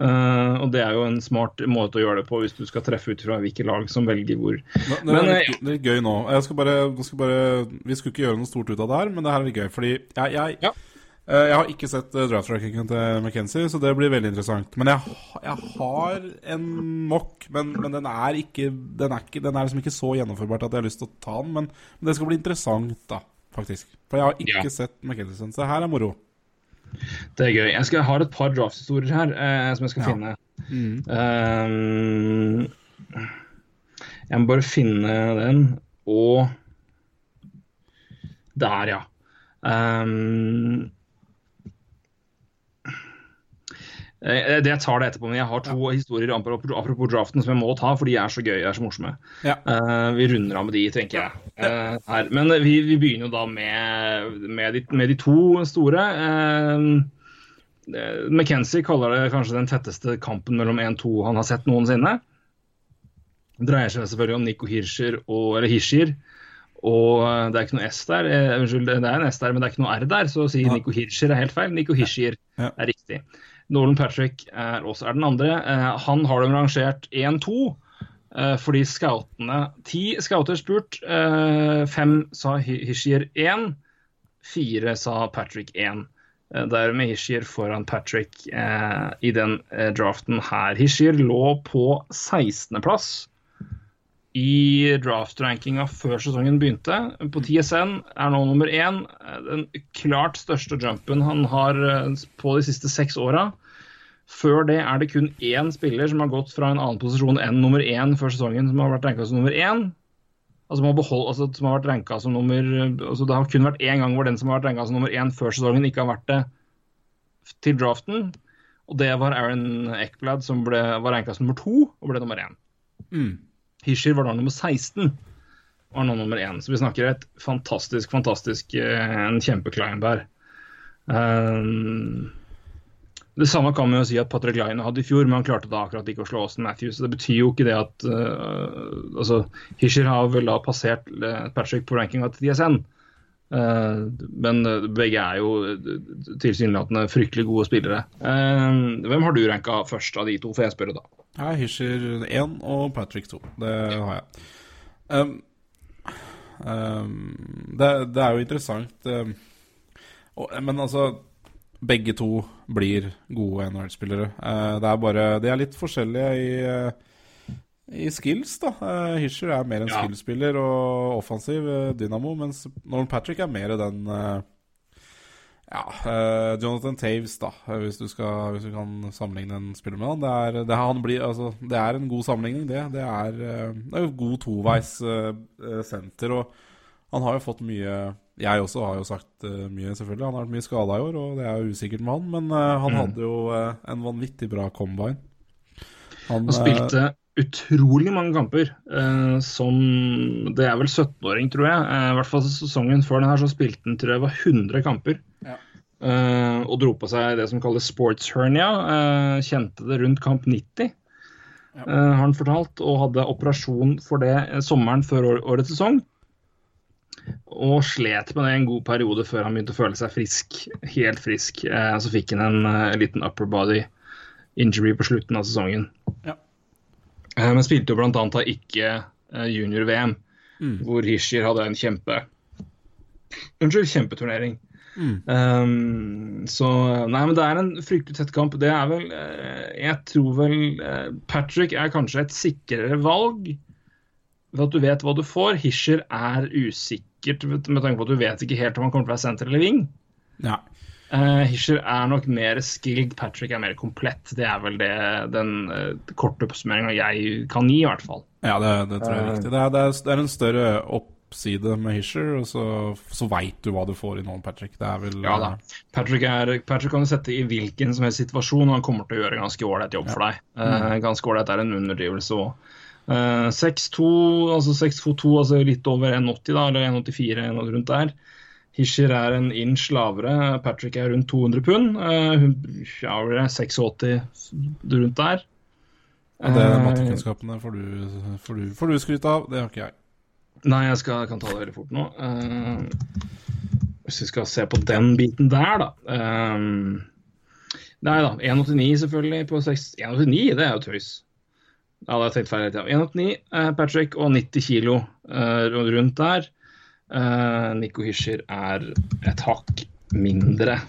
[SPEAKER 1] Uh, og det er jo en smart måte å gjøre det på hvis du skal treffe ut fra hvilke lag som velger hvor.
[SPEAKER 2] Det, det,
[SPEAKER 1] Men,
[SPEAKER 2] er
[SPEAKER 1] eh,
[SPEAKER 2] det er gøy nå. Jeg skal bare, skal bare Vi skulle ikke gjøre noe stort ut av det her, men det her er litt gøy. Fordi jeg, jeg,
[SPEAKER 1] Ja.
[SPEAKER 2] uh, jeg har ikke sett draft-trackingen til McKenzie, så det blir veldig interessant. Men jeg, jeg har en mock, men, men den, er ikke, den, er ikke, den er liksom ikke så gjennomførbart at jeg har lyst til å ta den. Men, men det skal bli interessant, da, faktisk. For jeg har ikke
[SPEAKER 1] Ja.
[SPEAKER 2] sett McKenzie, så her er moro.
[SPEAKER 1] Det er gøy. Jeg, skal, jeg har et par drafthistorier her eh, som jeg skal
[SPEAKER 2] Ja.
[SPEAKER 1] finne. Eh, jeg må bare finne den, og Der, ja. Um, eh, det jeg tar det etterpå, men jeg har to historier apropos draften som jeg må ta, for de er så gøye. er så morsomme.
[SPEAKER 2] Ja.
[SPEAKER 1] Uh, vi runder av med de, tenker jeg. Uh. Men vi, vi begynner jo da med, med, de, med de to store. Eh, eh, McKenzie kaller det kanskje den tetteste kampen mellom 1-2 han har sett noensinne. Det dreier seg selvfølgelig om Nico Hirscher og eller Hirscher. Og eh, det er ikke noe S der. Eh, unnskyld, det er en S der, men det er ikke noe R der. Så å si
[SPEAKER 2] Ja.
[SPEAKER 1] Nico Hirscher er helt feil. Nico Hirscher
[SPEAKER 2] Ja.
[SPEAKER 1] er riktig. Nolan Patrick er også er den andre. Eh, han har dem rangert 1-2. eh, fordi scoutene Ti scouter spurt. eh, fem sa Hishier 1. Fire sa Patrick 1. Eh, Dermed Hishier foran Patrick i den draften her. Hishier lå på 16.-plass i draft-rankinga før sesongen begynte. På TSN er nå nummer én. Den klart største jumpen han har på de siste seks åra. Før det er det kun én spiller som har gått fra en annen posisjon enn nummer én før sesongen, som har vært ranka som nummer én. Altså, som har, behold, altså, som har vært ranket som nummer altså, Det har kun vært én gang hvor den som har vært ranka som nummer én før sesongen, ikke har vært det til draften. Og det var Aaron Eckblad, som ble, var ranka som nummer to og ble nummer én.
[SPEAKER 2] Mm.
[SPEAKER 1] Hischer var da nummer 16 og er nå nummer 1. Så vi snakker et fantastisk, fantastisk eh, en kjempeclimb her. Um, det samme kan man jo si at Patrick Line hadde i fjor, men han klarte da akkurat ikke å slå Austin Matthews. Det betyr jo ikke det at uh, altså, Hischer har vel da passert Patrick på rankinga til DSN. Uh, men uh, begge er jo tilsynelatende fryktelig gode spillere. Uh, hvem har du ranka først av de to, får jeg spørre da?
[SPEAKER 2] Jeg er Hischer 1 og Patrick 2. Det har jeg. Um, um, det, det er jo interessant. Um, og, men altså Begge to blir gode NHL-spillere. Uh, det er bare De er litt forskjellige i, uh, i skills, da. Uh, Hischer er mer en
[SPEAKER 1] Ja.
[SPEAKER 2] skillspiller og offensiv dynamo, mens Norman Patrick er mer den ja, Jonathan Taves, da, hvis du, skal, hvis du kan sammenligne en spiller med han. Det er, det, han blir, altså, det er en god sammenligning, det. Det er, det er god toveis senter, og han har jo fått mye Jeg også har jo sagt uh, mye, selvfølgelig. Han har vært mye skada i år, og det er jo usikkert med han, men uh, han hadde jo uh, en vanvittig bra combine. Han,
[SPEAKER 1] Han spilte utrolig mange kamper. Eh, som Det er vel 17-åring, tror jeg. Eh, I hvert fall sesongen før den her så spilte han tror jeg var 100 kamper.
[SPEAKER 2] Ja.
[SPEAKER 1] Eh, og dro på seg det som kalles sports hernia. Eh, kjente det rundt kamp 90,
[SPEAKER 2] Ja.
[SPEAKER 1] eh, har han fortalt. Og hadde operasjon for det eh, sommeren før årets sesong. Og slet med det en god periode før han begynte å føle seg frisk. Helt frisk. Eh, så fikk han en eh, liten upper body injury på slutten av sesongen.
[SPEAKER 2] Ja.
[SPEAKER 1] Eh, Men spilte jo bl.a. da ikke eh, junior-VM,
[SPEAKER 2] Mm.
[SPEAKER 1] hvor Hishir hadde en kjempe Unnskyld, kjempeturnering.
[SPEAKER 2] Mm.
[SPEAKER 1] Um, så Nei, men det er en fryktelig tett kamp. Det er vel eh, Jeg tror vel eh, Patrick er kanskje et sikrere valg. Ved at du vet hva du får. Hischer er usikkert med med tanke på at du vet ikke helt om han kommer til å være senter eller wing.
[SPEAKER 2] Ja.
[SPEAKER 1] Uh, Hischer er nok mer skilled, Patrick er mer komplett. Det er vel det, den uh, korte oppsummeringa jeg kan gi, i hvert fall.
[SPEAKER 2] Ja, det, det tror jeg er riktig. Det er, det, er, det er en større oppside med Hischer, og så, så veit du hva du får i noen Patrick. Det er vel
[SPEAKER 1] Ja da. Patrick, er, Patrick kan du sette i hvilken som helst situasjon, og han kommer til å gjøre ganske ålreit jobb for deg. Uh, ganske ålreit er en underdrivelse òg. 6'2, altså 6-2-2, altså litt over 1,80, da, eller 1,84 noe rundt der. Hischer er en inch lavere, Patrick er rundt 200 pund. Uh, hva blir det, 86 rundt der.
[SPEAKER 2] Ja, det
[SPEAKER 1] er
[SPEAKER 2] Mattekunnskapene får du, får, du, får du skryt av, det har ikke jeg.
[SPEAKER 1] Nei, jeg skal, jeg kan ta det veldig fort nå. Uh, hvis vi skal se på den biten der, da. Eh, nei da, 1,89 selvfølgelig på 6 1,89, det er jo tøys. Ja, det jeg tenkt feil tida. 1,89 eh, Patrick og 90 kilo eh, rundt der. Eh, Nico Hischer er et hakk mindre.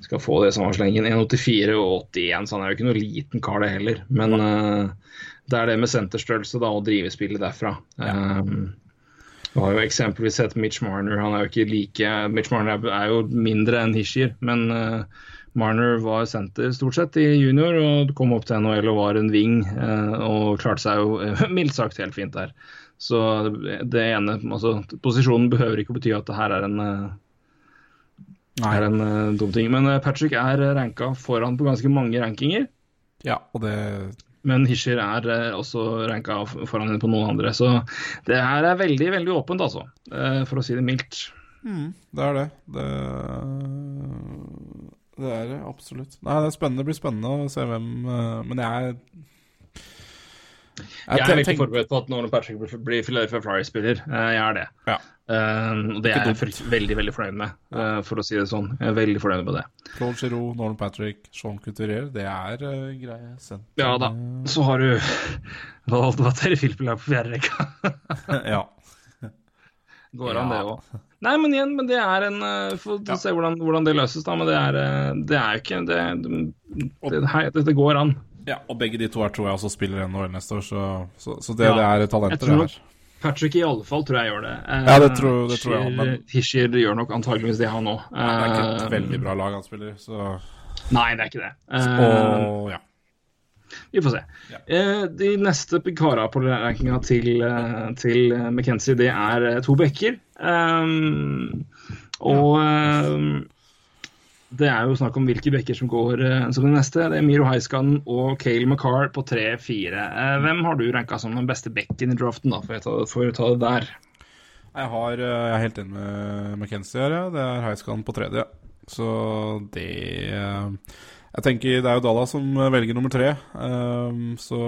[SPEAKER 1] Skal få det samme slengen. 1,84 og 81, så han er jo ikke noe liten kar, det heller. Men det er det med senterstørrelse da, og drive spillet derfra. Um, du har jo eksempelvis sett Mitch Marner. Han er jo ikke like Mitch Marner er- jo mindre enn Hischer, men eh, Marner var senter stort sett i junior og kom opp til NHL og var en wing eh, og klarte seg jo eh, mildt sagt helt fint der. Så det, ene, altså Posisjonen behøver ikke bety at det her er en eh, er en dum ting. Men Patrick er ranka foran på ganske mange rankinger.
[SPEAKER 2] Ja, og det
[SPEAKER 1] Men Hischer er også ranka foran på noen andre. Så det her er veldig veldig åpent, altså. For å si det mildt.
[SPEAKER 2] mm, Det er det. Det, det er det absolutt. Nei, det er spennende. Det blir spennende å se hvem eh, Men jeg
[SPEAKER 1] Jeg er veldig forberedt på at Nolan Patrick blir- Philadelphia Flyers-spiller. Eh, Jeg er det.
[SPEAKER 2] Ja.
[SPEAKER 1] Og det er jeg veldig veldig fornøyd med, uh, for å si det sånn. Jeg er veldig fornøyd med det.
[SPEAKER 2] Claude Giroux, Nolan Patrick, Sean Couturier, det er uh, greie senter.
[SPEAKER 1] Ja da. Så har du hva Filppel er på fjerde rekka.
[SPEAKER 2] ja.
[SPEAKER 1] Går an,
[SPEAKER 2] Ja.
[SPEAKER 1] det òg. Nei, men igjen, men det er en uh, Få
[SPEAKER 2] Ja.
[SPEAKER 1] se hvordan, hvordan det løses, da. Men det er, eh, det er jo ikke Det, det, det, hei, dette går an.
[SPEAKER 2] Ja, og begge de to her tror jeg også spiller NHL neste år, så, så, så det,
[SPEAKER 1] Ja,
[SPEAKER 2] det er talenter, det her.
[SPEAKER 1] Patrick i alle fall tror jeg gjør det. Eh,
[SPEAKER 2] Ja, det tror- det tror jeg men-
[SPEAKER 1] Hischier gjør nok antageligvis det, han òg.
[SPEAKER 2] Det er ikke et veldig bra lag han spiller, så
[SPEAKER 1] Nei, det er ikke det. Eh,
[SPEAKER 2] Og ja.
[SPEAKER 1] Vi får se.
[SPEAKER 2] Ja.
[SPEAKER 1] Eh, de neste kara på rankinga til, eh, til eh, McKenzie, det er eh, to bekker. Um, og um, det er jo snakk om hvilke bekker som går uh, som den neste. Det er Miro Heiskanen og Cale McCarr på 3-4. Uh, hvem har du ranka som den beste bekken i draften, da, for å ta, for å ta det der?
[SPEAKER 2] Jeg, har, eh, jeg er helt enig med McKenzie her, ja. Det er Heiskanen på tredje. Så det eh, Jeg tenker det er jo Dalla som velger nummer tre, um, så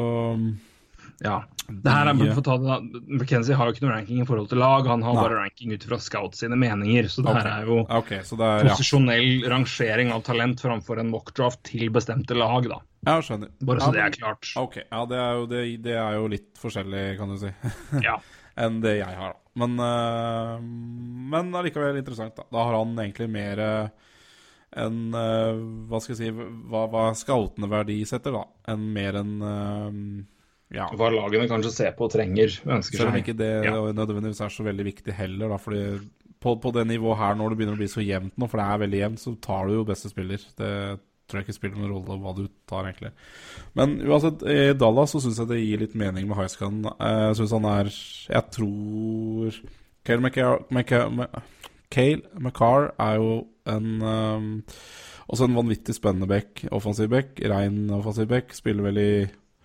[SPEAKER 1] Ja. Det her er, for ta det McKenzie har jo ikke noe ranking i forhold til lag, han har
[SPEAKER 2] Nei.
[SPEAKER 1] bare ranking ut fra Scout sine meninger. Så det her er jo
[SPEAKER 2] okay, så er Ja,
[SPEAKER 1] posisjonell rangering av talent framfor en mockdraft til bestemte lag, da.
[SPEAKER 2] Ja, skjønner.
[SPEAKER 1] Bare
[SPEAKER 2] ja,
[SPEAKER 1] det er klart.
[SPEAKER 2] OK. Ja, det er, jo, det, det er jo litt forskjellig, kan du si,
[SPEAKER 1] Ja.
[SPEAKER 2] enn det jeg har. da. Men, uh, men allikevel interessant, da. Da har han egentlig mer uh, enn uh, Hva skal jeg si Hva, hva scoutene verdisetter, da. Enn mer enn Ja.
[SPEAKER 1] Hva lagene kanskje ser på og trenger, ønsker
[SPEAKER 2] Selv om ikke det
[SPEAKER 1] Ja.
[SPEAKER 2] nødvendigvis er så veldig viktig heller, da. Fordi på, på det nivået her, når det begynner å bli så jevnt nå, for det er veldig jevnt, så tar du jo beste spiller. Det tror jeg ikke spiller noen rolle hva du tar, egentlig. Men uansett, i Dallas så syns jeg det gir litt mening med Highscan. Jeg syns han er Jeg tror Cale McCarr, McCarr er jo en um, også en vanvittig spennende back, offensiv back. Rein offensiv back. Spiller vel i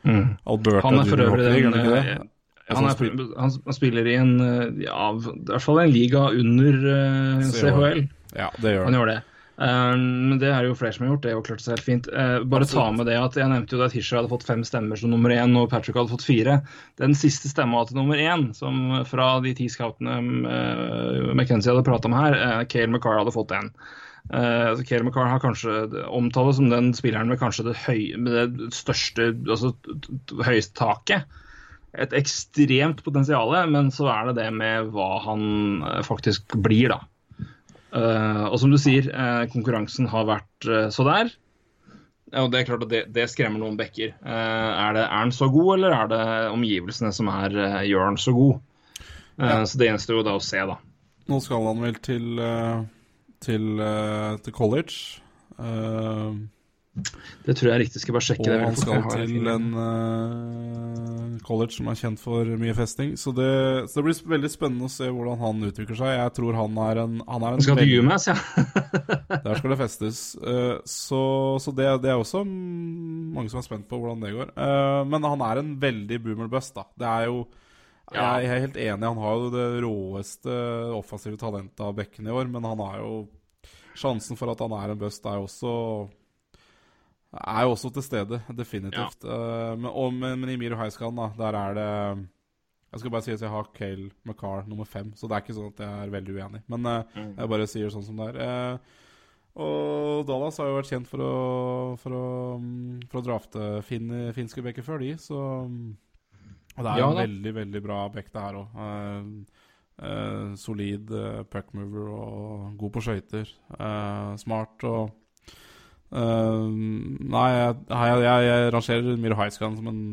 [SPEAKER 1] Mm.
[SPEAKER 2] Alberta
[SPEAKER 1] Han er for øvrig
[SPEAKER 2] den,
[SPEAKER 1] den
[SPEAKER 2] gjør han det?
[SPEAKER 1] eh, han, er,
[SPEAKER 2] spiller-
[SPEAKER 1] han, han spiller i en eh, ja, i hvert fall en liga under uh, CHL.
[SPEAKER 2] Ja, det gjør
[SPEAKER 1] Han
[SPEAKER 2] han.
[SPEAKER 1] gjør det. Eh, Men det er jo flere som har gjort. Det har klart seg helt fint. Uh, bare ta med det at Jeg nevnte jo at Hischer hadde fått fem stemmer som nummer én, og Patrick hadde fått fire. Den siste stemma til nummer én, som fra de ti scoutene uh, McKenzie hadde prata om her, uh, Cale McCarr hadde fått den. Uh, Kale McCarr har kanskje omtales som den spilleren med kanskje det, høy, med det største, altså høyeste taket. Et ekstremt potensial, men så er det det med hva han eh, faktisk blir, da. Uh, og som du sier, uh, konkurransen har vært så der. Og det er klart at det, det skremmer noen bekker. Er, det, er han så god, eller er det omgivelsene som er, gjør han så god? Ja. Så det gjenstår jo da å se, da.
[SPEAKER 2] Nå skal han vel til, til, eh, til college. Eh,
[SPEAKER 1] Det tror jeg er riktig. Skal jeg bare sjekke
[SPEAKER 2] og
[SPEAKER 1] det.
[SPEAKER 2] han skal til en eh, college som er kjent for mye festing. Så det, så det blir veldig spennende å se hvordan han utvikler seg. Jeg tror han er en, han er en
[SPEAKER 1] skal til UMass, ja.
[SPEAKER 2] Der skal det festes. Så så det, det er også mange som er spent på hvordan det går. Men han er en veldig boomer bust, da. Det er jo
[SPEAKER 1] Ja.
[SPEAKER 2] Jeg er helt enig, han har jo det råeste offensive talentet av bekken i år, men han har jo Sjansen for at han er en bust, er jo også er jo også til stede, definitivt. Eh, men, og, men, men i Miro Heiskan, da, der er det Jeg skal bare si at jeg har Cale McCarr nummer fem, så det er ikke sånn at jeg er veldig uenig. Men eh, jeg bare sier sånn som det er. Uh, og Dallas har jo vært kjent for å, for å, mm, for å drafte fin, finske bekker før, de, så mm, Og det er
[SPEAKER 1] Ja
[SPEAKER 2] en veldig, veldig bra bekk, det her òg. solid uh, puckmover og god på skøyter. Eh, smart og eh, Nei, jeg, jeg, jeg, jeg rangerer Miro Heiskan som en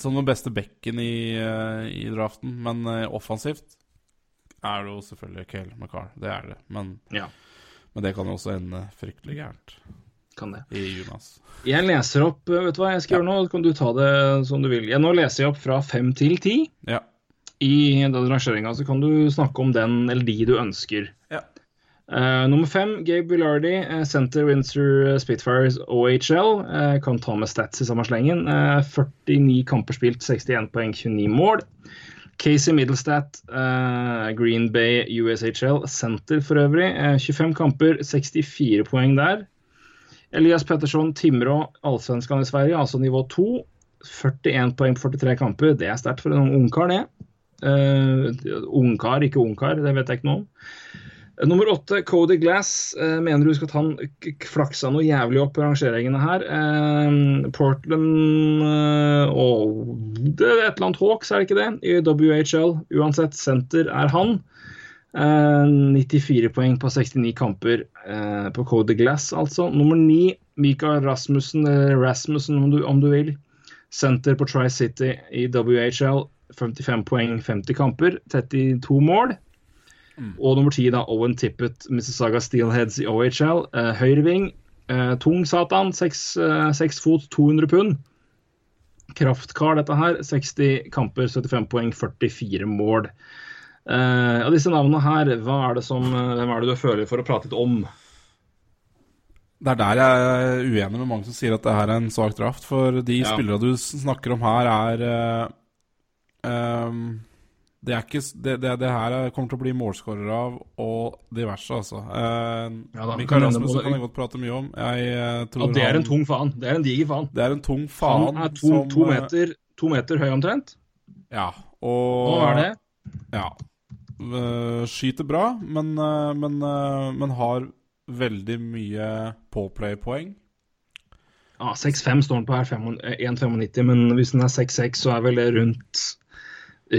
[SPEAKER 2] som den beste bekken i, eh, i draften, men eh, offensivt er det jo selvfølgelig Kale McCarr. Det er det. Men,
[SPEAKER 1] Ja.
[SPEAKER 2] men det kan jo også ende fryktelig gærent
[SPEAKER 1] Kan det.
[SPEAKER 2] i Jonas.
[SPEAKER 1] Jeg leser opp eh, Vet du hva jeg skal gjøre nå? Kan du ta det som du vil. Jeg, nå leser jeg opp fra fem til ti.
[SPEAKER 2] Ja.
[SPEAKER 1] I den rangeringa så kan du snakke om den eller de du ønsker.
[SPEAKER 2] Ja.
[SPEAKER 1] Uh, nummer fem, Gabe Villardi, uh, Center Windsor Spitfires OHL. Uh, kan ta med stats i samme slengen. Eh, 49 kamper spilt, 61 poeng, 29 mål. Casey Middlestat, eh, Green Bay USHL, center for øvrig. eh, 25 kamper, 64 poeng der. Elias Pettersson, Timrå, allsvenskan i Sverige, altså nivå 2. 41 poeng på 43 kamper. Det er sterkt for en ungkar, det. Uh, ungkar, ikke ungkar, det vet jeg ikke noe om. Eh, Nummer åtte, Cody Glass. Uh, mener du at han flaksa noe jævlig opp i rangeringene her? Eh, Portland eh, og Det er et eller annet Hawks, er det ikke det? I WHL. Uansett, senter er han. Eh, 94 poeng på 69 kamper eh, på Code Glass, altså. Nummer 9, Mikael Rasmussen, Rasmussen om du, om du vil. Senter på Tri-City i WHL. 55 poeng, 50 kamper, 32 mål. Og nummer 10, da, Owen Tippett, Mississauga Steelheads i OHL. Eh, Høyreving. Eh, tung satan, 6 fot, 200 pund. Kraftkar, dette her. 60 kamper, 75 poeng, 44 mål. Eh, av disse navnene her, er det som, eh, hvem er det du føler for å prate litt om?
[SPEAKER 2] Det er der jeg er uenig med mange som sier at det her er en svak draft. For de
[SPEAKER 1] Ja.
[SPEAKER 2] spillere du snakker om her, er uh, um, Det er ikke det, det, det her er- kommer til å bli målskårere av, og diverse, altså. Uh,
[SPEAKER 1] Ja da, vi
[SPEAKER 2] Mikael
[SPEAKER 1] kan
[SPEAKER 2] Rasmussen kan jeg godt prate mye om. Jeg tror
[SPEAKER 1] Ja, det er en tung faen. Det er en diger faen.
[SPEAKER 2] Det er en tung faen.
[SPEAKER 1] Han er to,
[SPEAKER 2] som,
[SPEAKER 1] to, meter, to meter høy omtrent.
[SPEAKER 2] Ja,
[SPEAKER 1] Og
[SPEAKER 2] og
[SPEAKER 1] er det?
[SPEAKER 2] Ja. Eh, skyter bra, men, uh, men, uh, men har veldig mye påplay-poeng.
[SPEAKER 1] Ja, 6,5 står han på her, 1,95, men hvis den er 6,6, så er vel det rundt,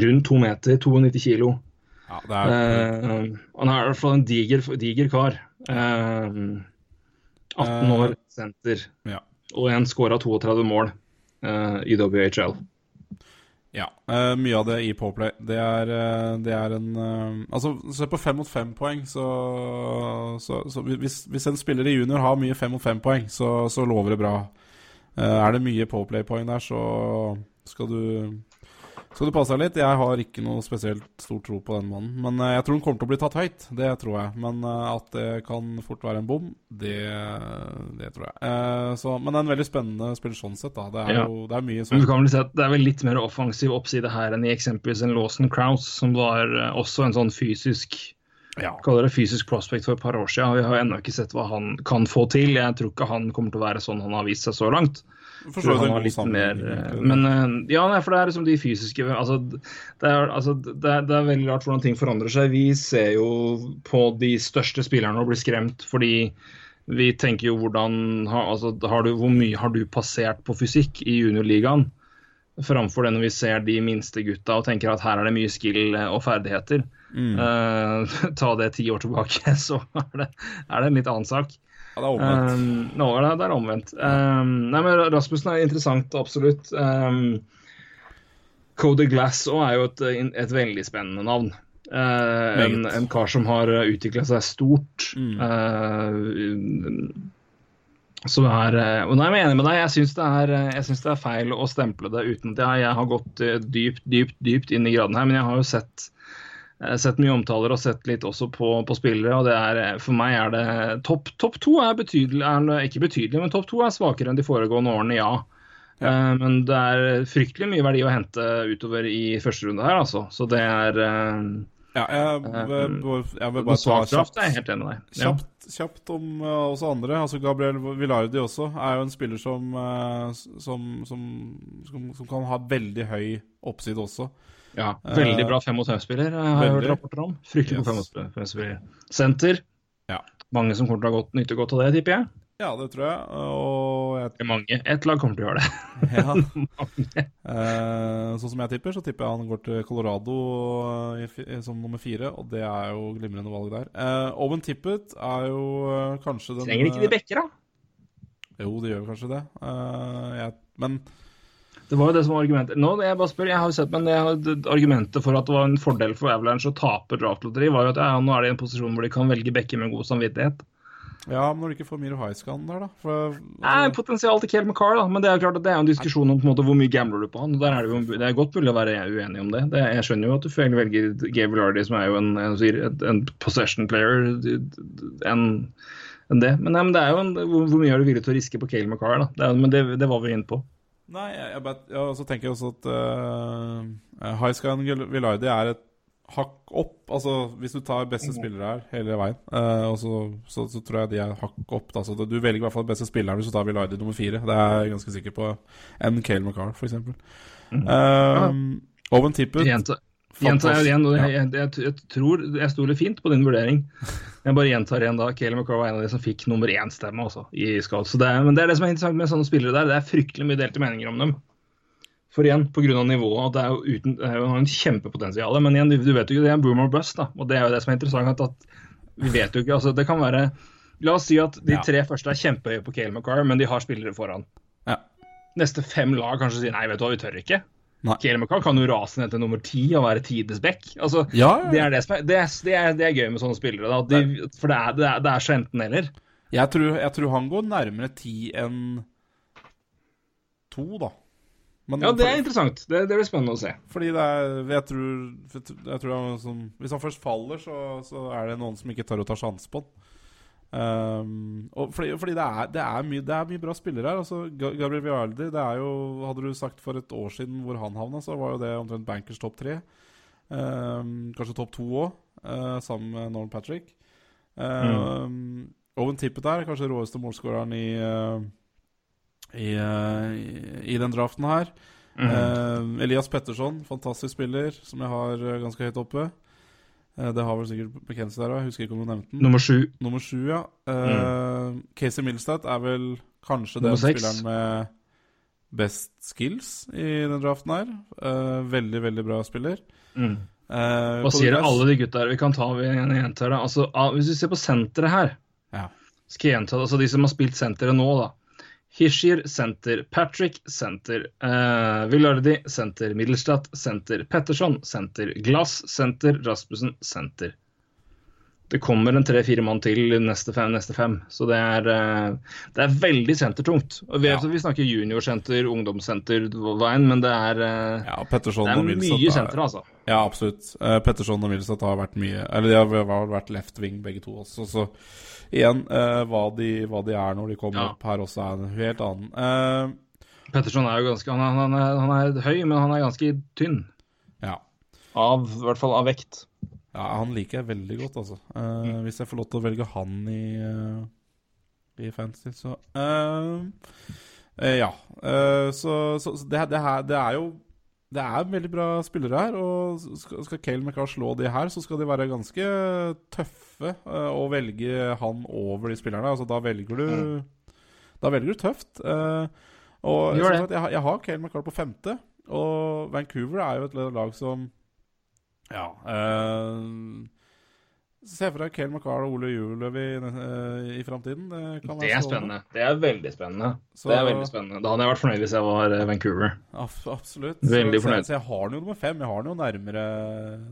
[SPEAKER 1] rundt 2 meter, 92 kilo.
[SPEAKER 2] Ja, det er
[SPEAKER 1] han er i hvert fall en diger, diger kar. Eh, 18
[SPEAKER 2] Eh,
[SPEAKER 1] år, senter,
[SPEAKER 2] Ja.
[SPEAKER 1] og en scora 32 mål i WHL.
[SPEAKER 2] Ja, Uh, mye av det i Powerplay. Det er, uh, det er en uh, Altså, se på fem mot fem-poeng, så, så, så hvis, hvis en spiller i junior har mye fem mot fem-poeng, så, så lover det bra. Er det mye Powerplay-poeng der, så skal du skal du passe deg litt. Jeg har ikke noe spesielt stor tro på den mannen. Men eh, jeg tror han kommer til å bli tatt høyt. Det tror jeg. Men eh, at det kan fort være en bom, det, det tror jeg. Eh, så, men det er en veldig spennende spiller sånn sett, da. Det er
[SPEAKER 1] Ja.
[SPEAKER 2] jo det er mye
[SPEAKER 1] Men
[SPEAKER 2] sånn
[SPEAKER 1] du kan vel si at Det er vel litt mer offensiv oppside her enn i eksempelvis en Lawson Krause, som var eh, også en sånn fysisk
[SPEAKER 2] ja.
[SPEAKER 1] kaller det fysisk prospect for et par år siden. Vi har ennå ikke sett hva han kan få til. Jeg tror ikke han kommer til å være sånn han har vist seg så langt.
[SPEAKER 2] For
[SPEAKER 1] tror han
[SPEAKER 2] har
[SPEAKER 1] litt mer eh. Men eh, ja, nei, for det er liksom de fysiske altså, det, er, altså, det, er, det er veldig rart hvordan ting forandrer seg. Vi ser jo på de største spillerne og blir skremt fordi vi tenker jo hvordan altså, har du, Hvor mye har du passert på fysikk i juniorligaen? Framfor det når vi ser de minste gutta og tenker at her er det mye skill eh, og ferdigheter.
[SPEAKER 2] Mm.
[SPEAKER 1] Uh, ta det ti år tilbake, så er det, er det en litt annen sak.
[SPEAKER 2] Ja, det er omvendt.
[SPEAKER 1] Um, nå er det, det er omvendt. Um, nei, men Rasmussen er interessant, absolutt. Um, Cody Glass er jo et, et veldig spennende navn. Uh, en, en kar som har utvikla seg stort.
[SPEAKER 2] Mm.
[SPEAKER 1] Uh, som er uh, og Nei, jeg er enig med deg. Jeg syns det, det er feil å stemple det uten at jeg, jeg har gått dypt, dypt, dypt inn i graden her. Men jeg har jo sett eh, sett mye omtaler og sett litt også på, på spillere. og det er, eh, For meg er det Topp top to er betydelig, er ikke betydelig, men topp to er svakere enn de foregående årene, ja. Eh, men det er fryktelig mye verdi å hente utover i første runde her, altså. Så det er uh,
[SPEAKER 2] Ja, jeg, vil- jeg vil bare ta kjapt,
[SPEAKER 1] jeg er helt enig med deg. Ja.
[SPEAKER 2] kjapt, kjapt om uh, også andre. Altså Gabriel Villardi også er jo en spiller som, uh, som, som, som, som kan ha veldig høy oppside også.
[SPEAKER 1] Ja, veldig bra fem mot fem-spiller, har jeg hørt rapporter om. Fryktelig fem
[SPEAKER 2] Yes.
[SPEAKER 1] mot fem-spiller. Senter.
[SPEAKER 2] Ja.
[SPEAKER 1] Mange som kommer til å godt, nytte godt av det, tipper jeg.
[SPEAKER 2] Ja, det tror jeg. Og jeg
[SPEAKER 1] mange. Ett lag kommer til å gjøre det.
[SPEAKER 2] ja. Eh, sånn som jeg tipper, så tipper jeg han går til Colorado eh, som nummer fire, og det er jo glimrende valg der. Eh, Owen Tippet er jo eh, kanskje den
[SPEAKER 1] Trenger ikke de bekker, da?
[SPEAKER 2] Jo, det gjør kanskje det. Eh, jeg, men
[SPEAKER 1] Det var jo det som var argumentet. Nå, jeg bare spør, jeg har jo sett, men jeg Argumentet for at det var en fordel for Avalanche å tape draftlotteri, var jo at ja, nå er de i en posisjon hvor de kan velge bekker med god samvittighet.
[SPEAKER 2] ja, men når du ikke får Miro Highscan der, da for,
[SPEAKER 1] Nei, Potensial til Kale McCarr, da, men det er jo klart at det er en diskusjon om på en måte hvor mye gambler du på han. og der er Det jo, det er godt mulig å være uenig om det. det jeg skjønner jo at du velger Gabe Lardy, som er jo en, en, en, en possession player, enn en det. Men, ja, men det er jo en, hvor, hvor mye er du villig til å riske på Kale McCarr? da? Det men det, det var vi inne på.
[SPEAKER 2] Nei, jeg, jeg, bet- ja, så tenker jeg også at uh, and Villardi er et hakk opp. Altså, hvis du tar beste spillere her hele veien, uh, og så, så, så tror jeg de er hakk opp. Da. Så du velger i hvert fall beste spilleren hvis du tar Villardi nummer fire. Det er jeg ganske sikker på. Enn Cale McCarr, f.eks. Mm. Owen Tippett
[SPEAKER 1] Gjenta, gjentar jeg igjen, jeg, jeg, jeg, tror jeg stoler fint på din vurdering. Jeg bare gjentar igjen da, Kayleigh McCarr var en av de som fikk nummer én-stemme i Scouts. Så det men det er det som er interessant med sånne spillere der. Det er fryktelig mye delte meninger om dem. For igjen, pga. nivået, det er jo uten, det er jo en kjempepotensial. Men igjen, du, du vet jo ikke, det er en boomer bust, da. Og det er jo det som er interessant. at, vi vet jo ikke, altså Det kan være La oss si at de tre første er kjempehøye på Kayleigh McCarr, men de har spillere foran.
[SPEAKER 2] Ja.
[SPEAKER 1] Neste fem lag kanskje sier nei, vet du hva, vi tør ikke.
[SPEAKER 2] Nei.
[SPEAKER 1] McCall kan jo rase ned til nummer ti og være tidenes back. Altså,
[SPEAKER 2] Ja, ja.
[SPEAKER 1] det, er det, er, det, er, det, er, det gøy med sånne spillere. De, for det er, det, er, det så enten-eller.
[SPEAKER 2] Jeg tror, jeg tror han går nærmere ti enn to, da. Men
[SPEAKER 1] Ja, det er interessant. Det, det blir spennende å se.
[SPEAKER 2] Fordi det er Jeg tror, jeg tror han, som, Hvis han først faller, så, så er det noen som ikke tør å ta sjanse på han. Um, fordi fordi det, er, det, er mye, det er mye bra spillere her. Altså, Gabriel Vialdi det er jo, Hadde du sagt for et år siden hvor han havna, så var jo det omtrent bankers topp tre. Um, kanskje topp to òg, sammen med Norman Patrick. Um, Owen Tippet er kanskje råeste målskåreren i, uh, i, uh, i, den draften her. Eh, Elias Petterson, fantastisk spiller, som jeg har eh, ganske høyt oppe. Eh, det har vel sikkert bekjent der òg, husker ikke om du nevnte den.
[SPEAKER 1] Nummer sju.
[SPEAKER 2] Nummer sju, ja. Eh, Casey Milstad er vel kanskje den spilleren med best skills i den draften her. Uh, veldig, veldig bra spiller.
[SPEAKER 1] Mm.
[SPEAKER 2] Uh,
[SPEAKER 1] Hva sier alle de gutta her? Vi kan ta en en her, da. Altså, hvis vi ser på senteret her
[SPEAKER 2] Ja.
[SPEAKER 1] Skal jeg gjenta det? Altså de som har spilt senteret nå, da. Hishir senter, Patrick senter, uh, Villardi senter, Middelstadt senter, Petterson senter, Glass senter, Rasmussen senter. Det kommer en tre-fire mann til neste fem, neste fem. Så det er, eh, det er veldig sentertungt. Og vi,
[SPEAKER 2] Ja.
[SPEAKER 1] vi snakker juniorsenter, ungdomssenter, veien, men det er, eh,
[SPEAKER 2] Ja,
[SPEAKER 1] det er mye
[SPEAKER 2] er-
[SPEAKER 1] senter, altså.
[SPEAKER 2] Ja, absolutt. Eh, Petterson og Milstead har vært mye Eller de har vært left wing begge to også. Så igjen, uh, hva, de, hva de er når de kommer
[SPEAKER 1] Ja.
[SPEAKER 2] opp her også, er en helt annen. Uh,
[SPEAKER 1] Petterson er jo ganske han er, han, er, han er høy, men han er ganske tynn.
[SPEAKER 2] ja.
[SPEAKER 1] Av, I hvert fall av vekt.
[SPEAKER 2] ja, han liker jeg veldig godt, altså. Eh, Hvis jeg får lov til å velge han i, uh, i fantasy, så Ja. Eh, så så, så det, det, her, det er jo det er veldig bra spillere her, og skal, skal Cale McCarr slå de her, så skal de være ganske tøffe eh, å velge han over de spillerne. Altså, da velger du Da velger du tøft. eh, og
[SPEAKER 1] Gjør
[SPEAKER 2] sagt, jeg, har- jeg har Cale McCarr på femte, og Vancouver er jo et lag som Ja. eh, Se for deg Cale McCarl og Ole Juløv i, eh, i framtiden. Det,
[SPEAKER 1] Det er spennende. Det er veldig spennende.
[SPEAKER 2] Så-
[SPEAKER 1] Det er veldig spennende. Da hadde jeg vært fornøyd hvis jeg var eh, Vancouver.
[SPEAKER 2] Ab- absolutt.
[SPEAKER 1] Veldig
[SPEAKER 2] så,
[SPEAKER 1] fornøyd.
[SPEAKER 2] Så, jeg har den jo nummer fem. Jeg har den jo nærmere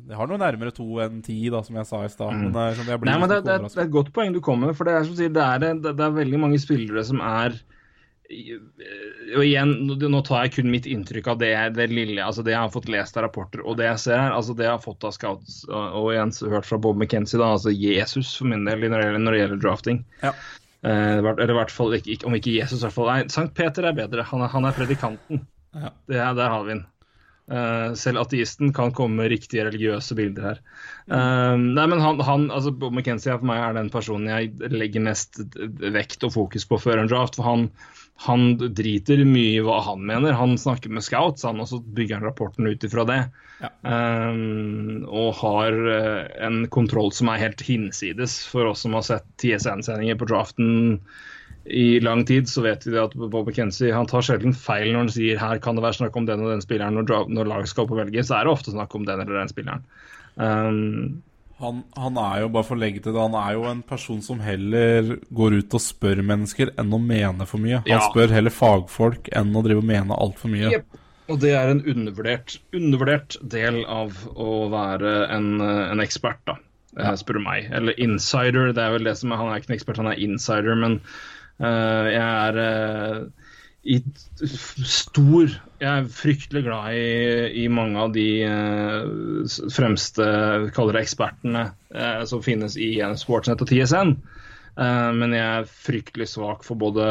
[SPEAKER 2] Jeg har den jo nærmere to enn ti, da, som jeg sa i stad. Men, det sånn,
[SPEAKER 1] Mm. Nei, men det,
[SPEAKER 2] liksom
[SPEAKER 1] det, er- det er et godt poeng du kommer med. For det er som sier, det er, det, det er veldig mange spillere som er og igjen, nå- tar jeg kun mitt inntrykk av det, det lille, altså det jeg har fått lest av rapporter og det jeg ser her. altså Det jeg har fått av scouts og, igjen hørt fra Bob McKenzie, da, altså Jesus for min del når det gjelder, når det gjelder drafting.
[SPEAKER 2] Ja.
[SPEAKER 1] Eh, eller i hvert fall, ikke, om ikke Jesus, i hvert fall. Nei, Sankt Peter er bedre. Han er, han er predikanten.
[SPEAKER 2] Ja.
[SPEAKER 1] Det er, der har vi den. Uh, selv ateisten kan komme med riktige religiøse bilder her. Uh, nei, men han, han altså Bob McKenzie for meg er den personen jeg legger mest vekt og fokus på før en draft. For han, han driter mye i hva han mener. Han snakker med scouts, han, og så bygger han rapporten ut ifra det.
[SPEAKER 2] Ja.
[SPEAKER 1] Um, og har eh, en kontroll som er helt hinsides for oss som har sett TSN-sendinger på draften i lang tid, så vet vi at Bob McKenzie han tar sjelden feil når han sier her kan det være snakk om den og den spilleren. Når, når laget skal på velge, så er det ofte snakk om den eller den spilleren. Um,
[SPEAKER 2] Han, han er jo, bare for å legge til det, han er jo en person som heller går ut og spør mennesker enn å mene for mye. Han
[SPEAKER 1] Ja.
[SPEAKER 2] spør heller fagfolk enn å drive og mene altfor mye.
[SPEAKER 1] Yep. Og det er en undervurdert, undervurdert del av å være en, eh, en ekspert, da, ja. spør du meg. Eller insider. det er vel det som er, Han er ikke en ekspert, han er insider. Men uh, jeg er uh, i stor Jeg er fryktelig glad i, i mange av de eh, fremste kaller det ekspertene eh, som finnes i Sportsnett og TSN. Eh, men jeg er fryktelig svak for både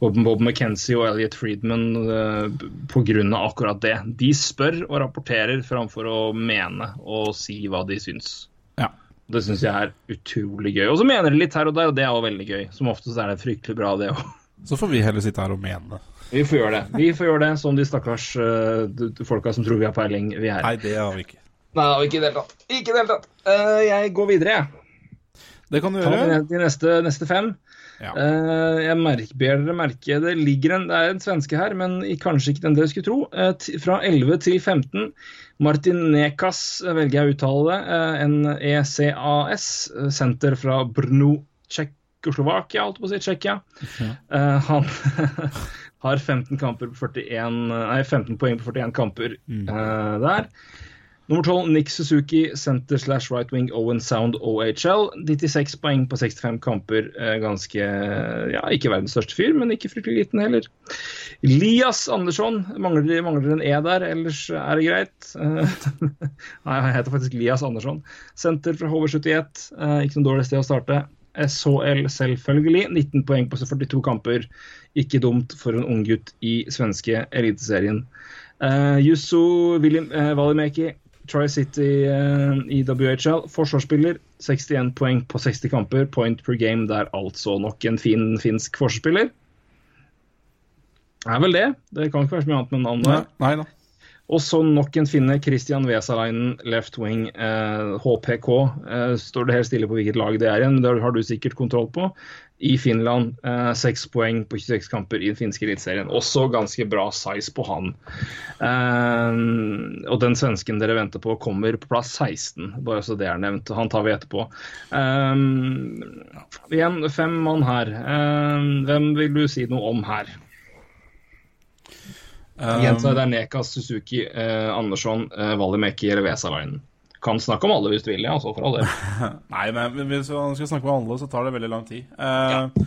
[SPEAKER 1] Bob, Bob McKenzie og Elliot Friedman uh, pga. akkurat det. De spør og rapporterer framfor å mene og si hva de syns.
[SPEAKER 2] Ja.
[SPEAKER 1] Det syns jeg er utrolig gøy. Og så mener de litt her og der, og det er også veldig gøy. Som oftest er det fryktelig bra, det òg.
[SPEAKER 2] Så får vi heller sitte her og mene.
[SPEAKER 1] Vi får gjøre det. Vi får gjøre det som de stakkars uh, folka som tror vi har peiling, vi er.
[SPEAKER 2] Nei, det har vi ikke.
[SPEAKER 1] Nei, ikke i det hele tatt. Ikke i det hele tatt. Uh, jeg går videre, jeg.
[SPEAKER 2] Det kan du
[SPEAKER 1] Ta
[SPEAKER 2] gjøre.
[SPEAKER 1] de, de neste, neste fem.
[SPEAKER 2] Ja.
[SPEAKER 1] Eh, jeg merker, ber dere merke Det ligger en, det er en svenske her, men kanskje ikke den dere skulle tro. Fra 11 til 15. Martin Nekas, velger jeg å uttale det. En ECAS, senter fra Brno, Tsjekkoslovakia, holdt på å si, Tsjekkia. Ja. han har 15, kamper på 41, nei, 15 poeng på 41 kamper eh, der. Nummer 12, Nick Suzuki, center slash right wing Owen Sound OHL. 96 poeng på 65 kamper. Eh, ganske Ja, ikke verdens største fyr, men ikke fryktelig liten heller. Lias Andersson. Mangler, mangler en E der, ellers er det greit. Nei, jeg heter faktisk Lias Andersson. Senter fra HV71. Eh, ikke noe dårlig sted å starte. SHL selvfølgelig. 19 poeng på 42 kamper. Ikke dumt for en unggutt i svenske eliteserien. Uh, Jusso William uh, Valimeki, Tri-City uh, i WHL. Forsvarsspiller. 61 poeng på 60 kamper. Point per game der, altså. Nok en fin finsk forsvarsspiller. Det er vel det. Det kan ikke være så mye annet med navnet.
[SPEAKER 2] Nei, nei da.
[SPEAKER 1] Og så nok en finne, Christian Vesalainen, left wing, eh, HPK. Eh, står det helt stille på hvilket lag det er igjen, men det har du sikkert kontroll på. I Finland, eh, seks poeng på 26 kamper i den finske eliteserien. Også ganske bra size på han. Eh, og den svensken dere venter på, kommer på plass 16, bare så det er nevnt. Han tar vi etterpå. Eh, igjen, fem mann her. Hvem vil du si noe om her? Igjen så er det Nekas, Suzuki, eh, Andersson, Valimeki eller Vesalainen. Kan snakke om alle hvis du vil, ja, altså for all del.
[SPEAKER 2] Nei, men hvis man skal snakke om alle, så tar det veldig lang tid. Eh,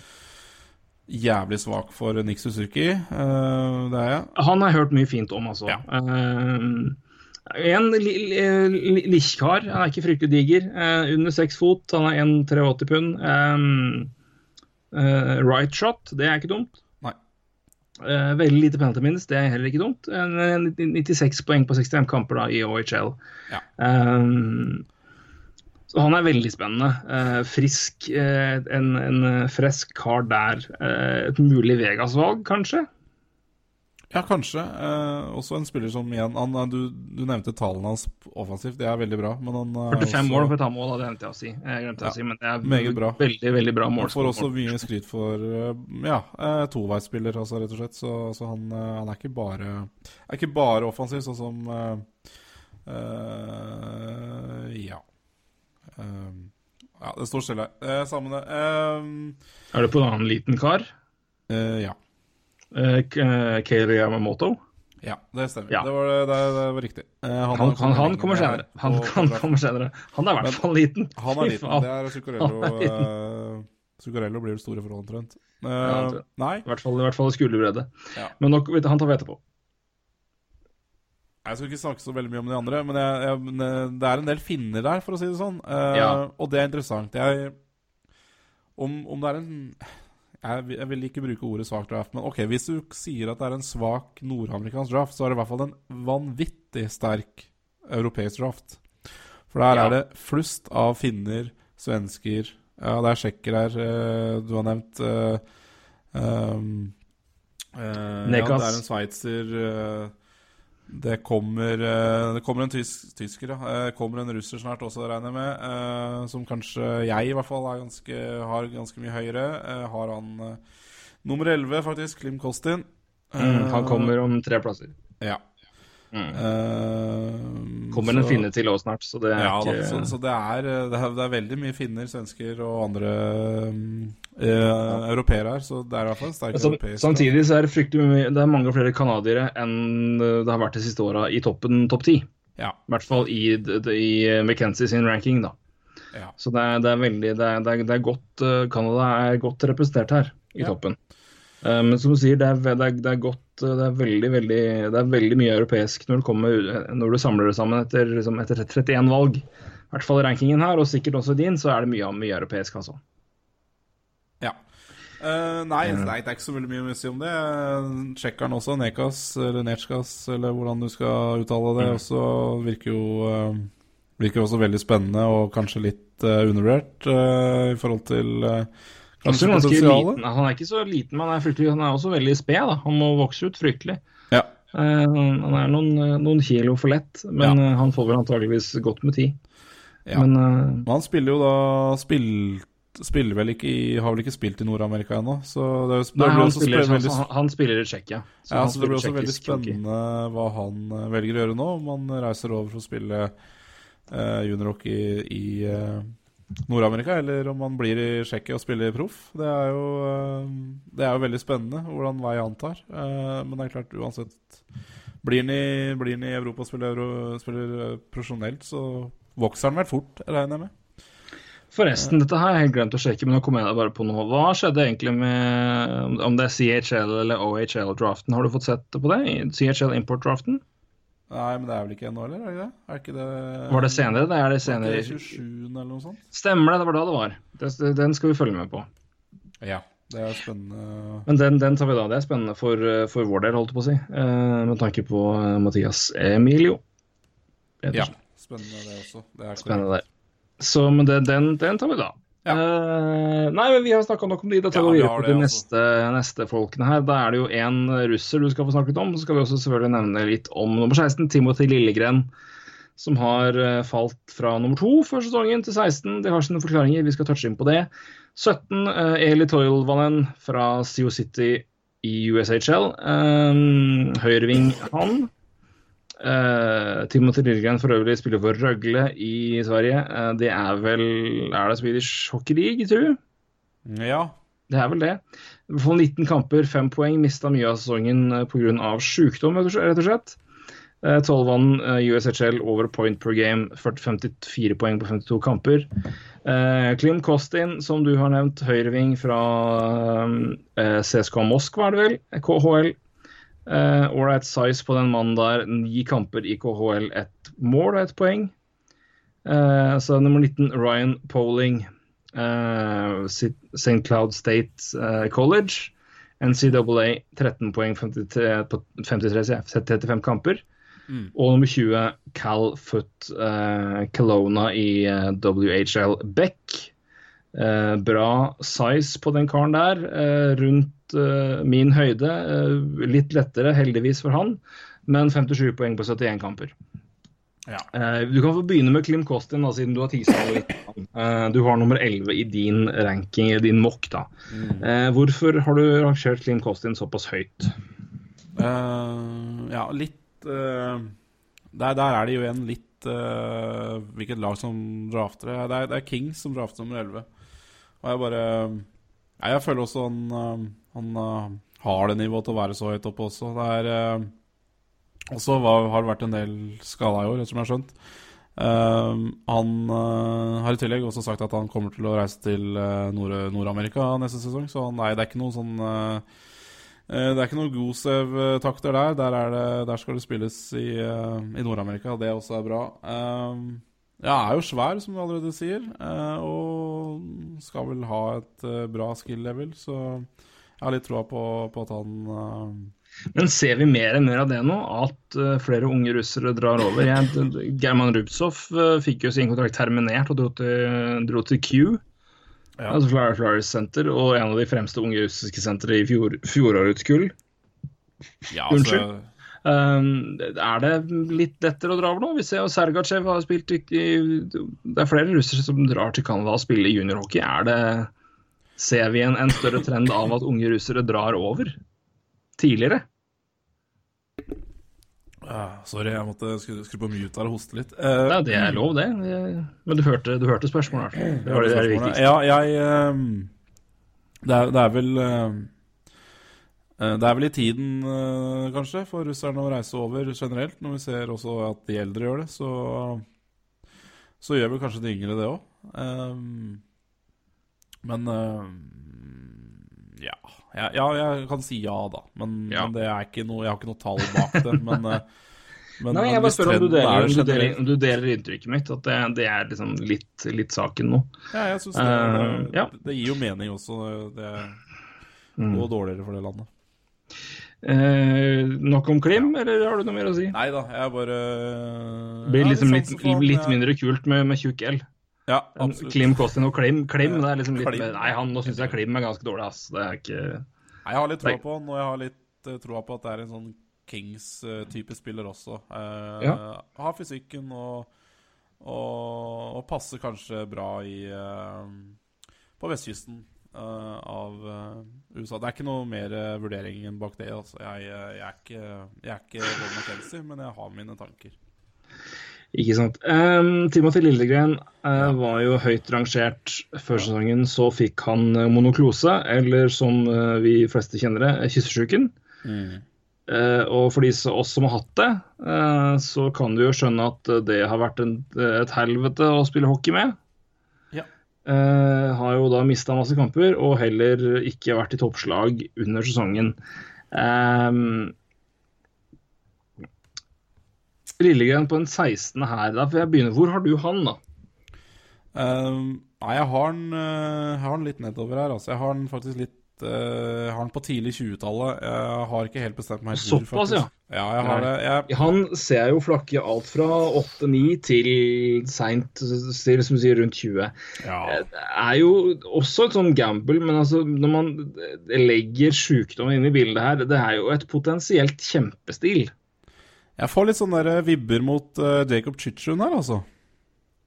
[SPEAKER 2] Jævlig svak for Nick Suzuki, uh, det er jeg.
[SPEAKER 1] Han har jeg hørt mye fint om, altså.
[SPEAKER 2] Ja.
[SPEAKER 1] Uh, en li, li, li, likkar, han er ikke fryktelig diger. eh, under seks fot, han er 1,83 pund. Eh, eh, right shot, det er ikke dumt. Eh, veldig lite penalty minst, det er heller ikke dumt. En, en 96 poeng på 65 kamper da i OHL.
[SPEAKER 2] Ja.
[SPEAKER 1] Um, så han er veldig spennende. Uh, frisk, uh, en, en frisk kar der. Uh, et mulig Vegas-valg, kanskje?
[SPEAKER 2] Ja, kanskje. Eh, også en spiller som igjen han, du, du nevnte tallene hans offensivt, det er veldig bra. Men han er
[SPEAKER 1] 45
[SPEAKER 2] også,
[SPEAKER 1] mål for et mål, det glemte jeg å si. Jeg glemte
[SPEAKER 2] Ja,
[SPEAKER 1] å si, men det er
[SPEAKER 2] meget bra.
[SPEAKER 1] veldig veldig bra mål.
[SPEAKER 2] Han får også mye skryt for eh, ja, eh, toveisspiller, altså, rett og slett. Så, så han, eh, han er ikke bare Er ikke bare offensiv, sånn som uh, eh, Ja. Uh, ja, det står stille. Uh, samme det. Eh,
[SPEAKER 1] Er du på en annen liten kar?
[SPEAKER 2] Uh, ja.
[SPEAKER 1] Uh, Keiry Yamamoto?
[SPEAKER 2] Ja, det stemmer.
[SPEAKER 1] Ja.
[SPEAKER 2] Det, var, det, det var riktig.
[SPEAKER 1] Han, Han, han,
[SPEAKER 2] han
[SPEAKER 1] kommer senere. Han, kommer senere. Han er i hvert fall liten.
[SPEAKER 2] Han er liten. Det er Zuccarello. Eh, Zuccarello blir vel store for omtrent. Uh,
[SPEAKER 1] Ja,
[SPEAKER 2] nei,
[SPEAKER 1] I hvert fall, i hvert fall skulderbredde.
[SPEAKER 2] Ja.
[SPEAKER 1] Men nok, han tar vi etterpå.
[SPEAKER 2] jeg skal ikke snakke så veldig mye om de andre, men jeg, jeg, men, eh, det er en del finner der, for å si det sånn. Uh,
[SPEAKER 1] Ja.
[SPEAKER 2] Og det er interessant. Jeg, om, om det er en jeg, vil- jeg vil ikke bruke ordet svak draft, men ok, hvis du sier at det er en svak nordamerikansk draft, så er det i hvert fall en vanvittig sterk europeisk draft. For der
[SPEAKER 1] Ja.
[SPEAKER 2] er det flust av finner, svensker Ja, det er tsjekker her, eh, du har nevnt. eh, ehm, eh, ja, det er en sveitser. eh, det kommer eh, Det kommer en tysk, tysker, ja. Eh, kommer en russer snart også, regner jeg med. eh, som kanskje jeg i hvert fall ganske, har ganske mye høyere. Har han nummer 11, faktisk. Klim Kostin.
[SPEAKER 1] Mm, han kommer om tre plasser.
[SPEAKER 2] Ja.
[SPEAKER 1] Mm.
[SPEAKER 2] Uh,
[SPEAKER 1] Kommer en finne til òg snart, så det er
[SPEAKER 2] ja, da, så, så det, er, eh, det, er, det er veldig mye finner, svensker og andre uh, europeere her. Så det er i hvert fall en sterk
[SPEAKER 1] Sam-
[SPEAKER 2] europeisk
[SPEAKER 1] Samtidig så er det fryktelig mye Det er mange flere canadiere enn det har vært de siste åra i toppen topp ti.
[SPEAKER 2] Ja.
[SPEAKER 1] I hvert fall i, i McKenzie sin ranking, da.
[SPEAKER 2] ja.
[SPEAKER 1] Så det er, det er veldig Det er, det er, godt Canada er godt representert her i
[SPEAKER 2] Ja.
[SPEAKER 1] toppen. Eh, men som du sier, det er, det er, det er godt eh, Det er veldig, veldig Det er veldig mye europeisk når du, kommer, når du samler det sammen etter, liksom, etter 31 valg. I hvert fall i rankingen her, og sikkert også din, så er det mye, mye europeisk, altså.
[SPEAKER 2] ja. Uh, nei, nei, det er ikke så veldig mye å si om det. Tsjekkeren også, Nekas eller Netskas, eller hvordan du skal uttale det, også virker jo uh, Virker også veldig spennende og kanskje litt uh, undervurdert i forhold til kanskje
[SPEAKER 1] ganske liten. Han er ikke så liten, men han er, fryktelig, han er også veldig sped. Da. Han må vokse ut fryktelig.
[SPEAKER 2] Ja.
[SPEAKER 1] Uh, han er noen, noen kilo for lett, men
[SPEAKER 2] Ja.
[SPEAKER 1] eh, han får vel antageligvis godt med tid.
[SPEAKER 2] Ja.
[SPEAKER 1] Men uh,
[SPEAKER 2] Men han spiller jo da spilt, spiller vel ikke i, har vel ikke spilt i Nord-Amerika ennå. Så det, det
[SPEAKER 1] Nei, han spiller,
[SPEAKER 2] veldig,
[SPEAKER 1] han, han spiller i Tsjekkia.
[SPEAKER 2] ja, så det blir også veldig spennende hva han eh, velger å gjøre nå. Om han reiser over for å spille uh, juniorhockey i, eh, Nord-Amerika, eller om han blir i Tsjekkia og spiller proff. Det eh, Det er jo veldig spennende hvordan vei han tar. Eh, men det er klart, uansett Blir han i, blir han i Europa og spiller, spiller eh, profesjonelt, så vokser han vel fort, regner jeg med.
[SPEAKER 1] Forresten, dette har jeg helt glemt å sjekke, men nå kommer jeg bare på noe. Hva skjedde egentlig med om det er CHL eller OHL-draften? Har du fått sett på det? CHL import-draften?
[SPEAKER 2] Nei, men det er vel ikke ennå, eller? Er det ikke det? Er ikke det
[SPEAKER 1] Var det senere? Det er det senere.
[SPEAKER 2] ikke det 27. eller noe sånt?
[SPEAKER 1] Stemmer det, det var da det var. Den skal vi følge med på.
[SPEAKER 2] Ja. Det er spennende.
[SPEAKER 1] Men den, den tar vi da. Det er spennende for, for vår del, holdt jeg på å si. Eh, med tanke på eh, Mathias Emilio.
[SPEAKER 2] Ja, spennende det også. Det er
[SPEAKER 1] Spennende det. Så men den, den, den tar vi da.
[SPEAKER 2] Ja.
[SPEAKER 1] Eh, nei, men vi har snakka nok om de. Da tar
[SPEAKER 2] Ja,
[SPEAKER 1] vi
[SPEAKER 2] vi
[SPEAKER 1] videre til
[SPEAKER 2] altså.
[SPEAKER 1] neste, neste folkene her. Da er det jo en russer du skal få snakke litt om. Så skal vi også selvfølgelig nevne litt om nummer 16, Timothy Lillegren. Som har eh, falt fra nummer to før sesongen til 16. De har sine forklaringer, vi skal touche inn på det. 17, uh, Eli Toilvanen fra CO City i USHL. Eh, høyreving han. Eh, Timothy Lillegren for øvrig spiller for Røgle i Sverige. Uh, det er vel Er det Swedish Hockey League, tror du?
[SPEAKER 2] Ja.
[SPEAKER 1] Det er vel det. I 19 kamper, 5 poeng. Mista mye av sesongen pga. sykdom, rett og slett-. Eh, 12 vann eh, USHL over point per game. 40, 54 poeng på 52 kamper. Eh, Klim Kostin, som du har nevnt, høyreving fra eh, CSKA Moskva, er det vel? KHL. Ålreit size på den mannen der. Ni kamper i KHL, ett mål og ett poeng. Uh, så nummer 19, Ryan Poling. uh, St. Cloud State uh, College. NCAA 13 poeng 53, på 53, sier jeg, 35 kamper.
[SPEAKER 2] Mm.
[SPEAKER 1] Og nummer 20, Cal Foot eh, Kelowna i eh, WHL Beck. Eh, bra size på den karen der. eh, rundt eh, min høyde. eh, litt lettere, heldigvis for han, men 57 poeng på 71 kamper.
[SPEAKER 2] Ja.
[SPEAKER 1] Eh, du kan få begynne med Klim Kostin, da, siden du har tisa litt. Du har nummer 11 i din ranking, i din mock. da. Eh, hvorfor har du rangert Klim Kostin såpass høyt?
[SPEAKER 2] Uh, ja, litt uh, der, der er det jo igjen litt uh, hvilket lag som drafter det. Det er, det er Kings som drafter nummer 11. Og jeg bare Jeg føler også han, han uh, har det nivået til å være så høyt oppe også. Det er uh, også var- har det vært en del skada i år, som jeg har skjønt. Uh, han uh, har i tillegg også sagt at han kommer til å reise til uh, Nord- Nord-Amerika neste sesong, så nei, det er ikke noe sånn Det er ikke noen Gosev-takter der. Der, er det, der skal det spilles i, i Nord-Amerika, det også er bra. Ja, er jo svær, som du allerede sier, og skal vel ha et bra skill-level, så jeg har litt troa på, på at han eh,
[SPEAKER 1] Men ser vi mer enn mer av det nå? At eh, flere unge russere drar over? Jeg, German Rubtsov eh, fikk jo sin kontrakt terminert og dro til, dro til Q.
[SPEAKER 2] Ja.
[SPEAKER 1] Altså Flyer Flyers Center, og en av de fremste unge russiske sentre i fjor, fjorårets kull.
[SPEAKER 2] Ja,
[SPEAKER 1] Unnskyld?
[SPEAKER 2] altså,
[SPEAKER 1] Um, er det litt lettere å dra over nå? Vi ser jo Sergachev har spilt i, i Det er flere russere som drar til Canada og spiller juniorhockey. Er det Ser vi en, en større trend av at unge russere drar over tidligere?
[SPEAKER 2] ah, Sorry, jeg måtte skru, skru på mute her og hoste litt. Uh,
[SPEAKER 1] Ja, det er lov, det. Men du hørte, du hørte spørsmålet. i hvert fall. Det var det, det er det viktigste.
[SPEAKER 2] Ja, jeg ehm, det, er, det er vel eh, Det er vel i tiden, eh, kanskje, for russerne å reise over generelt. Når vi ser også at de eldre gjør det, så, så gjør vel kanskje de yngre det òg. Men uh, ja. ja. Ja, jeg kan si ja, da. Men,
[SPEAKER 1] Ja.
[SPEAKER 2] men det er ikke noe, jeg har ikke noe tall bak det. Men, eh, men,
[SPEAKER 1] Nei, jeg bare spør om du deler,
[SPEAKER 2] er
[SPEAKER 1] om du deler, om du deler inntrykket mitt. At det, det er liksom litt, litt saken nå.
[SPEAKER 2] Ja, jeg synes det,
[SPEAKER 1] Eh,
[SPEAKER 2] det, det gir jo mening også. Det
[SPEAKER 1] Mm.
[SPEAKER 2] går dårligere for det landet.
[SPEAKER 1] Eh, nok om Klim, eller har du noe mer å si?
[SPEAKER 2] Nei da, jeg bare
[SPEAKER 1] Det blir
[SPEAKER 2] Ja,
[SPEAKER 1] liksom litt, litt mindre kult med, med tjukk L.
[SPEAKER 2] Ja, absolutt.
[SPEAKER 1] Klim Kostin og Klim. Klim, det er liksom litt mer Nei, han, nå syns jeg Klim er ganske dårlig, ass. Det er ikke
[SPEAKER 2] Nei, Jeg har litt troa på han, og jeg har litt uh, troa på at det er en sånn Kings-type spiller også. Uh,
[SPEAKER 1] Ja.
[SPEAKER 2] Har fysikken og, og, og passer kanskje bra i uh, på vestkysten uh, av eh, USA. Det er ikke noe mer vurdering enn bak det. Altså. Jeg, eh, jeg, er ikke, jeg er ikke Gordon McKenzie, men jeg har mine tanker.
[SPEAKER 1] Ikke sant. Um, Timothy Lillegren uh, var jo høyt rangert før sesongen. Så fikk han uh, monoklose, eller som uh, vi fleste kjenner det, kyssesjuken. Uh, og for de som- oss som har hatt det, så kan du jo skjønne at det har vært en, et helvete å spille hockey med.
[SPEAKER 2] Ja.
[SPEAKER 1] Har jo da mista masse kamper og heller ikke vært i toppslag under sesongen. Um, Lillegren på den 16. her, da får jeg begynne. Hvor har du han, da?
[SPEAKER 2] Uh, nei, jeg har han, uh, jeg har han litt nedover her. Altså. Jeg har han faktisk litt eh, Jeg har den på tidlig 20-tallet. Jeg har ikke helt bestemt meg
[SPEAKER 1] Såpass, ja.
[SPEAKER 2] Ja, jeg har det. Jeg,
[SPEAKER 1] Han ser jeg jo flakke alt fra 8-9 til seint, til som sier, rundt 20.
[SPEAKER 2] ja.
[SPEAKER 1] Det er jo også et sånn gamble, men altså, når man legger sjukdom inn i bildet her, det er jo et potensielt kjempestil.
[SPEAKER 2] Jeg får litt sånne der vibber mot uh, Jacob Chichun her, altså.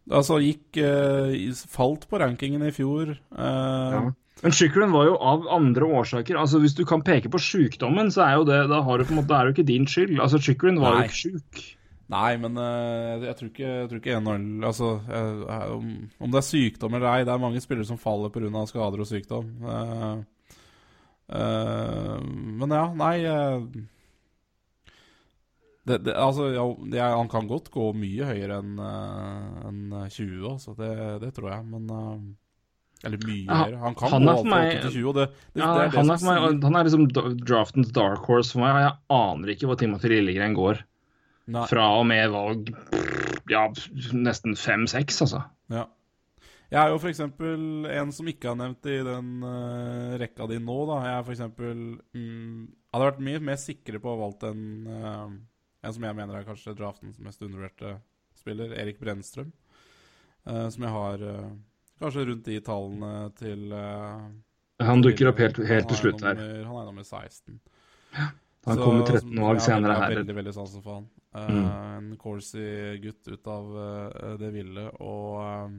[SPEAKER 2] Altså gikk uh, Falt på rankingen i fjor. eh,
[SPEAKER 1] Men Chichun var jo av andre årsaker. altså Hvis du kan peke på sykdommen, så er jo det da har du på en måte, det er jo ikke din skyld. altså Chichun var
[SPEAKER 2] Nei.
[SPEAKER 1] jo ikke sjuk.
[SPEAKER 2] Nei, men eh, jeg tror ikke, jeg tror ikke NHL Altså, jeg, om, om det er sykdom eller ei, det er mange spillere som faller pga. skader og sykdom. Eh, eh, men ja, nei eh, det, det, Altså, ja, han kan godt gå mye høyere enn enn 20, altså. Det, det tror jeg, men uh, Eller mye
[SPEAKER 1] Ja,
[SPEAKER 2] høyere. Han kan
[SPEAKER 1] han
[SPEAKER 2] gå alt
[SPEAKER 1] meg-
[SPEAKER 2] til 20, og det, det,
[SPEAKER 1] Ja, han, er meg, han er liksom draftens dark horse for meg. Jeg aner ikke hvor Timothy Lillegren går.
[SPEAKER 2] Nei.
[SPEAKER 1] Fra og med valg ja, nesten fem-seks, altså.
[SPEAKER 2] Ja. Jeg er jo eksempel en som ikke har nevnt i den uh, rekka di nå, da. Jeg er eksempel mm, Hadde vært mye mer sikre på å ha valgt en eh, En som jeg mener er kanskje draftens mest undervurderte spiller, Erik Brennstrøm. Uh, som jeg har uh, kanskje rundt de tallene til uh,
[SPEAKER 1] Han dukker opp helt, helt til
[SPEAKER 2] slutt
[SPEAKER 1] slutt her.
[SPEAKER 2] Han er nummer 16.
[SPEAKER 1] Ja, Han
[SPEAKER 2] Så-
[SPEAKER 1] kommer 13
[SPEAKER 2] år
[SPEAKER 1] senere her.
[SPEAKER 2] Veldig, veldig sansen for han. Eh,
[SPEAKER 1] Mm.
[SPEAKER 2] En corsi gutt ut av eh, det ville, og eh,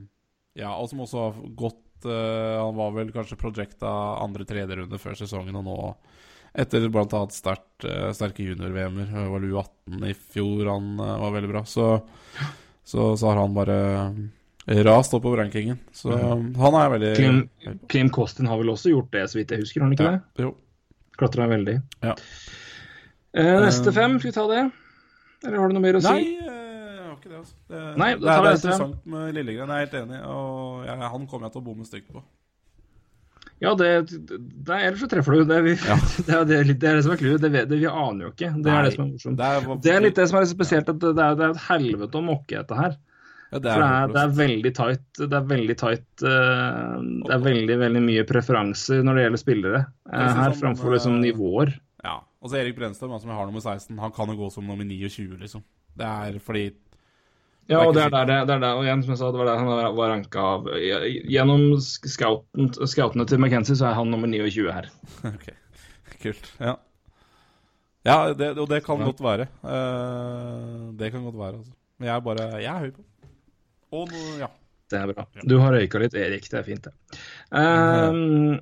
[SPEAKER 2] ja, og som også har gått eh, Han var vel kanskje projecta andre-tredje runde før sesongen, og nå etter bl.a. sterkt, uh, sterke junior-VM-er, det var U18 i fjor han eh, var veldig bra, så, så, så har han bare rast oppover rankingen. Så
[SPEAKER 1] Mm.
[SPEAKER 2] han er veldig
[SPEAKER 1] Klim, Klim Kostin har vel også gjort det, så vidt jeg husker. Har han ikke
[SPEAKER 2] ja,
[SPEAKER 1] det?
[SPEAKER 2] Jo.
[SPEAKER 1] Klatra veldig.
[SPEAKER 2] Ja.
[SPEAKER 1] Eh, neste fem, skal vi ta det? Eller har du noe mer å si?
[SPEAKER 2] Nei, eh, det. altså Det,
[SPEAKER 1] Nei, da
[SPEAKER 2] det, er, det er interessant med Lillegren, jeg er helt enig. Og jeg, han kommer jeg til å bomme stygt på.
[SPEAKER 1] Ja, det, det Ellers så treffer du. Det er, vi, det, er, det, er det er det som er clouet. Det, vi aner jo ikke. Det er
[SPEAKER 2] Nei,
[SPEAKER 1] det som er morsomt.
[SPEAKER 2] Det er,
[SPEAKER 1] Det er litt det som er spesielt, at det er, det er et helvete å mokke dette her.
[SPEAKER 2] ja, det
[SPEAKER 1] For er,
[SPEAKER 2] håpløst.
[SPEAKER 1] det er veldig tight. Det er veldig tight uh, Det er veldig veldig mye preferanser når det gjelder spillere
[SPEAKER 2] uh,
[SPEAKER 1] her, framfor liksom nivåer.
[SPEAKER 2] Ja. Og så Erik Brennstrøm, da, som jeg har nummer 16, han kan jo gå som nummer 29, liksom. Det er fordi
[SPEAKER 1] Ja, og det er der det, det er der, og igjen, som jeg sa, det var der han var ranka av. Gjennom scouten, scoutene til McKenzie så er han nummer 29 her.
[SPEAKER 2] Ok, kult. Ja. Ja, det, og det kan
[SPEAKER 1] Ja.
[SPEAKER 2] godt være. Uh, det kan godt være, altså. Men jeg er bare Jeg er høy på. Og nå, ja.
[SPEAKER 1] Det er bra. Du har røyka litt, Erik. Det er fint, det. Um,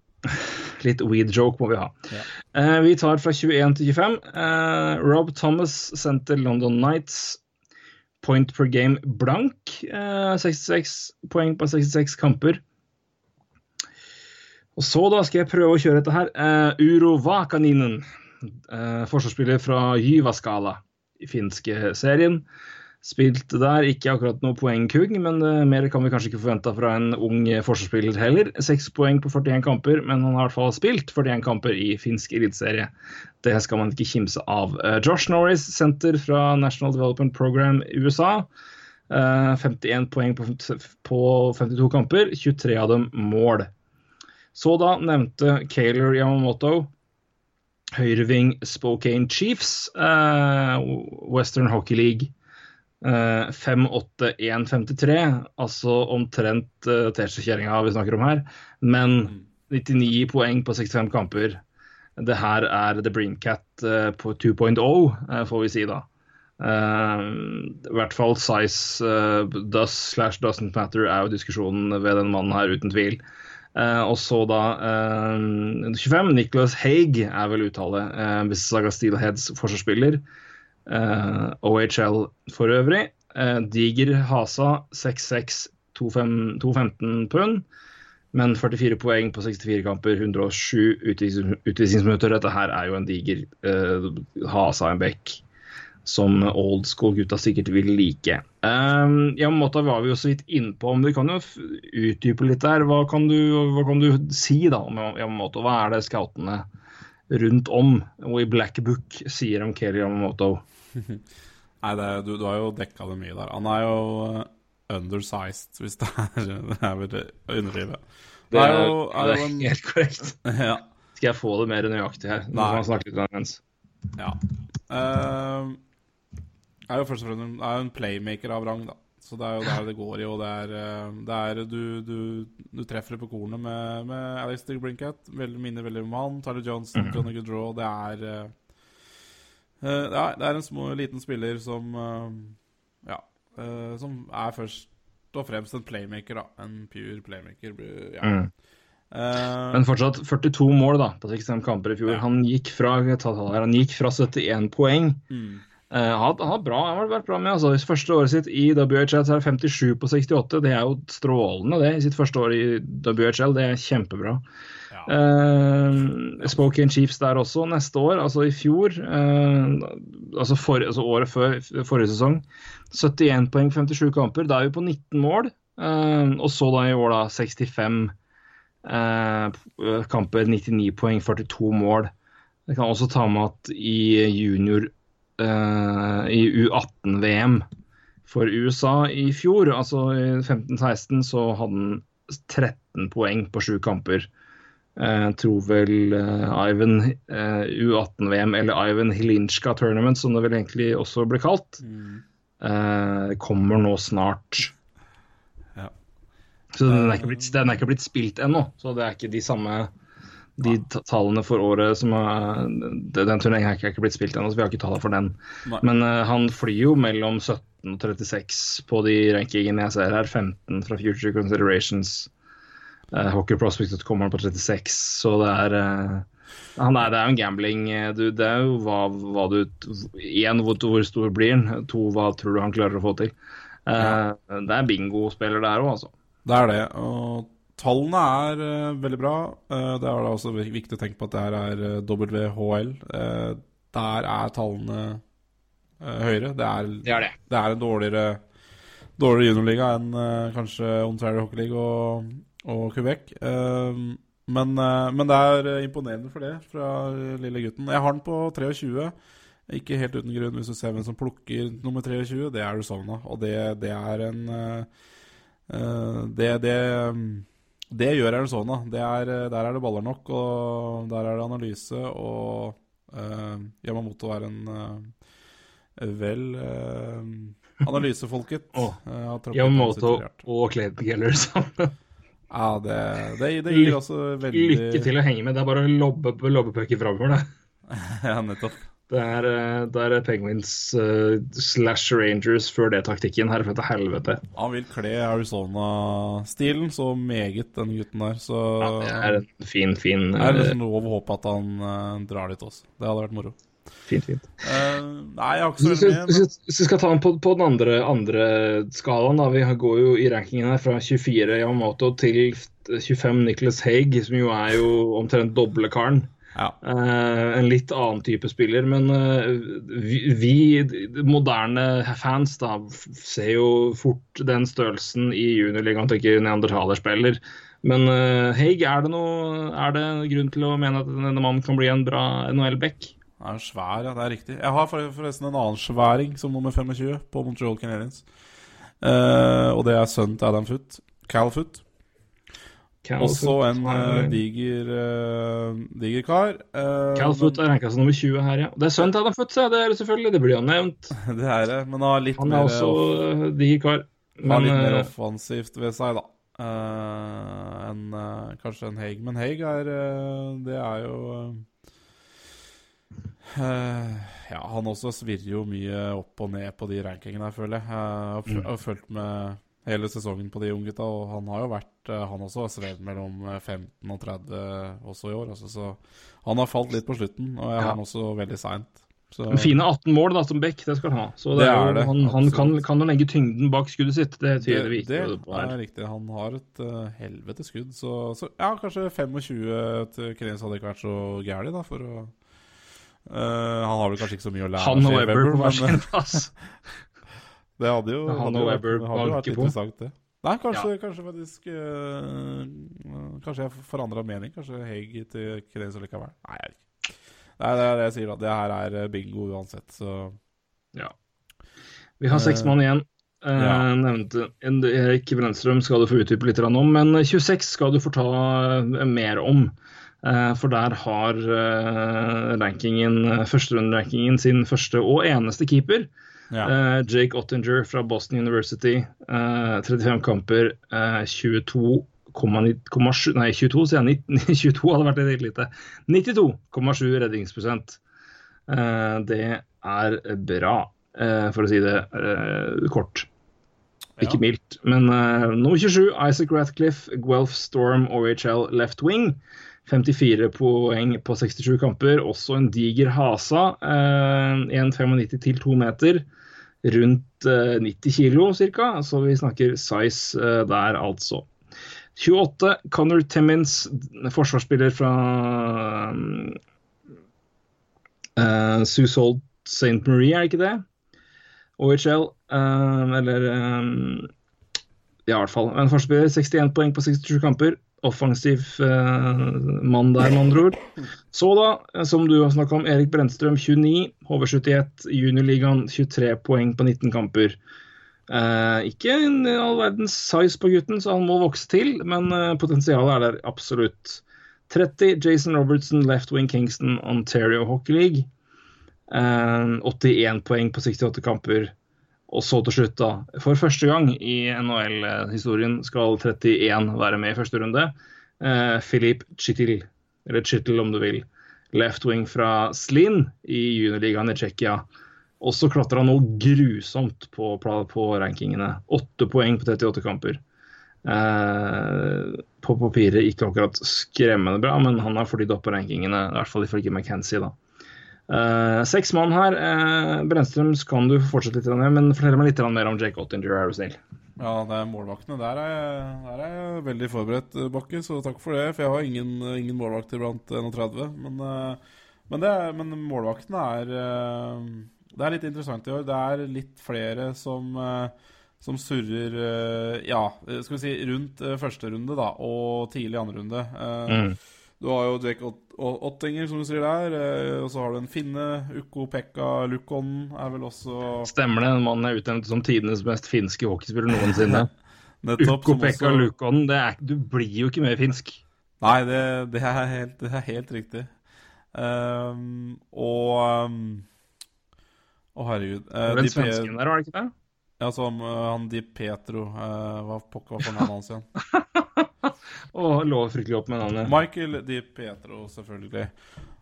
[SPEAKER 1] litt weed joke må vi ha.
[SPEAKER 2] Ja.
[SPEAKER 1] Uh, vi tar fra 21 til 25. Uh, Rob Thomas sendte London Nights point per game blank. Eh, 66 poeng på 66 kamper. Og så da skal jeg prøve å kjøre dette her. Uh, Uro Vakaninen, eh, forsvarsspiller fra Jyvaskala i finske serien. Spilte der, ikke akkurat noe poengkugg, men eh, mer kan vi kanskje ikke forvente fra en ung eh, forsvarsspiller heller. Seks poeng på 41 kamper, men han har i hvert fall spilt 41 kamper i finsk eliteserie. Det skal man ikke kimse av. Eh, Josh Norris, senter fra National Development Program USA. Eh, 51 poeng på, på 52 kamper, 23 av dem mål. Så da nevnte Kaylor Yamamoto høyreving Spokane Chiefs, Western Hockey League. Eh, 5-8-1-53, altså omtrent uh, T-skjortekjerringa vi snakker om her. Men 99 poeng på 65 kamper. Det her er The Breencat uh, på 2.0, uh, får vi si da. Uh, I hvert fall size uh, does slash doesn't matter er jo diskusjonen ved den mannen her, uten tvil. Uh, og så da eh, 25. Nicholas Haig er vel uttale. Uh, Mississauga Steelheads forsvarsspiller. Eh, OHL for øvrig. Eh, diger Hasa 6-6, 2-5 2-15 pund. Men 44 poeng på 64 kamper, 107 utvis- utvisningsminutter. Dette her er jo en diger uh, Hasa en bekk som old school-gutta sikkert vil like. Um, måte var vi jo så vidt innpå, men vi kan jo utdype litt der. Hva kan, du, hva kan du si da om Yamamoto? Hva er det scoutene rundt om og i Black Book sier om Kelly Yamamoto?
[SPEAKER 2] Nei, det, du, du har jo dekka det mye der. Han er jo eh, undersized, hvis det er, det er vel å underdrive.
[SPEAKER 1] Det er,
[SPEAKER 2] jo, er
[SPEAKER 1] det er helt korrekt.
[SPEAKER 2] Ja.
[SPEAKER 1] Skal jeg få det mer nøyaktig her? Nå
[SPEAKER 2] Nei.
[SPEAKER 1] kan man snakke litt imens.
[SPEAKER 2] ja. Uh, er jo først og fremst er jo en playmaker av rang, da. Så det er jo der det går i, og det er, eh, det er du, du, du treffer det på kornet med, med Alex Brinkat. Veldig, minner veldig om han. Tyler Johnson, Johnny Goodrow. Det er eh, det er, det er en små, liten spiller som uh, Ja. uh, som er først og fremst en playmaker, da. En pure playmaker. Ja.
[SPEAKER 1] Mm. Men fortsatt 42 mål da, på 65 kamper i fjor.
[SPEAKER 2] Ja.
[SPEAKER 1] Han gikk fra, han gikk fra 71 poeng.
[SPEAKER 2] mm.
[SPEAKER 1] Uh, han han har bra, han har vært bra med. Altså, I første året sitt i WHL så er det 57 på 68. Det er jo strålende, det. I sitt første år i WHL. Det er kjempebra. Uh, Spokane Chiefs der også neste år, altså i fjor. uh, altså, for, altså året før forrige sesong. 71 poeng 57 kamper. Da er vi på 19 mål. Uh, og så da i år da 65 eh, kamper, 99 poeng, 42 mål. Jeg kan også ta med at i junior i U18-VM for USA i fjor, altså i 15-16, så hadde han 13 poeng på sju kamper. Jeg tror vel eh, Ivan eh, U18-VM, eller Ivan Hilinska Tournament, som det vel egentlig også ble kalt,
[SPEAKER 2] Mm.
[SPEAKER 1] eh, kommer nå snart.
[SPEAKER 2] Ja.
[SPEAKER 1] Så den er blitt, den er ikke blitt spilt ennå, så det er ikke de samme de tallene for året som er, Den turneringen er ikke, blitt spilt ennå, så vi har ikke tallene for den.
[SPEAKER 2] Nei.
[SPEAKER 1] Men uh, han flyr jo mellom 17 og 36 på de rankingene jeg ser her. 15 fra Future Considerations. Uh, Hockey Prospect kommer han på 36, så det er eh, han er, Det er jo en gambling. eh, Du, det er jo hva, hva du Én, hvor, hvor stor blir han? To, hva tror du han klarer å få til? Eh, Det er bingospiller der òg, altså.
[SPEAKER 2] Det er det. Og tallene er uh, veldig bra. Uh, det er da også viktig å tenke på at det her er eh, WHL. Eh, der er tallene eh, høyere. Det er,
[SPEAKER 1] Det er det.
[SPEAKER 2] det er en dårligere, dårligere juniorliga enn eh, kanskje Ontario Hockey League og, og Quebec. Eh, men, eh, men det er eh, imponerende for det fra eh, lille gutten. Jeg har den på 23. Ikke helt uten grunn, hvis du ser hvem som plukker nummer 23. Det er Arizona, og det, det er en det, det, det gjør Arizona. Det er, der er det baller nok, og der er det analyse. Og uh, Yamamoto er en uh, vel uh, analysefolket. Oh. Uh,
[SPEAKER 1] Yamamoto og Clayton Geller sammen.
[SPEAKER 2] Ja, det, det, det gir også veldig
[SPEAKER 1] Lykke til å henge med. Det er bare å lobbe, lobbe pucken framover, det.
[SPEAKER 2] Ja, nettopp.
[SPEAKER 1] Det er, eh, det er Penguins uh, slash Rangers før det taktikken. Herfra til helvete.
[SPEAKER 2] Han vil kle Arizona-stilen så meget, den gutten der. Så
[SPEAKER 1] Ja, det er en fin, fin
[SPEAKER 2] det er
[SPEAKER 1] eh,
[SPEAKER 2] liksom lov å håpe at han uh, drar dit også. Det hadde vært moro.
[SPEAKER 1] Fint, fint.
[SPEAKER 2] Uh, nei, jeg har ikke så veldig
[SPEAKER 1] vi, hvis vi- vi skal ta den på, på den andre, andre skalaen, da. Vi går jo i rankingen her fra 24 Yamamoto til 25 Nicholas Haig, som jo er jo omtrent doble karen.
[SPEAKER 2] Ja.
[SPEAKER 1] Uh, en litt annen type spiller, men uh, vi, vi moderne fans da, ser jo fort den størrelsen i juniorligaen og tenker neandertalerspiller. Men uh, Haig, er det, noe, er det grunn til å mene at denne mannen kan bli en bra NHL-back?
[SPEAKER 2] Han er svær, ja. Det er riktig. Jeg har forresten en annen sværing som nummer 25 på Montreal Canadiens. Eh, og det er sønnen til Adam Foot. Cal Foot. Også en eh, diger, eh, diger kar. Uh,
[SPEAKER 1] Calfoot er ranka som nummer 20 her, ja. Det er sønnen til Adam Foot, så det er det selvfølgelig. Det blir jo nevnt.
[SPEAKER 2] Det er det, men har litt
[SPEAKER 1] Han
[SPEAKER 2] mer
[SPEAKER 1] er også
[SPEAKER 2] off-
[SPEAKER 1] uh, diger kar.
[SPEAKER 2] har
[SPEAKER 1] Men
[SPEAKER 2] litt mer
[SPEAKER 1] eh,
[SPEAKER 2] offensivt ved seg, da. Eh, enn eh, kanskje en Haig. Men Haig er eh, Det er jo eh, Ja, han også svirrer jo mye opp og ned på de rankingene, føler jeg. Jeg har, f-
[SPEAKER 1] Mm.
[SPEAKER 2] fulgt med hele sesongen på de unggutta. Og han har jo vært eh, Han også har svevd mellom eh, 15 og 30 også i år. Altså, så han har falt litt på slutten, og jeg har
[SPEAKER 1] Ja.
[SPEAKER 2] han også veldig seint. Så
[SPEAKER 1] Fine 18 mål da, som back, det skal han ha. Så det
[SPEAKER 2] Det
[SPEAKER 1] er
[SPEAKER 2] er det,
[SPEAKER 1] han, han kan, kan jo legge tyngden bak skuddet sitt. Det
[SPEAKER 2] det,
[SPEAKER 1] tviler vi
[SPEAKER 2] det
[SPEAKER 1] ikke på her.
[SPEAKER 2] er riktig. Han har et uh, helvete skudd. Så, så ja, kanskje 25 til Krenes hadde ikke vært så gærent, da, for å Eh, Han har vel kanskje ikke så mye å lære
[SPEAKER 1] Han og Webber på hver sin plass.
[SPEAKER 2] Det hadde jo,
[SPEAKER 1] Han
[SPEAKER 2] hadde
[SPEAKER 1] og Webber
[SPEAKER 2] hadde vært interessant, det. Nei, kanskje, kanskje faktisk eh, Kanskje jeg forandra mening. Kanskje Haig til Krenes likevel. Nei, jeg ikke. Nei, det er det jeg sier, da. Det her er eh, bingo uansett, så
[SPEAKER 1] Ja. Vi har seks mann igjen. Eh,
[SPEAKER 2] ja.
[SPEAKER 1] nevnte Erik Brennstrøm skal du få utdype litt om, men 26 skal du få ta mer om. Eh, for der har eh, rankingen, eh, førsterunderankingen sin første og eneste keeper.
[SPEAKER 2] ja.
[SPEAKER 1] Jake Ottinger fra Boston University. eh, 35 kamper, eh, 22,7 Nei, 22, sier jeg. 22 hadde vært litt lite. 92,7 redningsprosent. Det er bra, for å si det kort. Ikke mildt. Men nummer 27, Isaac Ratcliffe, Guelph Storm OHL left wing. 54 poeng på 67 kamper. Også en diger hasa. Eh, 1,95 til 2 meter. Rundt eh, 90 kilo ca. Så vi snakker size eh, der, altså. 28, Connor Timmins, forsvarsspiller fra uh, Susold St. Marie, er det ikke det? OHL, eh, eller eh, Ja, i hvert fall. En forsvarsspiller, 61 poeng på 67 kamper. Offensiv eh, mann der, med andre ord. Så da, eh, som du har snakka om, Erik Brennstrøm, 29. HV71, juniorligaen, 23 poeng på 19 kamper. Eh, ikke en all verdens size på gutten, så han må vokse til, men eh, potensialet er der absolutt. 30, Jason Robertson, left wing Kingston, Ontario Hockey League. Eh, 81 poeng på 68 kamper. Og så til slutt, da. For første gang i NHL-historien skal 31 være med i første runde. Eh, Filip Chittil, eller Chittil om du vil. Left wing fra Slin i juniorligaen i Tsjekkia. Også klatra noe grusomt på, på rankingene. Åtte poeng på 38 kamper. Eh, på papiret ikke akkurat skremmende bra, men han har flydd opp på rankingene. I hvert fall ifølge McKenzie, da. Eh, seks mann her. Uh, Brennstrøm kan du fortsette litt med, men fortell meg litt mer om Jake Ottinger, er du snill.
[SPEAKER 2] Ja, det er målvaktene. Der er, jeg, der er jeg veldig forberedt, eh, Bakke, så takk for det. For jeg har ingen, ingen målvakter blant 31. Men, men, det men målvaktene er Det er litt interessant i år. Det er litt flere som, som surrer Ja, skal vi si rundt første runde, da, og tidlig andre runde.
[SPEAKER 1] Mm.
[SPEAKER 2] Du har jo Jake Ott Ott- Ottinger, som du sier der. eh, Og så har du en finne. Ukko Pekka Lukon er vel også
[SPEAKER 1] Stemmer det, en mann er utnevnt som tidenes mest finske hockeyspiller noensinne.
[SPEAKER 2] nettopp
[SPEAKER 1] Ukko-Pekka
[SPEAKER 2] også-
[SPEAKER 1] Lukon, det er, du blir jo ikke mer finsk.
[SPEAKER 2] Nei, det, det, er, helt, det er helt riktig. Um, og um, Å, herregud.
[SPEAKER 1] Det
[SPEAKER 2] Uh,
[SPEAKER 1] den svensken der, var det ikke det?
[SPEAKER 2] ja, som uh, han Di Petro uh, Hva pokker var fornavnet hans igjen?
[SPEAKER 1] Å, lå fryktelig opp med navnet.
[SPEAKER 2] Michael Di Petro, selvfølgelig.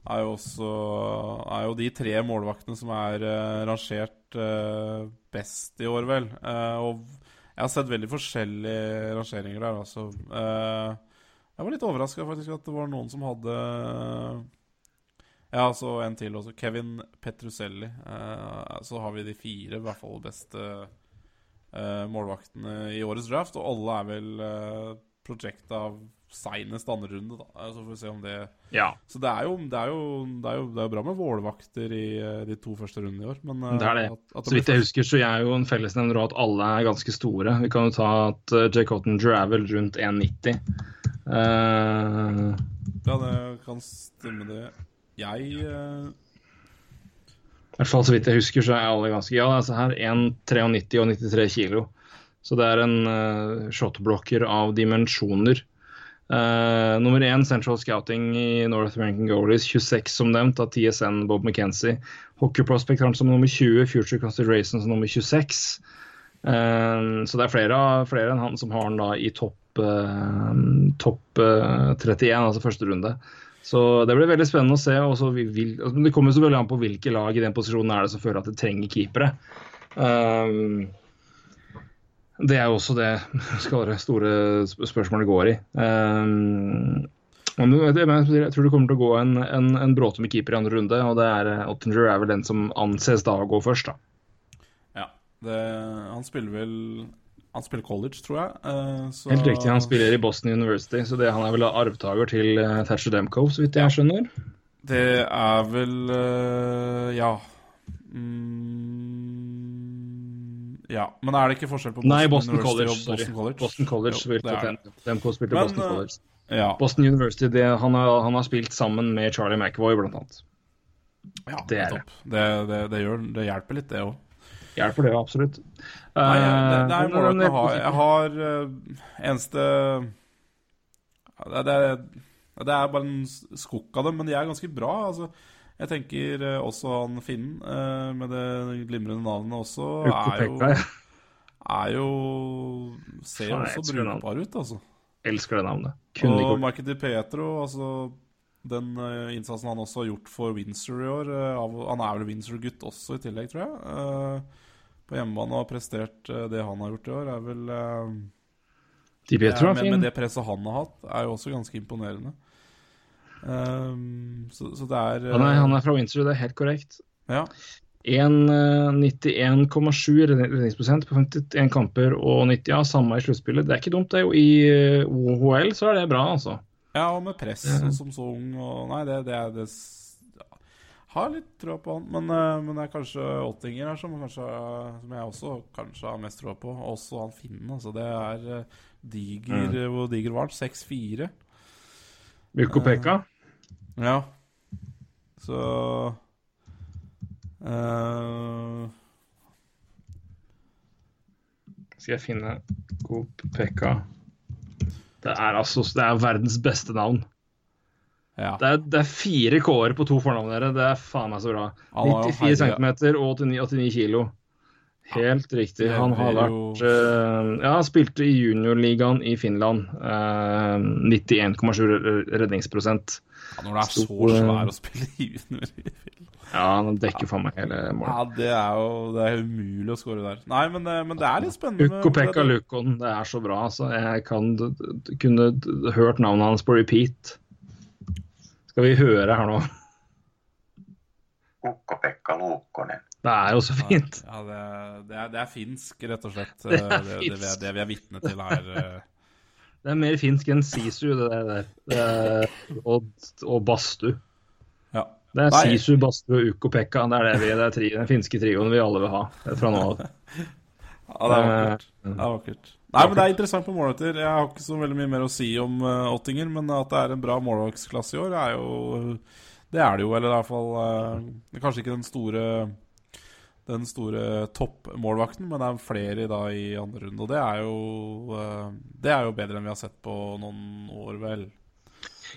[SPEAKER 2] Er jo også Er jo de tre målvaktene som er uh, rangert uh, best i år, vel. Uh, og jeg har sett veldig forskjellige rangeringer der, altså. Jeg var litt overraska faktisk at det var noen som hadde Ja, så en til også. Kevin Petruselli. Så har vi de fire, i hvert fall beste målvaktene i årets draft. Og alle er vel prosjekta av seinest andre runde, da. Så får vi se om det
[SPEAKER 1] Ja,
[SPEAKER 2] Så det er jo, det er jo, det er jo, det er jo bra med Vålvakter i uh, de to første rundene i år, men uh,
[SPEAKER 1] det er det.
[SPEAKER 2] at- at
[SPEAKER 1] Så vidt jeg husker, så er jo en fellesnevner at alle er ganske store. Vi kan jo ta at uh, Jake Dravel er rundt 1,90. Uh...
[SPEAKER 2] Ja, det kan stemme, det. Jeg uh,
[SPEAKER 1] I hvert fall så vidt jeg husker, så er alle ganske Ja, altså her 1,93 og 93 kilo. Så det er en uh, shotblocker av dimensjoner. Uh, nummer én Central Scouting i North American Goalies, 26 som nevnt, av TSN Bob McKenzie. Hockey Prospect har han som nummer 20, Future Consideration som nummer 26. Uh, så det er flere, flere enn han som har han da i topp uh, topp uh, 31, altså første runde. Så det blir veldig spennende å se. og så vil- altså, det kommer veldig an på hvilke lag i den posisjonen er det som føler at det trenger keepere. Um, Det er jo også det skal være store sp- spørsmålet går i. Um, jeg tror det kommer til å gå en, en, en bråte med keeper i andre runde, og det er eh, Ottinger er vel den som anses da å gå først, da.
[SPEAKER 2] Ja. Det, han spiller vel Han spiller college, tror jeg. eh, så-
[SPEAKER 1] Helt riktig, han spiller i Boston University, så det, han er vel arvtaker til uh, Thatcher Demko, så vidt jeg skjønner.
[SPEAKER 2] Det er vel eh, Ja. Mm, ja. Men er det ikke forskjell på Boston,
[SPEAKER 1] Nei, Boston
[SPEAKER 2] University
[SPEAKER 1] College.
[SPEAKER 2] og
[SPEAKER 1] sorry.
[SPEAKER 2] Boston College?
[SPEAKER 1] Boston College
[SPEAKER 2] Jo,
[SPEAKER 1] spilte
[SPEAKER 2] det er
[SPEAKER 1] Dem- spilte
[SPEAKER 2] Men,
[SPEAKER 1] Boston
[SPEAKER 2] eh,
[SPEAKER 1] College.
[SPEAKER 2] Ja.
[SPEAKER 1] Boston University, det, han, har, han har spilt sammen med Charlie McAvoy, blant annet.
[SPEAKER 2] ja
[SPEAKER 1] det er
[SPEAKER 2] topp. Det, det, det, gjør, det hjelper litt, det òg.
[SPEAKER 1] Hjelper det, absolutt.
[SPEAKER 2] Nei, det, det er
[SPEAKER 1] Eh,
[SPEAKER 2] målet å ha. Jeg har eh, eneste det, det, det er bare en skokk av dem, men de er ganske bra. Altså, jeg tenker eh, også han Finnen eh, med det glimrende navnet også er jo, er jo Ser jo også brukbar ut, altså.
[SPEAKER 1] elsker det navnet.
[SPEAKER 2] Og Market Di Petro, altså den eh, innsatsen han også har gjort for Windsor i år av, Han er vel Windsor-gutt også, i tillegg, tror jeg. på hjemmebane og har prestert det han har gjort i år, er vel Di
[SPEAKER 1] De Pietro er fin.
[SPEAKER 2] med det presset han har hatt, er jo også ganske imponerende. Ehm, så, så det er
[SPEAKER 1] Han er, han
[SPEAKER 2] eh,
[SPEAKER 1] er fra Windsor, det er helt korrekt.
[SPEAKER 2] Ja.
[SPEAKER 1] 91,7 redningsprosent på 51 kamper og 90, ja, samme i sluttspillet. Det er ikke dumt, det. jo I eh, OHL så er det bra, altså.
[SPEAKER 2] ja, og med press
[SPEAKER 1] Ja.
[SPEAKER 2] som så ung og Nei, det, det det ja. Har litt tro på han, men, eh, men det er kanskje Ottinger her som, kanskje, som jeg også kanskje har mest tro på. Også han Finnen, altså. Det er eh, diger
[SPEAKER 1] Mm.
[SPEAKER 2] eh, Hvor diger var han? 6-4?
[SPEAKER 1] Ukko-Pekka.
[SPEAKER 2] Ja. Så uh...
[SPEAKER 1] Skal jeg finne Ukko-Pekka Det er altså det er verdens beste navn.
[SPEAKER 2] Ja.
[SPEAKER 1] Det er, det er fire K-er på to fornavn dere. Det er faen meg så bra.
[SPEAKER 2] Han har jo
[SPEAKER 1] 94
[SPEAKER 2] herja-
[SPEAKER 1] cm og 89, 89 kilo. Helt riktig. Han har vært uh, Ja, spilte i juniorligaen i Finland. Uh, 91,7 redningsprosent.
[SPEAKER 2] Ja, når det er så
[SPEAKER 1] Stor, eh,
[SPEAKER 2] svær å spille junior i film.
[SPEAKER 1] Ja, han dekker for meg hele målet.
[SPEAKER 2] Ja, det er jo det er umulig å score der. Nei, men, eh, men det er litt spennende. Ukopeka
[SPEAKER 1] Lukon, det er så bra. Altså. Jeg kan kunne hørt navnet hans på repeat. Skal vi høre her nå?
[SPEAKER 3] Ukko-Pekka Luukkonen.
[SPEAKER 1] Det er jo så fint.
[SPEAKER 2] Ja, det, det, er, det er finsk, rett og slett. Det, det, det, vi er- det vi er vitne til her. Eh.
[SPEAKER 1] Det er mer finsk enn Sisu, det der. Det er, og, og Bastu.
[SPEAKER 2] Ja.
[SPEAKER 1] Det er
[SPEAKER 2] Nei.
[SPEAKER 1] Sisu, Bastu og Ukko-Pekka. Det er det vi, det er tri, den finske trioen vi alle vil ha fra nå av.
[SPEAKER 2] Ja, det er vakkert. Det er vakkert. Nei, men Det er interessant på målvakter. Jeg har ikke så veldig mye mer å si om uh, Ottinger, men at det er en bra målvaktsklasse i år, er jo Det er det jo, eller i hvert fall uh, det er Kanskje ikke den store den store toppmålvakten, men det er flere i, da, i andre runde. Og det er jo eh, Det er jo bedre enn vi har sett på noen år, vel.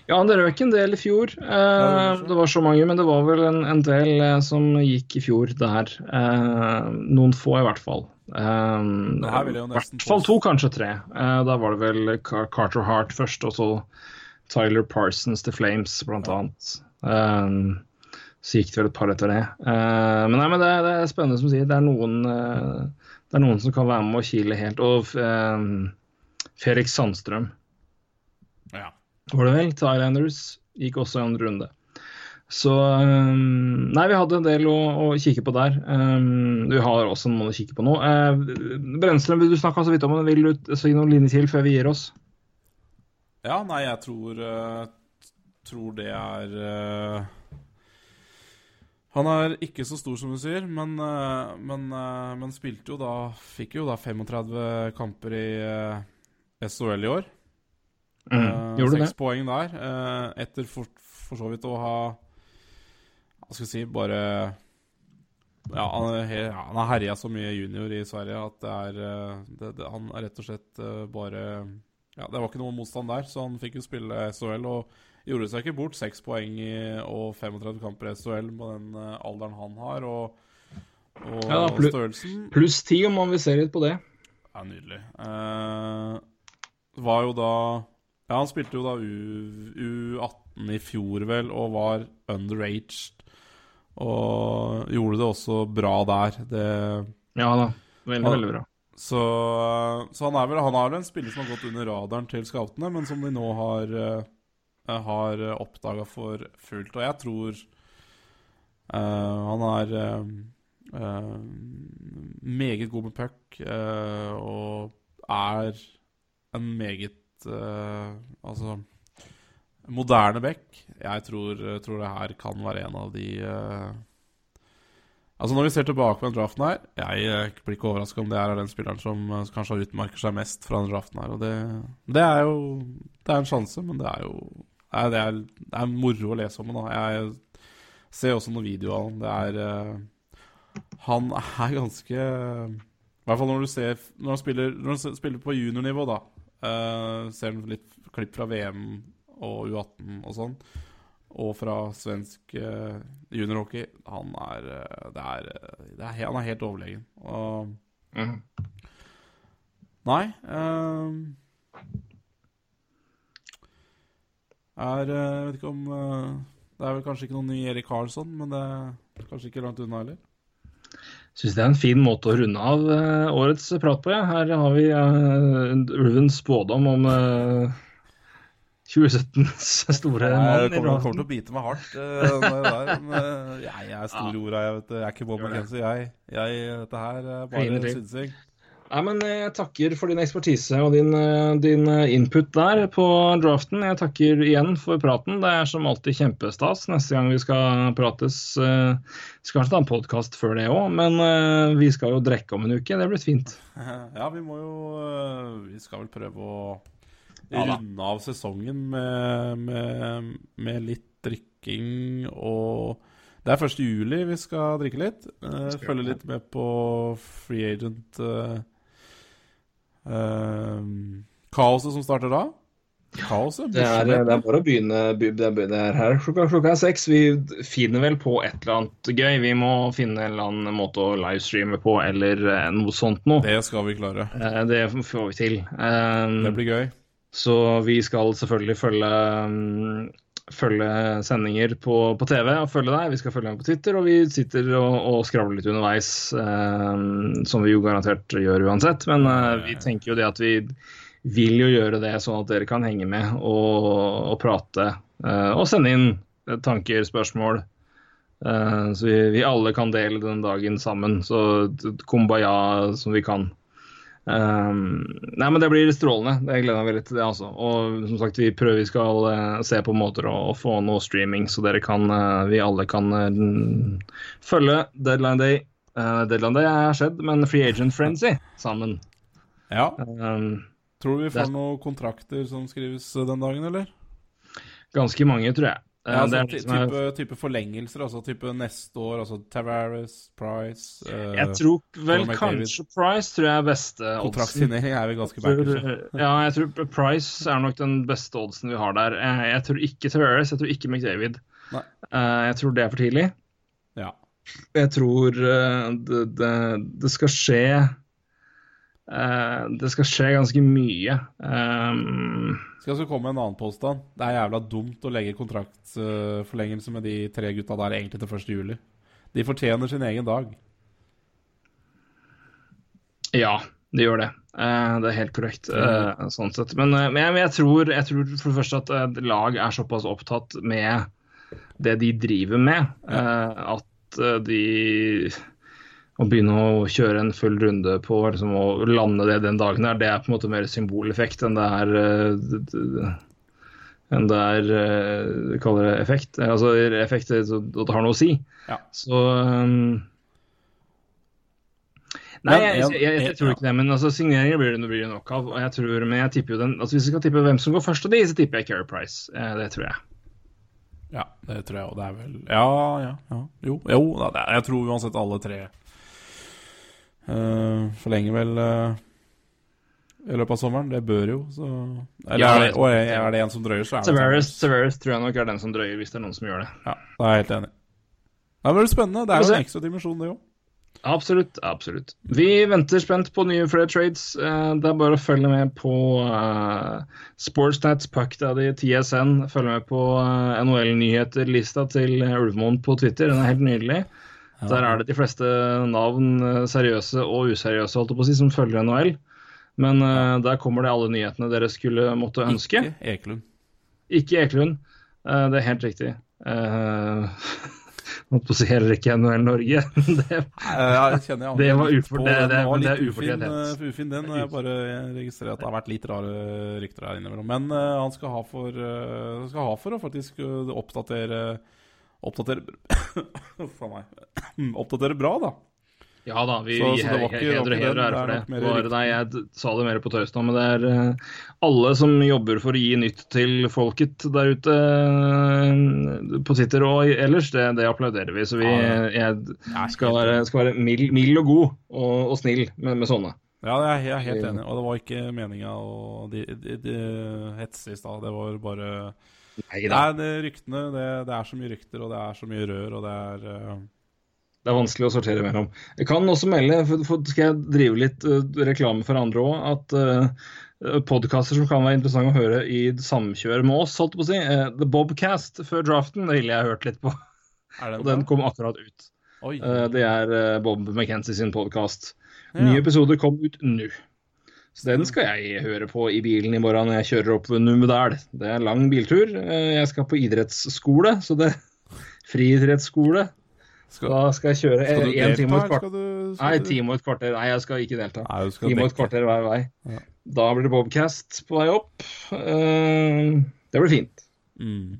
[SPEAKER 1] Ja, det røk en del i fjor. Eh, det var så mange, men det var vel en, en del eh, som gikk i fjor der. Eh, noen få, i hvert fall. I hvert fall to, kanskje tre. Eh, da var det vel Carter Hart først, og så Tyler Parsons til Flames, blant annet. Eh, så gikk det vel et par etter det. Uh, men nei, men det, det er spennende som sier. Det er noen, uh, det er noen som kan være med å kile helt. Og uh, Felix Sandstrøm
[SPEAKER 2] Ja.
[SPEAKER 1] var det vel. Thailanders gikk også i andre runde. Så um, Nei, vi hadde en del å, å kikke på der. Um, vi har også noen å kikke på nå. Uh, Brennstrøm, du snakka så vidt om det. Vil du si noen linjer til før vi gir oss?
[SPEAKER 2] Ja, nei, jeg tror eh, Tror det er eh, Han er ikke så stor som du sier, men, eh, men, eh, men spilte jo da Fikk jo da 35 kamper i eh, SHL i år.
[SPEAKER 1] Mm, gjorde du
[SPEAKER 2] Seks
[SPEAKER 1] det?
[SPEAKER 2] poeng der. etter for, for så vidt å ha Hva skal jeg si Bare ja, han er han har herja så mye junior i Sverige at det er det, det, Han er rett og slett bare Ja, Det var ikke noe motstand der, så han fikk jo spille SHL og gjorde seg ikke bort. Seks poeng i, og 35 kamper i SHL på den eh, alderen han har, og, og
[SPEAKER 1] Ja, da, plu-
[SPEAKER 2] størrelsen.
[SPEAKER 1] Pluss ti, om man vil se litt på det.
[SPEAKER 2] Ja, nydelig. Eh, var jo da Ja, han spilte jo da U, U18 i fjor, vel, og var underaged. Og gjorde det også bra der. Det
[SPEAKER 1] Ja da. Veldig,
[SPEAKER 2] han,
[SPEAKER 1] veldig bra.
[SPEAKER 2] Så, så han, er vel, han er vel en spiller som har gått under radaren til scoutene, men som de nå har, uh, har oppdaga for fullt. Og jeg tror uh, han er uh, meget god med puck og er en meget Altså moderne back. Jeg tror, tror, det her kan være en av de Altså Når vi ser tilbake på den draften her Jeg eh, blir ikke overraska om det er den spilleren som uh, kanskje utmerker seg mest fra den draften her. Og det, det, er jo Det er en sjanse, men det er jo det er, det er moro å lese om. ham. Jeg ser også noen videoer av ham. Det er uh, Han er ganske I hvert fall når du ser Når han spiller, når han spiller på juniornivå, da. Uh, ser han litt klipp fra VM og U18 og sånn og fra svensk uh, juniorhockey. Han er, uh, det er, uh, det er Han er helt overlegen. Og mm. Nei er Jeg vet ikke om Det er vel kanskje ikke noen ny Erik Karlsson, men det er kanskje ikke langt unna heller.
[SPEAKER 1] Syns det er en fin måte å runde av årets prat på. Ja. Her har vi ulvens spådom om 2017s store mann.
[SPEAKER 2] Jeg kommer, kommer, til å bite meg hardt. Uh, der, men, uh, jeg, er store ja. orda, jeg vet Jeg er ikke Bob McKenzie, jeg, jeg. Dette her er bare synsing.
[SPEAKER 1] Nei, men eh, Jeg takker for din ekspertise og din, din, input der på draften. Jeg takker igjen for praten. Det er som alltid kjempestas neste gang vi skal prates. Vi skal kanskje ta en podkast før det òg, men vi skal jo drikke om en uke. Det blir fint.
[SPEAKER 2] Ja, vi må jo Vi skal vel prøve å runde av sesongen med, med, med, litt drikking og Det er 1. juli vi skal drikke litt. Følge litt med på free agent uh, uh, Kaoset som starter da. Kaoset?
[SPEAKER 1] Det er, det er bare å begynne. Det er her klokka, er seks. Vi finner vel på et eller annet gøy. Vi må finne en eller annen måte å livestreame på, eller noe sånt noe.
[SPEAKER 2] Det skal vi klare.
[SPEAKER 1] Det får vi til. Uh,
[SPEAKER 2] det blir gøy.
[SPEAKER 1] Så vi skal selvfølgelig følge, mm, følge sendinger på, på, TV og følge deg. Vi skal følge deg på Twitter, og vi sitter og, og skravler litt underveis. Eh, som vi jo garantert gjør uansett. Men eh, vi tenker jo det at vi vil jo gjøre det sånn at dere kan henge med og, og prate. Eh, og sende inn tanker, spørsmål. Eh, så vi, vi, alle kan dele den dagen sammen. Så kumbaya som vi kan. Um, nei, men Det blir strålende. Det gleder jeg meg veldig til. det altså. Og som sagt, Vi prøver vi skal uh, se på måter å, å, få noe streaming, så dere kan, uh, vi alle kan uh, følge Deadline Day. Deadline Day er skjedd, men Free Agent Frenzy sammen.
[SPEAKER 2] Ja. Um, tror du vi får noen kontrakter som skrives den dagen, eller?
[SPEAKER 1] Ganske mange, tror jeg.
[SPEAKER 2] Ja, altså, type, type, forlengelser, altså type neste år, altså Tavares, Price uh,
[SPEAKER 1] Jeg tror vel kanskje Price tror jeg er beste
[SPEAKER 2] oddsen. Er vel ganske backers.
[SPEAKER 1] Ja, jeg tror Price er nok den beste oddsen vi har der. Jeg, jeg tror ikke Tavares, jeg tror ikke McDavid. Uh, jeg tror det er for tidlig.
[SPEAKER 2] Ja.
[SPEAKER 1] Jeg tror uh, det, det, det, skal skje Det skal skje ganske mye. Um,
[SPEAKER 2] skal så komme en annen påstand. Det er jævla dumt å legge kontraktsforlengelse med de tre gutta der egentlig til 1. juli. De fortjener sin egen dag.
[SPEAKER 1] Ja, de gjør det. Uh, det er helt korrekt. uh, sånn sett. Men, eh, men jeg, tror, jeg, tror, for det første at lag er såpass opptatt med det de driver med, at de å begynne å kjøre en full runde på liksom, å lande det den dagen der, det er på en måte mer symboleffekt enn det er uh, enn det er uh, kaller det effekt. Altså effekt at det har noe å si.
[SPEAKER 2] Ja.
[SPEAKER 1] Så um, Nei, jeg, jeg, jeg, jeg, tror ikke det. Men altså, signeringer blir det, blir det nok av. Og jeg tror, men jeg tipper jo den, altså, Hvis vi skal tippe hvem som går først av de, så tipper jeg Keri Price. Eh, det tror jeg.
[SPEAKER 2] Ja, det tror jeg òg. Det er vel Ja, ja. ja. Jo, jo da, jeg tror uansett alle tre Uh, forlenger vel uh, i løpet av sommeren. Det bør jo. Så. Eller, ja, er, det, og er, er, det en som drøyer, så er
[SPEAKER 1] det Severus tror jeg nok er den som drøyer, hvis det er noen som gjør det.
[SPEAKER 2] Ja, da er jeg helt enig. Det blir spennende. Det er jo en ekstra dimensjon, det òg.
[SPEAKER 1] Absolutt. absolutt. Vi venter spent på nye flere trades. Uh, det er bare å følge med på uh, Sportsnats, Puckdaddy, TSN. Følge med på uh, NHL-nyheter-lista til Ulvemoen på Twitter. Den er helt nydelig. Der er det de fleste navn, eh, seriøse og useriøse, holdt jeg på å si, som følger NHL. Men uh, der kommer det alle nyhetene dere skulle måtte ønske.
[SPEAKER 2] Ikke Ekelund.
[SPEAKER 1] Ikke Ekelund. Uh, det er helt riktig. Uh, Holdt på å si heller ikke NHL Norge. det,
[SPEAKER 2] Eh, jeg
[SPEAKER 1] Det var ufor- det- det-
[SPEAKER 2] var
[SPEAKER 1] det er ufortjent
[SPEAKER 2] ufin, eh, ufin den. Jeg bare registrerer at det har vært litt rare rykter her innimellom. Men uh, han skal ha for, uh, skal ha for å faktisk eh, oppdatere Oppdatere. Oppdatere bra, da.
[SPEAKER 1] ja da, vi
[SPEAKER 2] Så- det
[SPEAKER 1] heder og heder ære for det.
[SPEAKER 2] mer
[SPEAKER 1] Bare, nei, jeg sa det mer på tøys nå, men det er eh, alle som jobber for å gi nytt til folket der ute eh, på Twitter og ellers, det, det applauderer vi. Så vi, jeg skal være, skal være mild, mild og god og, og snill med, med sånne.
[SPEAKER 2] Ja, jeg er helt enig. Og det var ikke meninga å de, de, de, hetse i stad. Det var bare
[SPEAKER 1] Nei
[SPEAKER 2] det er ryktene det, det er så mye rykter, og det er så mye rør, og det er uh...
[SPEAKER 1] Det er vanskelig å sortere mellom. Jeg kan også melde, for, for skal jeg drive litt uh, reklame for andre òg, at uh, podkaster som kan være interessante å høre i samkjør med oss, holdt på å si. Uh, The Bobcast før draften, det ville jeg hørt litt på.
[SPEAKER 2] Er
[SPEAKER 1] Og den kom akkurat ut. Eh, det er eh, Bob McKenzie sin podkast.
[SPEAKER 2] Ja.
[SPEAKER 1] Nye episoder kom ut nå. Så den skal jeg høre på i bilen i morgen når jeg kjører opp Numedal. Det er lang biltur. Eh, Jeg skal på idrettsskole, så det Friidrettsskole. Da skal jeg kjøre
[SPEAKER 2] skal
[SPEAKER 1] én time og et kvarter. Nei, time og et kvarter. Nei, jeg skal ikke delta.
[SPEAKER 2] Nei, skal
[SPEAKER 1] Time og et kvarter hver vei.
[SPEAKER 2] Ja.
[SPEAKER 1] Da blir det Bobcast på vei opp. Eh, det blir fint.
[SPEAKER 2] Mm.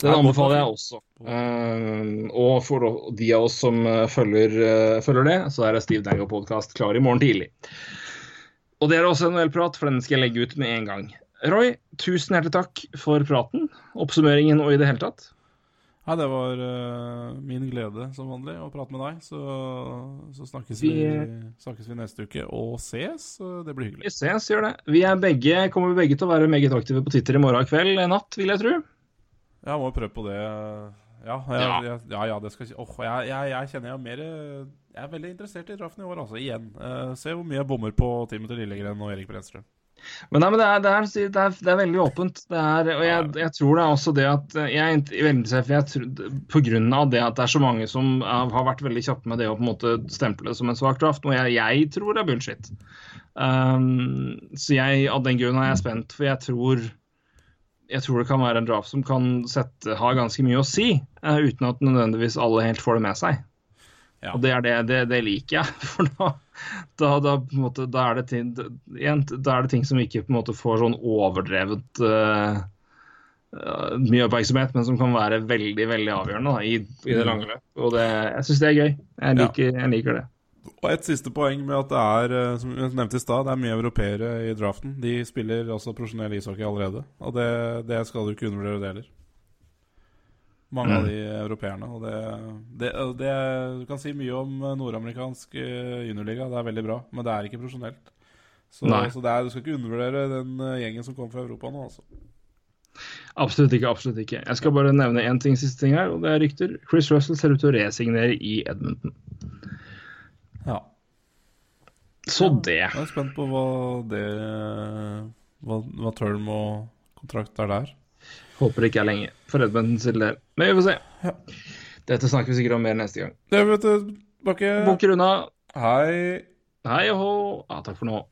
[SPEAKER 1] Den anbefaler jeg også. Eh, og for de av oss som følger, følger det, så er Steve Dangle-podkast klar i morgen tidlig. Og det er også NHL-prat, for den skal jeg legge ut med en gang. Roy, tusen hjertelig takk for praten, oppsummeringen og i det hele tatt.
[SPEAKER 2] Nei, det var uh, min glede som vanlig å prate med deg. Så, så snakkes, vi,
[SPEAKER 1] Vi-
[SPEAKER 2] snakkes vi neste uke og ses. Det blir hyggelig.
[SPEAKER 1] Vi ses, gjør det. Vi er begge, kommer begge til å være meget aktive på Twitter i morgen kveld, i natt, vil jeg tro.
[SPEAKER 2] Ja, må prøve på det. Ja, jeg,
[SPEAKER 1] Ja.
[SPEAKER 2] jeg, ja, ja det skal Åh, jeg, jeg, jeg kjenner jeg har mer Jeg er veldig interessert i draften i år, altså. Igjen. Uh, se hvor mye jeg bommer på Timothy Lillegren og Erik Brenstrøm.
[SPEAKER 1] Men, nei, men det, er, det, er, det, er, det er veldig åpent. Det er, og jeg, jeg tror det er også det at jeg er veldig interessert, for jeg tror, på grunn av det at det er så mange som er, har vært veldig kjappe med det å på en måte stemple det som en svak draft, noe jeg, jeg tror er bullshit. Um, så jeg, av den grunn er jeg spent, for jeg tror jeg tror det kan være en draft som kan sette, ha ganske mye å si, uh, uten at nødvendigvis alle helt får det med seg.
[SPEAKER 2] Ja.
[SPEAKER 1] Og det, er det, det, det liker jeg, for da, da, da, på en måte, da, er det ting, igjen, da er det ting som ikke på en måte får sånn overdrevet eh, eh, mye oppmerksomhet, men som kan være veldig veldig avgjørende da, i, i det lange løp. Og det, jeg syns det er gøy. Jeg liker, jeg liker det.
[SPEAKER 2] Og et siste poeng med at det er, eh, som jeg nevnte i stad, det er mye europeere i draften. De spiller også profesjonell ishockey allerede. Og det, det skal du ikke undervurdere det heller. Mange av de europeerne. Og det, det, det Du kan si mye om eh, nordamerikansk eh, juniorliga, det er veldig bra, men det er ikke profesjonelt. Så, så det er, du skal ikke undervurdere den eh, gjengen som kommer fra Europa nå, altså.
[SPEAKER 1] Absolutt ikke. absolutt ikke. Jeg skal bare nevne én ting, siste ting her, og det er rykter. Chris Russell ser ut til å resignere i Edmonton.
[SPEAKER 2] Ja.
[SPEAKER 1] Så det.
[SPEAKER 2] Jeg er spent på hva det Hva, hva term og kontrakt er der.
[SPEAKER 1] Håper det ikke er lenge for Edmonton del. Men vi får se.
[SPEAKER 2] Ja.
[SPEAKER 1] Dette snakker vi sikkert om mer neste gang.
[SPEAKER 2] Det vet du, Bakke.
[SPEAKER 1] Bukker unna.
[SPEAKER 2] Hei.
[SPEAKER 1] Hei og hå. Ja, takk for nå.